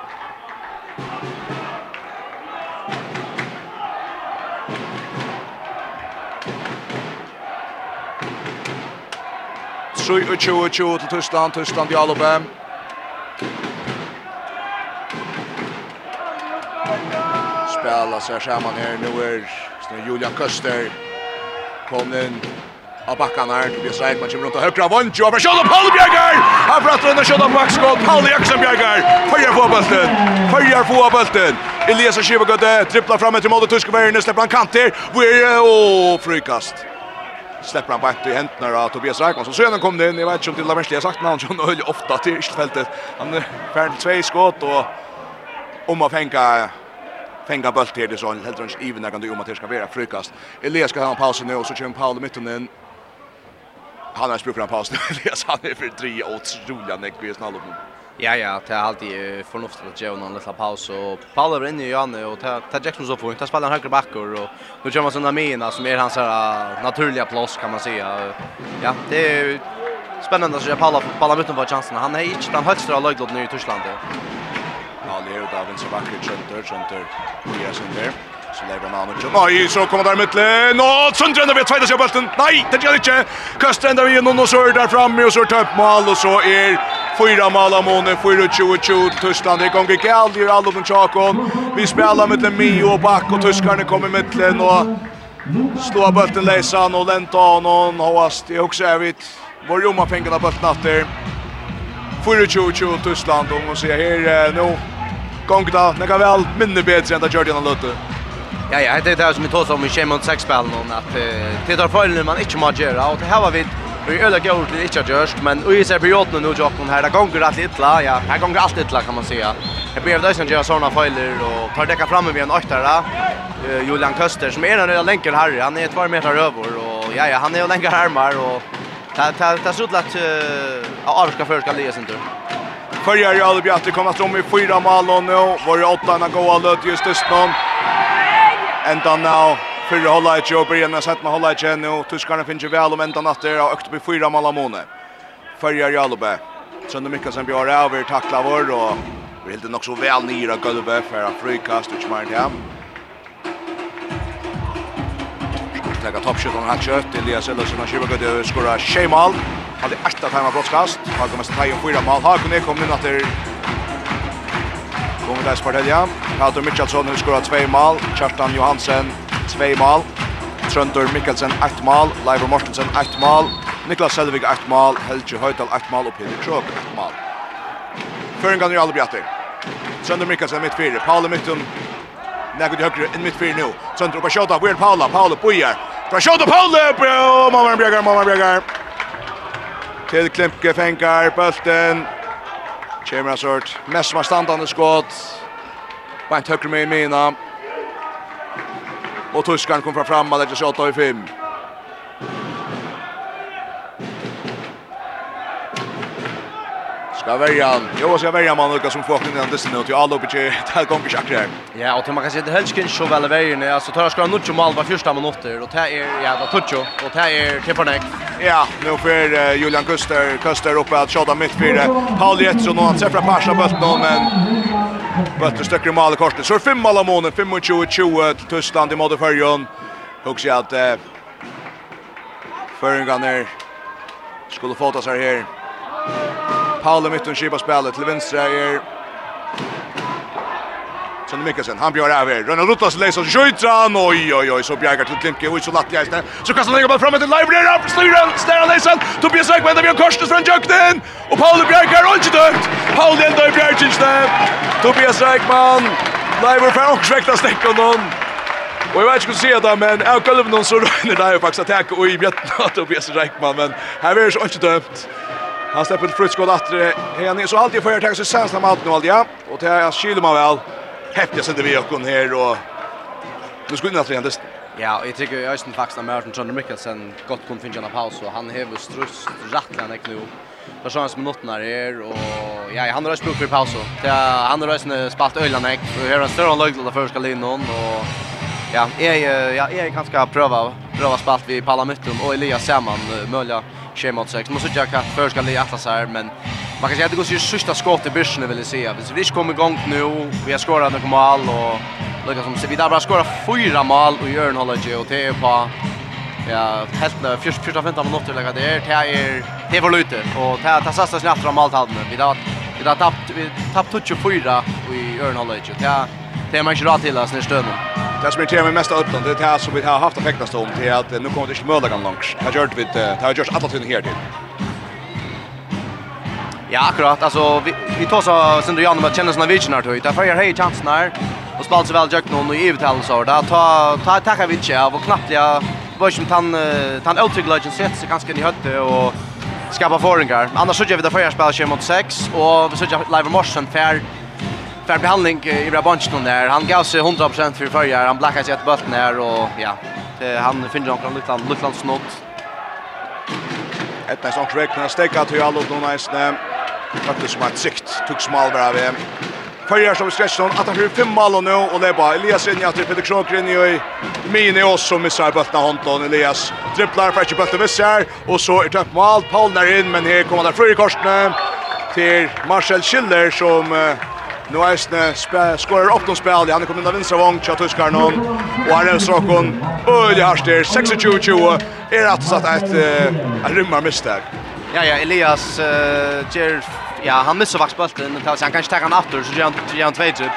[SPEAKER 4] 23-20 til Tyskland, Tyskland i Alobem. Spela seg skjermen her, nå er Julian Køster. Kom inn av bakken her, Tobias Reitman kommer rundt av høyre, Vondjo, og Sjøla Paul Bjerger! Han prater under Sjøla Maxgård, Paul Jaksen Bjerger! Førjer få bølten, førjer få bølten! Elias og Kivagødde dribbler fram etter målet, tyske verden, slipper han kant kanter, og frykast släpper han bort i händerna av Tobias Raikman som sedan kom in. Jag vet inte om det har mest jag sagt namn som höll ofta till fältet. Han är färdig två skott och om att fänga fänga boll till det så helt runt even där kan du om att det ska vara frukast. Elias ska ha en paus nu och så kör Paul i mitten in. Han har spruckit en paus <laughs> nu. Elias han är för tre otroliga neckvis nallop.
[SPEAKER 5] Ja, ja, det er alltid förnuftigt att göra någon liten paus. Och Paul är inne i Janne och tar Jackson så fort. Han spelar en högre backor och nu kör man sådana mina som är hans här naturliga plås kan man säga. Ja, det är spännande att se Paul på mitten för chansen. Han är inte den högsta av laglåten i Tyskland.
[SPEAKER 4] Ja, det är utav vänster backer Trönter, Trönter fyra där. Så lever han ut. Nej, så kommer där mittlen. Nå, Trönter ändå vet tvätta sig bollen. Nej, det gör inte. Kastar ändå någon och så är där framme och så tar upp mål och så är Fyra mål av Malamone, fyra 20-20 till Tyskland. Det gånger i alla den tjakon. Vi spelar med den Mio och Back och tyskarna kommer mittlen och slår bulten Leisan och Lentan och Hoast. Det är också ävigt. Vår Roma pengarna bulten efter. Fyra 20-20 Tyskland och man ser här nu. Gångna, det kan väl minne bättre än det gör det innan Lutte.
[SPEAKER 5] Ja, ja, det är det som vi tar som i Shemon 6-spelen. Att det tar följande man inte må göra. Och det här var vi Vi är öliga gjort det inte just, men i på perioden nu jag kom här, det gånger allt illa, ja, här gånger allt illa kan man säga. Jag behöver dig som gör såna fejler och tar däcka fram med en åttare. Julian Köster som är en länkar här, han är ett par meter över och ja ja, han är ju länkar armar och ta ta ta så lätt att avska för ska läsa inte.
[SPEAKER 4] Förjar i aldrig att det kommer att i fyra mål och nu var det åtta när goa löd just just någon. Ända nu. Fyrre hålla i tjå, början har sett med hålla i tjå nu. Tyskarna finns ju väl om ända natter och ökt upp i fyra malamone. Färjar Jalube. Sönder Mikkelsen blir över, tacklar vår och vi helt nog så väl nira Galube för att frikast och smart hem. Lägga toppskjutan här kött, Elias Ellersen har tjuvat över, skorra tjejmal. Hade ärsta tajma brottskast, har kommit tajm fyra mal, har kunnat komma in efter Kommer där Spartelja. Halter Mitchellson har skorat två mål. Kjartan Johansen två mål. Trøndur Mikkelsen ett mål, Leivor Mortensen ett mål, Niklas Selvig ett mål, Helge Høydal ett mål og Peter Krog ett mål. Føringan er alle bjatter. Trøndur Mikkelsen mitt fire, Paule Mytton, Nekut i høyre, inn mitt fire nå. Trøndur på Sjåta, hvor er Paula? Paula Bojar. Fra Sjåta, Paula! Mamma Bjørgar, mamma Bjørgar. Til Klimpke fengar, Bølten. Kjemra sort, mest som er standande skått. Bant høyre med i mina. Och Tyskland kom fram, man lägger sig 8-5. Da väljer Jo, ska välja man Lucas som får in den nu till alla uppe till gånger schack.
[SPEAKER 5] Ja, och man kan se det Helskin så väl väl nu. alltså tar ska nog mål var första minuter och det är jävla toucho och det är Kepanek.
[SPEAKER 4] Ja, nu för Julian Kuster Kuster uppe att skjuta mittfältet. Paul Jetsson och han träffar passa bollen men Bøtter stöcker mål i korset. Så fem mål av månen, 25-20 till Tyskland i mode förrjön. jag att eh, Føringarna skulle få ta sig här. Paul i mitten skipa spelet till vänstra är Sen Mikkelsen, han bjør over. Rønne Lutas leiser skjøytran. Oi, oi, oi, så bjerger til Klimke. Oi, så latt jeg sted. Så kastar han bare fram etter Leibrer. Han styrer, styrer leisen. Tobias Rekman, det blir en korsnes fra Jøkten. Og Paul bjerger, og ikke døgt. Paul enda i bjergjenste. Tobias Rekman. Leibrer får også vekta stekken noen. Og jeg vet ikke hva sier da, men jeg kallar noen så røyner det jo faktisk at jeg og i bjøttene Tobias Rekman. Men her er det så ikke dømt. Han släpper ett fruktskott åter. Han är så alltid för att ta sig sänsla med allt nu alltid. Och det här kyler man väl. Häftiga sätter vi och här och nu skulle ni alltid igen.
[SPEAKER 5] Ja, jag tycker jag är faktiskt Merton John Mickelson gott kunde finna en paus och han häver strust rattlarna knop. Det så som minuterna är och ja, han har också brukt för paus. Det han har också spalt ölarna och hör en större lögd där första linjen och ja, är ja, är kanske pröva pröva spalt vi Palamutton och Elias Samman möjliga tjej mot sex. Man såg att för ska det atlas här, men man kan säga att det går ju sista skott i börsen vill jag säga. Hvis vi inte kommer igång nu, vi har skorat några mål och lika som vi där bara skora fyra mål och gör en hållage och det är på ja, helt när första första femta minuter lägga det är det är det var lite och det tar sista snabbt från mål halvna. Vi har vi har tappat vi tappat 24 och i gör en Örnhållage. Det är det man inte rätt till oss när stöden.
[SPEAKER 4] Det som irriterar mig mest av Uppland, det är det här som vi har haft effektast om, det är att nu kommer det inte möda kan långs. Det har gjort vi, det har gjort alla tiden här till.
[SPEAKER 5] Ja, akkurat. Alltså, vi, vi tar så sen du Janne med känner såna vitsen här tog. Därför är hej chansen här. Och spalt så väl Jack någon och i uttalen så där. Ta ta tacka inte av och knappt jag var som han han outrigg legend sett så ganska i hade och skapa föringar. Annars så gör vi det förra spelet mot 6 och vi så gör live Morsen fair för behandling i bra bunchen där. Han gav sig 100% för förra. Han blackade sig ett bulten ner och ja, han finner någon liten liten snott.
[SPEAKER 4] Ett nästan räkna stäcka till alla då nästa. Faktiskt som ett sikt tog smal bra VM. Förra som skrätsson att han hur fem mål och nu och det bara Elias in att Peter Krokren i mini oss som missar bulten Honton Elias dribblar för att bulten missar och så är det mål Paul där in men här kommer där fri korsne till Marcel Schiller som uh, Nu är sne skorar upp de spel. Han kommer in av vänstra vång till Tyskar någon. Och han är såkon. Öle Harster 26-20. Är att satt ett en rymmar misstag.
[SPEAKER 5] Ja ja, Elias ger ja, han missar vax bollen men han kanske tar han åter så gör han gör han två typ.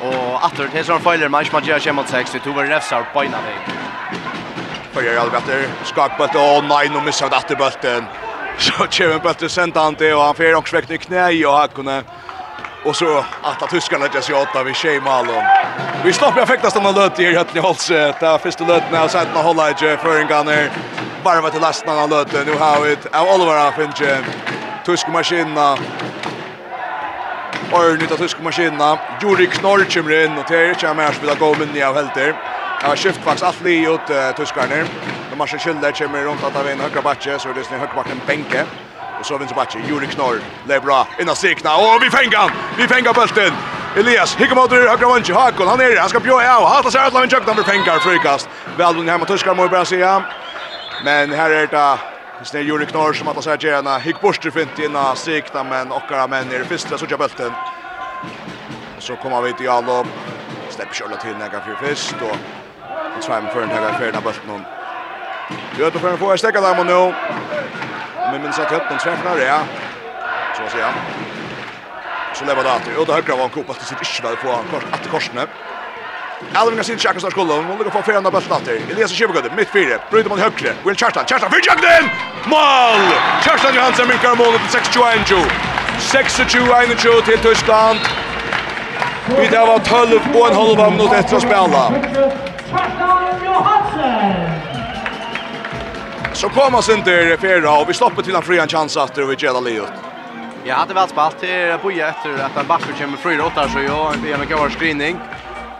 [SPEAKER 5] Och åter det är sån faller match man gör schemat 6 till över refsar på innan väg.
[SPEAKER 4] För Alberter skakbult och nej nu missar han åter bollen. Så kör han sent han till och han får också väckt i knä och han kunde Och så att att tyskarna just i åtta vid Shemalon. Vi stoppar jag om den löt i Hötni Holse. Där första löten har sen att hålla i Föringarna. Bara med till lasten han löt. Nu har vi ett av Oliver Finche. Tysk maskina. Och nytta tysk maskina. Juri Knorr kommer in och det är inte mer spela gå men av helt. Jag har skift faktiskt allt ut tyskarna. De har sig kommer runt att ta in högra backe så det är högra backen bänke. Och så vinner backe, Juri Knorr, Lebra, inna sikna, och vi fänger han! Vi fänger bulten! Elias, hickar mot det högra vänster, Hakon, han är det, han ska bjöa av, Hata sig alla vänster, han blir fänger frikast. Välvung hemma, tyskar må jag bara säga. Men här är det Snär Juri Knorr som att säga gärna hick borster fint inna sikna, men åkara män är det första så jag bulten. Så kommer vi till Jallo, släpper kjörla till näga för först och Tvärmen för den här färden av bulten. Göteborg får stäcka där mot nu. Men minns att hötten träffar det. Så att säga. Så lever det att och det högra var en kopp att det sitter inte väl på kors att korsne. Alvin har sin checkar sig skolan. Hon ligger få fyra bäst att det. Elias Kibegud mitt fyra. Bryter man högre. Will Charlton. Charlton för Jagden. Mål. Charlton Johansson minkar målet till 6-21. 6-21 till Tyskland. Vi där var 12 och en halv minut efter att spela.
[SPEAKER 6] Charlton Johansson.
[SPEAKER 4] Så kommer oss inte Ferra och vi stoppar till en fria chans att vi gäller Leo.
[SPEAKER 5] Jag hade väl spalt till Boja efter att en backer kommer fyra åtta så jag vi har en screening.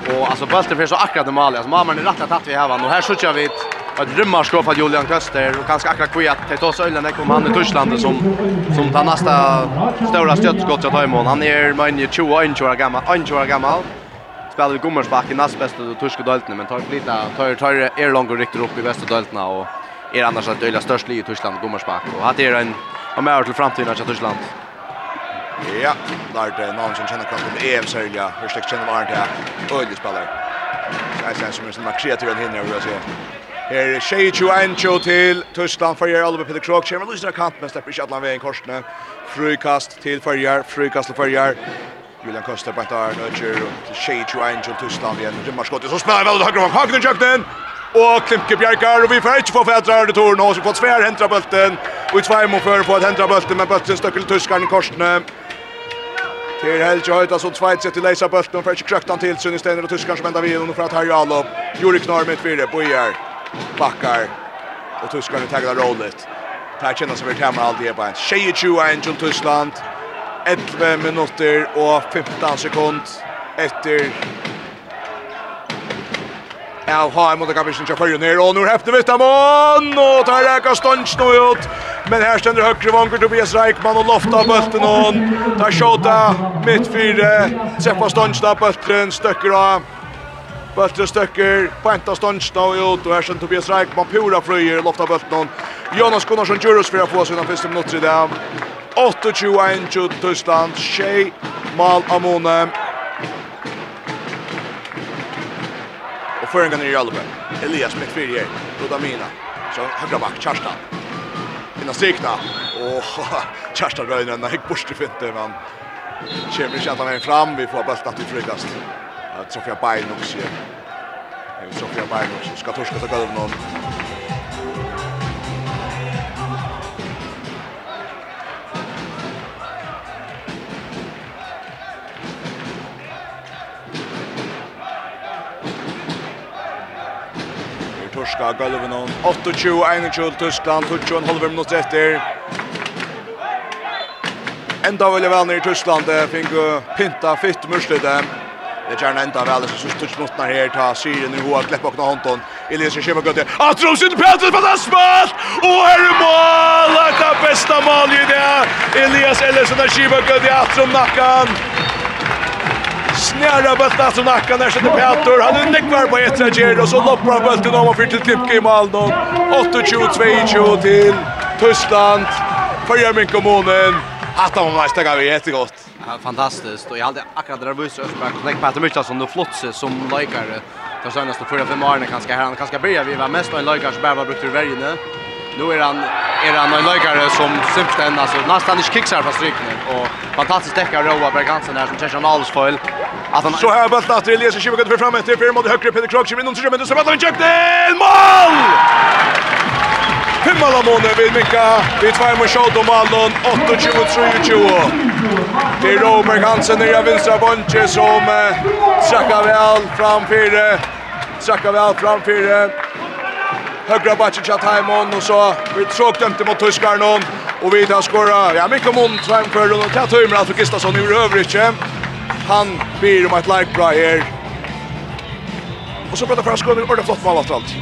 [SPEAKER 5] Och alltså bulten för så akkurat normalt. Alltså mamman är rätt att vi har och här så kör vi ett rymmarskap av Julian Köster och ganska akkurat kvitt till oss ölen kom han i Tyskland som som tar nästa stora stötskott jag tar. Han är men 21 år gammal, 21 år gammal. Spelar vi gummersback i näst bästa tyska dölten men tar lite tar tar är långt och riktigt upp i bästa dölten och är annars att öjla störst liv i Tyskland och domarsback. Och hade är en av mer till framtiden i Tyskland.
[SPEAKER 4] Ja, där det någon som känner kraften med EM Sörja. Hur ska känna vart det här? Spelare. Jag ser som en sån kreativ än hinner, vill jag säga. Her er Shea Chuan Cho til Tyskland for Jerry Oliver Peter Krog. Kjemmer Lysner kant, men slipper ikke at han ved en korsene. Frykast til Førjar, frykast til Førjar. Julian Koster, på Bent Arne, til Shea Chuan Cho Tyskland igjen. Rymmer Rymmarskottet så spiller vel, høyre og Hagen i Kjøkken! og Klimke Bjerkar, og vi får ikke få fædrar i torn, og så får Sver hentra bulten, og i tvei må føre på at hentra bulten, men bulten støkker til Tyskaren i korsene. Til Helge Høyta, som tveit seg til Leisa bulten, og får ikke krøkt han til Sunni Steiner og Tyskaren som enda vid, og for at Harry Alo, Juri Knar mitt fire, Bojar, Bakkar, og Tyskaren tar det rollet. Tar kjenner seg for kamera alt i ebein. 21 til Tyskland, 11 minuter och 15 sekund efter av HM mot Kamisen kör ju ner och nu häfter mån, och tar räka Stånds nu ut. Men här ständer högre vanker Tobias Reikman och lofta bulten hon, tar skjuta mitt fyra. Träffar Stånds där bulten stöcker av. Bulten stöcker på Stånds stunch ut och här ständer Tobias Reikman pura fröjer loftar bulten. Jonas Gunnarsson Djurus för att få sina första minuter i dag. 28-21 Tyskland, Shea Mal Amone. Føringen i Jalve. Elias med fyra här. Rodamina. Så högra back, Kjærstan. Inna strikna. Och <laughs> Kjærstan röjner när gick bort i finter. Men kommer inte att han är fram. Vi får bästa till frikast. Sofia Bajen också. Sofia Bajen också. Ska torska ta golv någon. norska gulvenon. 28-21 Tyskland, 2,5 minutter efter Enda veldig vel nere i Tyskland, det fikk pynta fitt muslete. Det gjerne enda vel, så synes Tysk minutter her, ta syren i hoa, klepp åkna hånden. Eliasson kommer gøtt Atrom sitter inn Petr på det smalt! Og her er mål! Det er besta mål i det! Elias Ellison er skiva gøtt i Atrom nakkan. Snära bulten som nackar där sätter Petter. Han är nekvar på ett tredje och så loppar han bulten om och fyrt till Klipke i Malmö. 8-22 till Tyskland. Följer min kommunen. Hatta han var stäga vi jättegott.
[SPEAKER 5] Ja, fantastiskt och jag hade akkurat det där vus Östberg och Lek Petter Myrstas som då flotse som likare. De senaste förra fem åren kanske här han kanske börjar vi var mest en likare som bara var brukt brukte värjene. Nu är han är han en lökare som simpelthen alltså nästan inte kicksar från strykningen och fantastiskt täcka Roa Bergansen där som Christian Alsfoil. Att han
[SPEAKER 4] Så här bollen att det Elias Kivikan för fram efter mot högre Peter Krog som inom 20 minuter så bollen köpt en mål! Himmala måne vid Mika, vid tvär mot Scholt och Mallon, 28-23. Det är Robert Hansen i vänstra bunche som eh, trackar väl framför, trackar väl framför högra backen chat Haimon och så vi tråk dömt mot Tyskar någon och vi tar skora. Ja, mycket mån tvåm för och tar tömmer alltså Gustafsson ur övrigt. Han blir om ett like bra här. Och så pratar Frasko nu ordentligt flott mål efter allt.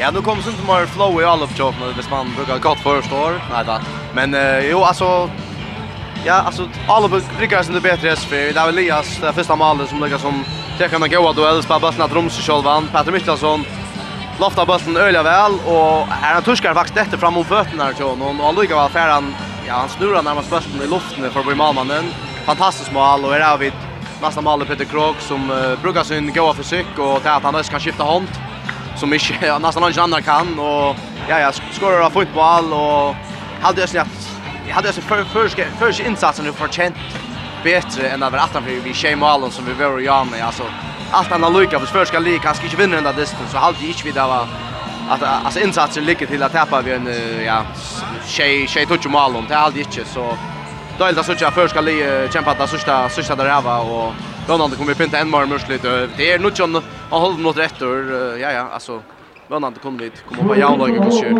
[SPEAKER 5] Ja, nu kommer inte mer flow i alla uppköpen när det man brukar gott förstår. Nej då. Men eh, jo alltså Ja, alltså alla brukar sen det bättre SP. Det var Elias, det första målet som lyckas som Tekan och Goa duell, spelar bollen att Romsö självan. Petter Mikkelsson loftar bollen öliga väl och här han tuskar faktiskt efter fram mot fötterna till honom och han lika väl färd han, ja, han snurrar närmast bollen i luften för att bli målmannen. Fantastiskt mål och är av vid nästa mål Peter Krok som uh, brukar sin goda försök och det att han också kan skifta hand som inte, <laughs> nästan någon annan kan och ja, ja, skorar av fotboll och hade jag snett Jag hade så för för för insatsen nu förtjänt bättre än att vara attan för vi schemalen som vi var och med alltså allt annat lika för förska lika kanske inte vinner den där distan så hade inte vi där var att alltså insatsen ligger till att tappa vi en ja tjej tjej touch mål om det hade inte så då är det så att förska lika kämpa att sista sista där var och Vannande kommer pinta en mer mursligt. Det är nog John en halv minut rätt och ja ja alltså Vannan det kunde vi komma på jävla och kanske.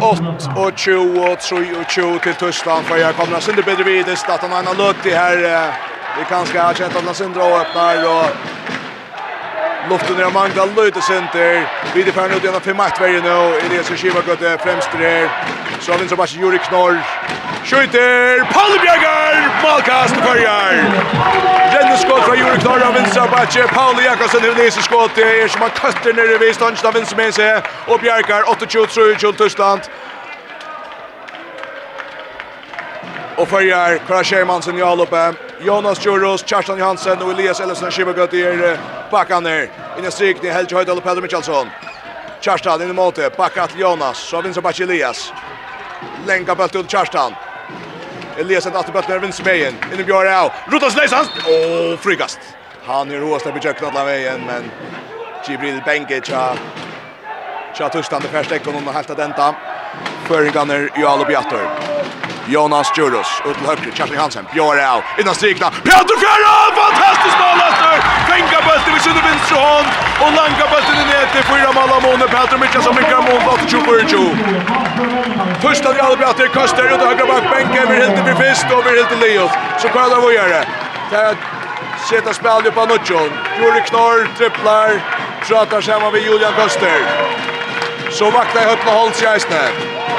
[SPEAKER 4] 8 och 20 och 3 och 20 till Tyskland för jag kommer sen det bättre vid det att han har löpt det här Vi kanske har känt att Lassindra och öppnar och luften är mangla lite center. Vi det för nu det är 5 match varje nu. I det som skiva gått främst där. Så har vi så bara Juri Knorr. Skjuter! Paul Palle målkast för börjar! Renne skott från Juri Knorr av vinstra batje. Paul Jakobsen nu nyser skott. Det är som man kastar ner vid stånds av vinstra med sig. Och Bjergar 8-2-3-2 Tyskland. Och följer Kara Schermansen i alloppet. Jonas Juros, Kjartan Johansen och Elias Ellefsen Schibbergöt i backarna. Inne strikning, Helge Høydal og Peder Michalsson. Kjartan inn i målet, bakka til Jonas, så vinner back Elias. Lenka bølt till Kjartan. Elias att återbutt med vinner In i Björn av, Rutas Leisans, hans. Åh, frikast. Han är roast där köket alla vägen, men Gibril Benke Tja, tustande första ekon och helt att denta. Föringarna i Alo Bjartor. Jonas Djurus, ut till högre, Kerstin Hansen, Björel, innan strikna, Peter Fjärran, fantastisk mål efter! Fänga bulten vid sin vänstra hånd, och langa bulten i nätet, fyra mål av månen, Peter Mikkelsen som mycket mål, 87-42. Första vi hade bra till Köster, ut till högra backbänken, vi helt till Fist och vi helt till Leos. Så kan det vara det. Det är Sätta spel på Nuccion. Juri Knorr tripplar. Pratar samman med Julian Köster. Så vaknar Höppla Holtz i Eisner.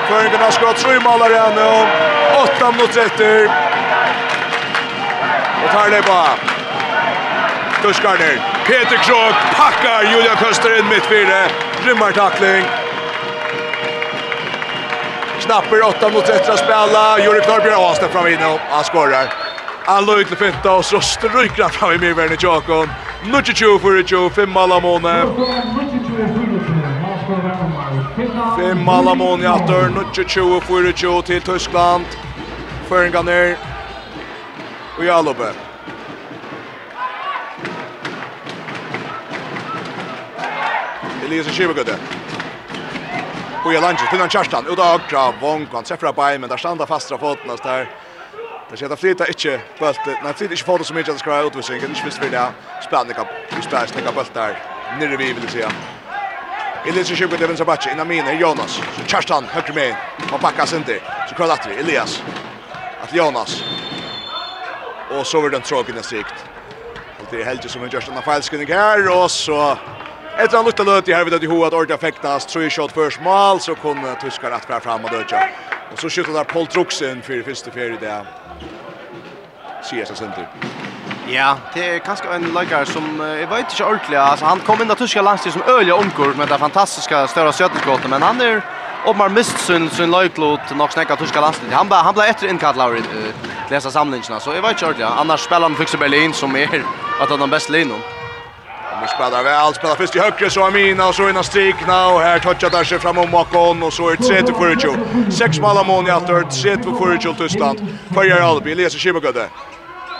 [SPEAKER 4] Föringarna har ha tre målar igen nu. 8 mot 30. Och tar det bara. Tuskarner. Peter Krog packar Julian Köster in mitt fyra. Rymmar tackling. Knapper 8 mot 30 att spela. Juri Knorbjörn Ahlstedt fram og Han skorrar. Han låg till finta och så stryker han fram i Myrvärn i Tjakon. 22-24, 5 mål av månaden. Malamon i atter, 20-24 til Tyskland. Føringa ned. Og Jalobe. Elias Skivegødde. Og Jalanji, finner han Kjerstan, ut av Akra, Vonk, han treffer av Bay, men der standa fast av foten hans der. Det skjer at flyta ikkje bølt, nei, flyta ikkje foten så mykje at det skal være utvisning, det er ikke minst vilja spennende, vi spennende bølt der, Nere vi vil jeg Elias är sjukt även så backe, innan min är Jonas. Så Kerstan, höger med Han backas inte. Så kvar att Elias. Att Jonas. Och så var den tråkiga sikt. Och det är helt som en just en falskning här. Och så... Ett annat luktade löt i här vid att Johan att ordet fäktas. Tror shot först mål så kom tyskar att fram fram och dödja. Och så skjuter där Paul Truxen för första fjärde där. Sier seg senter.
[SPEAKER 5] Ja, det är kanske en läggare som jag vet inte ordentligt. Alltså, han kom in i tyska landstid som öliga omgår med det fantastiska störa sötningsgåten. Men han är om man mist sin, sin löjklot nog snäcka tyska landstid. Han, han blev efter inkallad i uh, läsa samlingarna. Så jag vet inte ordentligt. Annars spelar han Fyxer Berlin som är att han är bäst linan.
[SPEAKER 4] Nu spelar väl, spelar först i högre så Amina och så innan strikna och här touchar där sig fram om Makon och så är det 3 till 4 Sex mål av Moni att 3 till 4 Tyskland. Färjar Albi, Elias Kibagöde.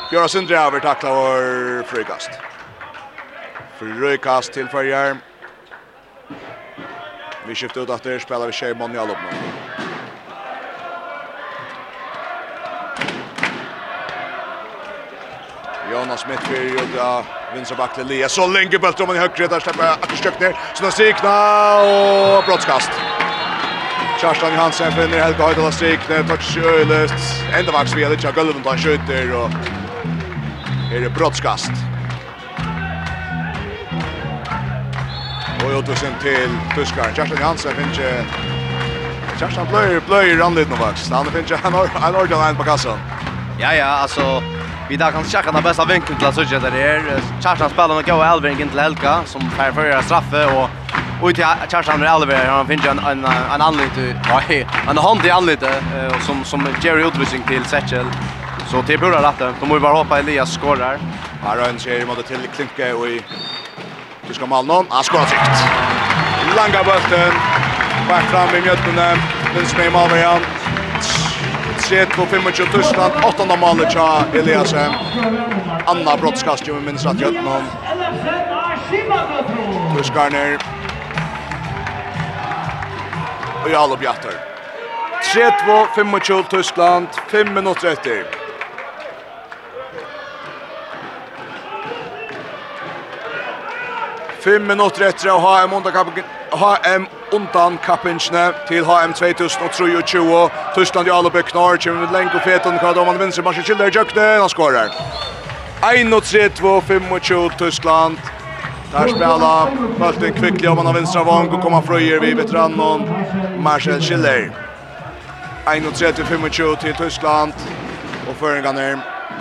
[SPEAKER 4] Björn Sundre över tackla vår frikast. Frikast till Färjar. Vi skiftar ut efter spelar vi Shimon i allop nu. Jonas Mittfyr för Jutta vinner back till Elias. Så länge bultar om i högre där släpper stök ner. Så då strikna, och brottskast. Kjarstan Johansen finner Helga Høydala strikna, touch øylet, enda vaks vi er litt av gulven da han skjøter, og Här är brottskast. Och Jotusen till tyskaren Kerstin Jansen finns ju... Kerstin blöjer, blöjer anledning av vax. Han finns han en ordan en på kassan.
[SPEAKER 5] Ja, ja, alltså... Vi där kan checka den bästa vinkeln till att söka där är. Kerstin spelar med Go Elving in till Helga som får förra straffe och Och till Kerstin Elver, han finns ju en, en, en anledning till... Nej, en hand i anledning som, som Jerry utvisning till Setchel. Så till borde rätta. De måste bara hoppa Elias skorar.
[SPEAKER 4] Här har en serie mot till Klinke och i Tyska Malnon. Han skorar sikt. Langa bulten. Back fram i mjötene. Finns med i Malmöjan. Sett på 25 Tyskland. Åttande målet tja Eliasen. Anna brottskast ju med minst att Jötman. Tyskarner. Och Jalo Bjatter. 3-2, 25 Tyskland, 5 minutter etter. 5 minutter etter HM ha en HM undan kappingsene til HM 2023. Tyskland i alle bøknar, kommer med lenk og feten, hva da man vinner, man skal skilder i kjøkne, han skårer. 1-3-2-25 Tyskland. Där spelar Martin Kvickli om han har vänstra vång och kommer fröjer vid veteranen Marcel Schiller. 1-3-25 till Tyskland och föringarna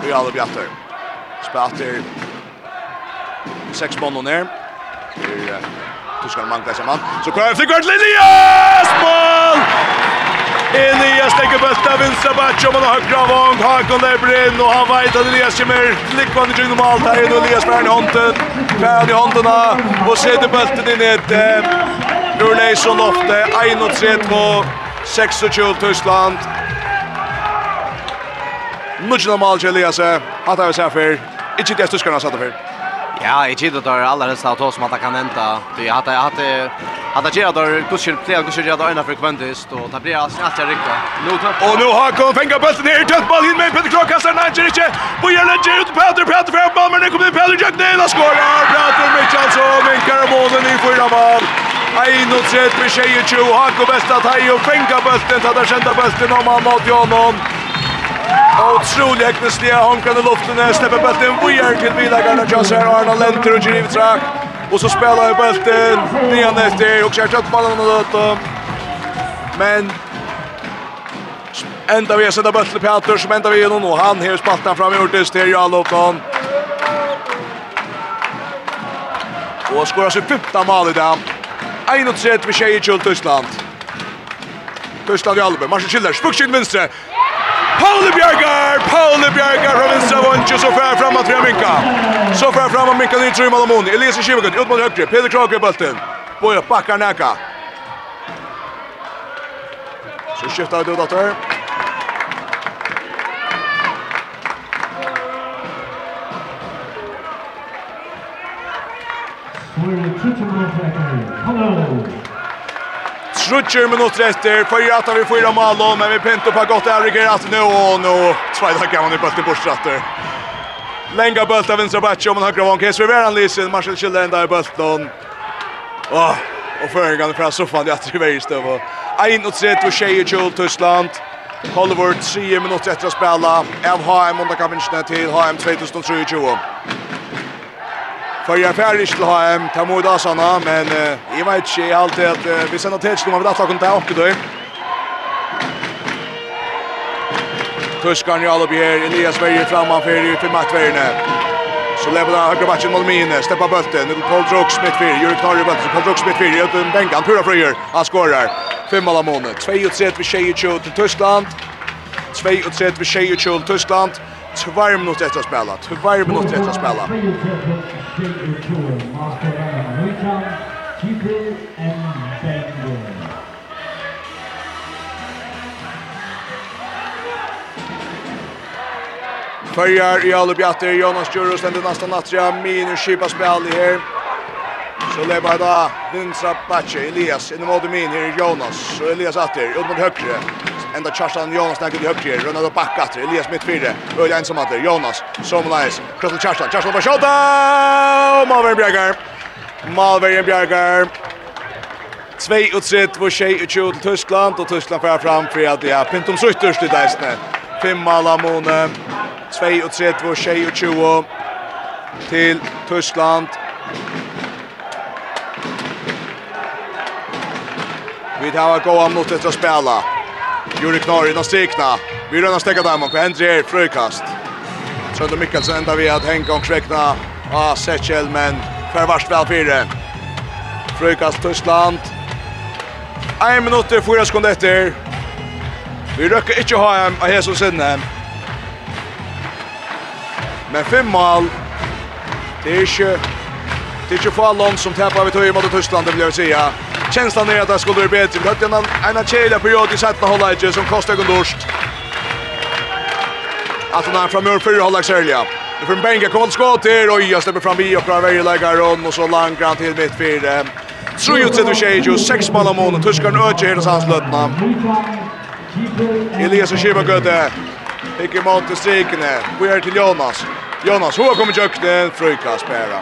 [SPEAKER 4] i alla bjatter. Spatter 6 bollar ner. Tyskland manglar sig man. Så kör efter Gert Lilias Mål! Elias lägger bøtta vinstra batch om han har högra vång. Hakon Lebrin, och han vet att Elias kommer Flickvart i trygne mål, der Elias bär i hånden, Bär i hånden och sätter bulten in i ned, Rulleisson ofte, 1-3-2, 26 Tyskland. Nudgen av mål til Elias, hatt av oss her før, ikke det Tyskland har satt det
[SPEAKER 5] før. Ja, i tid det är alla resta att som att kan ända. Det hade hade hade jag då kuschel play och kuschel då ena frekventist och det blir alltså att jag rycker. Nu
[SPEAKER 4] och nu har kom fänga bollen ner till bollen in med Peter Clark kastar nej inte. På gärna ger ut Peter Peter för bollen men det kommer Peter Jack ner och skorar. Peter Mitchell så men Karamoden i förra mål. Ein och tredje tjejer tjo, Hako bästa tajo, fänga bulten, tar där kända bulten om han mot Janon. Otrolig häcknesliga honkan i luften. Släpper bulten. Vi är till bilagarna. Jossar Arna Lenter och Geriv Trak. Och så spelar ju bulten. Nian efter. Och kör tröttballen och dött. Men enda vi har sett bulten Peter som enda vi är nu. Han har spaltan fram i Ortiz till Jalopton. Och skorar sig 15 mål i dag. 31 vi tjejer till Tyskland. Tyskland i Albe. Marcel Schiller. Spukskinn vinstre. Pauli Bjergar, Pauli Bjergar fra vinstra vondje, så fær fram at vi har minka. Så fær fram at minka nytt rymmal om hon. Elise Kivekund, ut mot høyre, Peter Krake i bulten. Boja, bakkar næka. Så skiftar vi ut datter. We're a critical record. Hello. Trutcher minutter efter, följer att vi får göra mål men vi pent på gott gått där och att nu och nu träda kan man i bult i bortstratter. Länga bult av vänstra backen om han har kvar Kes Veran Lisen, Marcel Schiller ända i bulten. Åh, och föringarna från soffan där till vänster var. Ein och 3 och Shea Joel Tyskland. Hollywood 3 minutter efter att spela. HM under kampen till HM 2023 för jag färdig i till HM, ta mod Asana, men uh, jag vet inte alltid att uh, vi sender till nummer att kunna ta upp det. Tuskan ju alla här, Elias Berger framman för ju för matchvärne. Så levelar högra mot Mine, steppar bulten, nu Paul Drog med fyr, Jörg Knorr i bulten, Paul Drog med fyr, ut en bänkan, pura fröjer, han skorar. Fem alla månader, 2-3 vid Tjejutjul till Tyskland, 2-3 vid Tjejutjul till Tyskland, tvær minutter etter å spille, tvær minutter etter å spille. Føyjar i alle bjatter, Jonas Djurus den nästan nattra, minus kipa spel i her. Så lever da vinstra batje, Elias, inne mot min, her Jonas, så Elias atter, ut mot høyre. Enda Kjartan Jonas där i högre. Rönnar då backa efter. Elias mitt fyra. Öliga ensam hade. Jonas. Somlais. Krossel Kjartan. Kjartan på skott. Malver Bjergar. Malver Bjergar. 2 och 3 var tjej och tjej till Tyskland och Tyskland för fram för att det är Pintom Sutters till Dysne. Fem mål Mone. 2 och 3 var tjej och tjej till Tyskland. Vi tar gå om mot att spela. Juri Knorr innan stikna. Vi rönnar stäcka där man. Vad händer här? Fröjkast. Sönder Mikkelsen ända vi att hänga och skräckna. Ah, Setchel men för värst väl fyra. Fröjkast Tyskland. En minut och fyra sekunder etter. Vi røkker ikke ha hem av Jesus sinne. Men fem mål. Det er ikke Det är ju för Alonso som tappar vi tog mot Tyskland det vill jag säga. Känslan är att det skulle bli bättre. Vi hade en annan tjejla period i sätta hålla inte som en dorst. Att han från framöver för hålla sälja. Det från en kommer skott till och jag släpper fram vi och prövar varje lägga om och så långt grant till mitt fyra. Tror ju till tjej sex mål om månen. Tyskarna ökar hela hans lötna. Elias och Kivagöde. Fick emot i strikene. Vi är till Jonas. Jonas, hur kommer jökten? Frukast, Pera.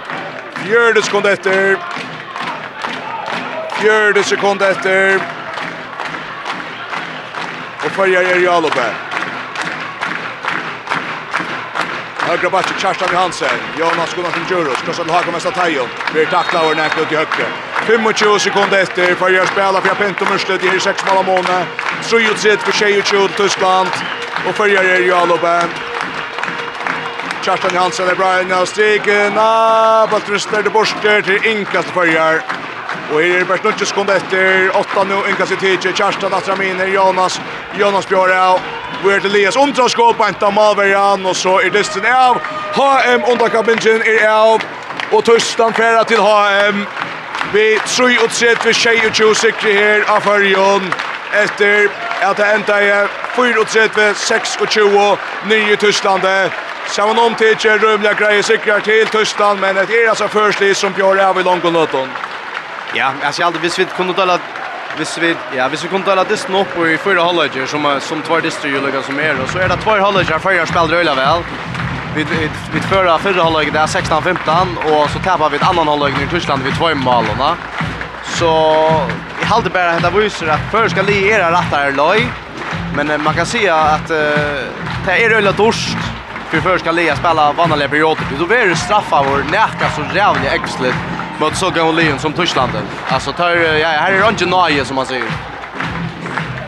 [SPEAKER 4] Fjörde sekund efter. Fjörde sekund efter. Och följer er i Alope. Högra backen Kerstan Johansen. Jonas Gunnarsson Djuros. Krossar Haga med Satayo. Blir tackla och näkla ut i högre. 25 sekunder efter. Följer spela för Pinto Murslet. i 6 mål av månaden. 3-3 för Tjejo Tjod Tyskland. Och följer er i Alope. Kjartan Hansen er bra inn av stigen. Ah, Baltrus spiller borster til Inkas til førjar. Og her er bare snutje sekund etter. Åtta nu, Inkas i tidsje. Kjartan Atraminer, Jonas. Jonas Bjørre av. Vi er til Lias underskål på enta Malverjan. Og så er listen av. HM underkabingen er av. Og Tøstan færa til HM. Vi tror og sett vi tjej og tjo sikre her av førjon etter at det enda er 4 og 6 og 20 nye Tysklandet Sjáman omtidje, rymliga grejer sikrar till Tyskland, men det är alltså förstlis som gör det här vid långt.
[SPEAKER 5] Ja, alltså jag hade hvis vi kunde tala Hvis vi, ja, hvis vi kunne tala disten opp i fyra halvleger som, som tvær distre jo lukka som er, og så er det tvær halvleger før jeg spiller røyla vel. Vi, vi, vi fører fyrre halvleger, det er 16-15, og så tapar vi et annan halvleger i Tyskland vid mål malene. Så i halde bara hetta visar att för ska liera era rattar loj. Men man kan se att uh, det är rullat dorst för för ska Lea spela vanliga perioder. Då. Så är det straffa vår näka så jävligt äxligt mot så gamla Leon som Tyskland. Alltså tar ja, här är inte Naje som man säger.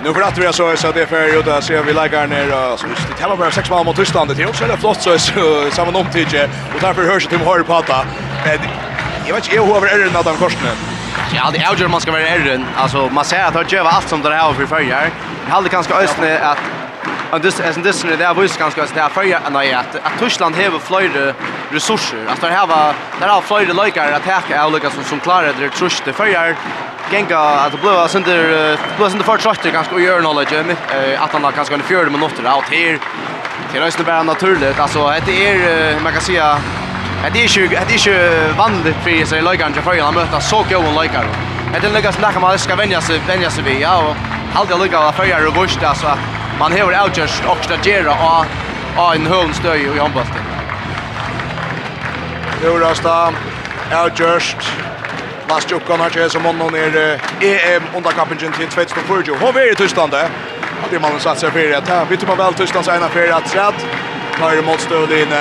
[SPEAKER 4] Nu för att vi så så det för ju där ser vi lägger ner så det tar bara sex mål mot Tyskland det är också det flott så så samma omtid och därför hörs det till Harry Potter. Men jag vet inte hur över är det Nathan Korsner.
[SPEAKER 5] Ja, det är ju man ska vara ärren. Alltså man säger att det gör allt som det här för förr. Jag hade kanske ösne att Och det är det som det är visst ganska att det är för att att att Tyskland har flera resurser. Att det här var där har flera lekar att attacka olika som som klarar det trust det för Genga att det blev sånt där blev sånt för trust ganska och gör knowledge att han kanske kan fjärde minuter out här. Det är bara naturligt. Alltså det är man kan säga Det är ju det är ju vanligt för sig lekar inte för att möta så goda lekar. Det är läggas snacka man ska vänja sig vänja sig vid ja och alltid jag lukar för jag robust alltså man har outjust och stagera och och en hörnstöj i handbollen.
[SPEAKER 4] Nu rasta outjust Last ju kan han som honom ner EM under kampen till 2024. Hon är i Tyskland det. Att det man sig för det här. Vi man väl Tysklands ena för att sätt. Tar emot stöd in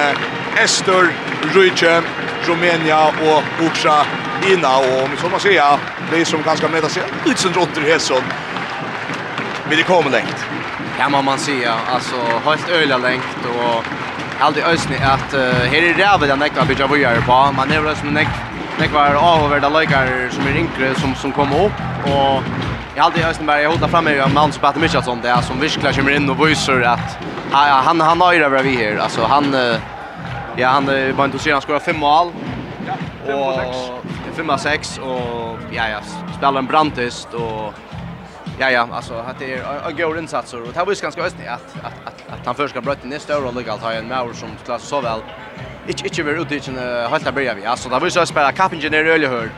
[SPEAKER 4] Estor, Rujce, Rumänia och Uksa Ina och om man säga det är som ganska med att se ut runt i Hesson. Men det kommer längt.
[SPEAKER 5] Ja, man man säga alltså helt öliga längt och aldrig ösni att uh, här är det även den näkva bitcha vi är på. Man är väl som näk Det av över där likar som är yngre som som kommer upp och jag aldrig ösni bara jag hotar fram mig en man som det är som verkligen kommer in och visar att ja, han han har ju över vi här. Alltså han ja han var intresserad att skora fem mål. Ja, 5 och 6 och ja ja spelar en brantist och Ja ja, alltså att det är en god insats och det här visst ganska öst att att att att han förska bröta ner år och legalt allt en mål som klass så väl. Inte inte vill ut i en halta börja vi. Alltså där vill så spela Cup Engineer öle hör.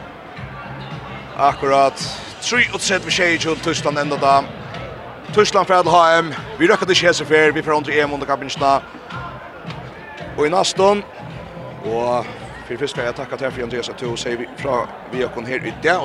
[SPEAKER 4] Akkurat. 3 och 7 vi tjej till Tyskland ända där. Tyskland för HM. Vi räcker det chans för vi från EM under Cup Engineer. Och i nästan och för fiskar jag tackar till Andreas att du säger vi från vi har kon här i dag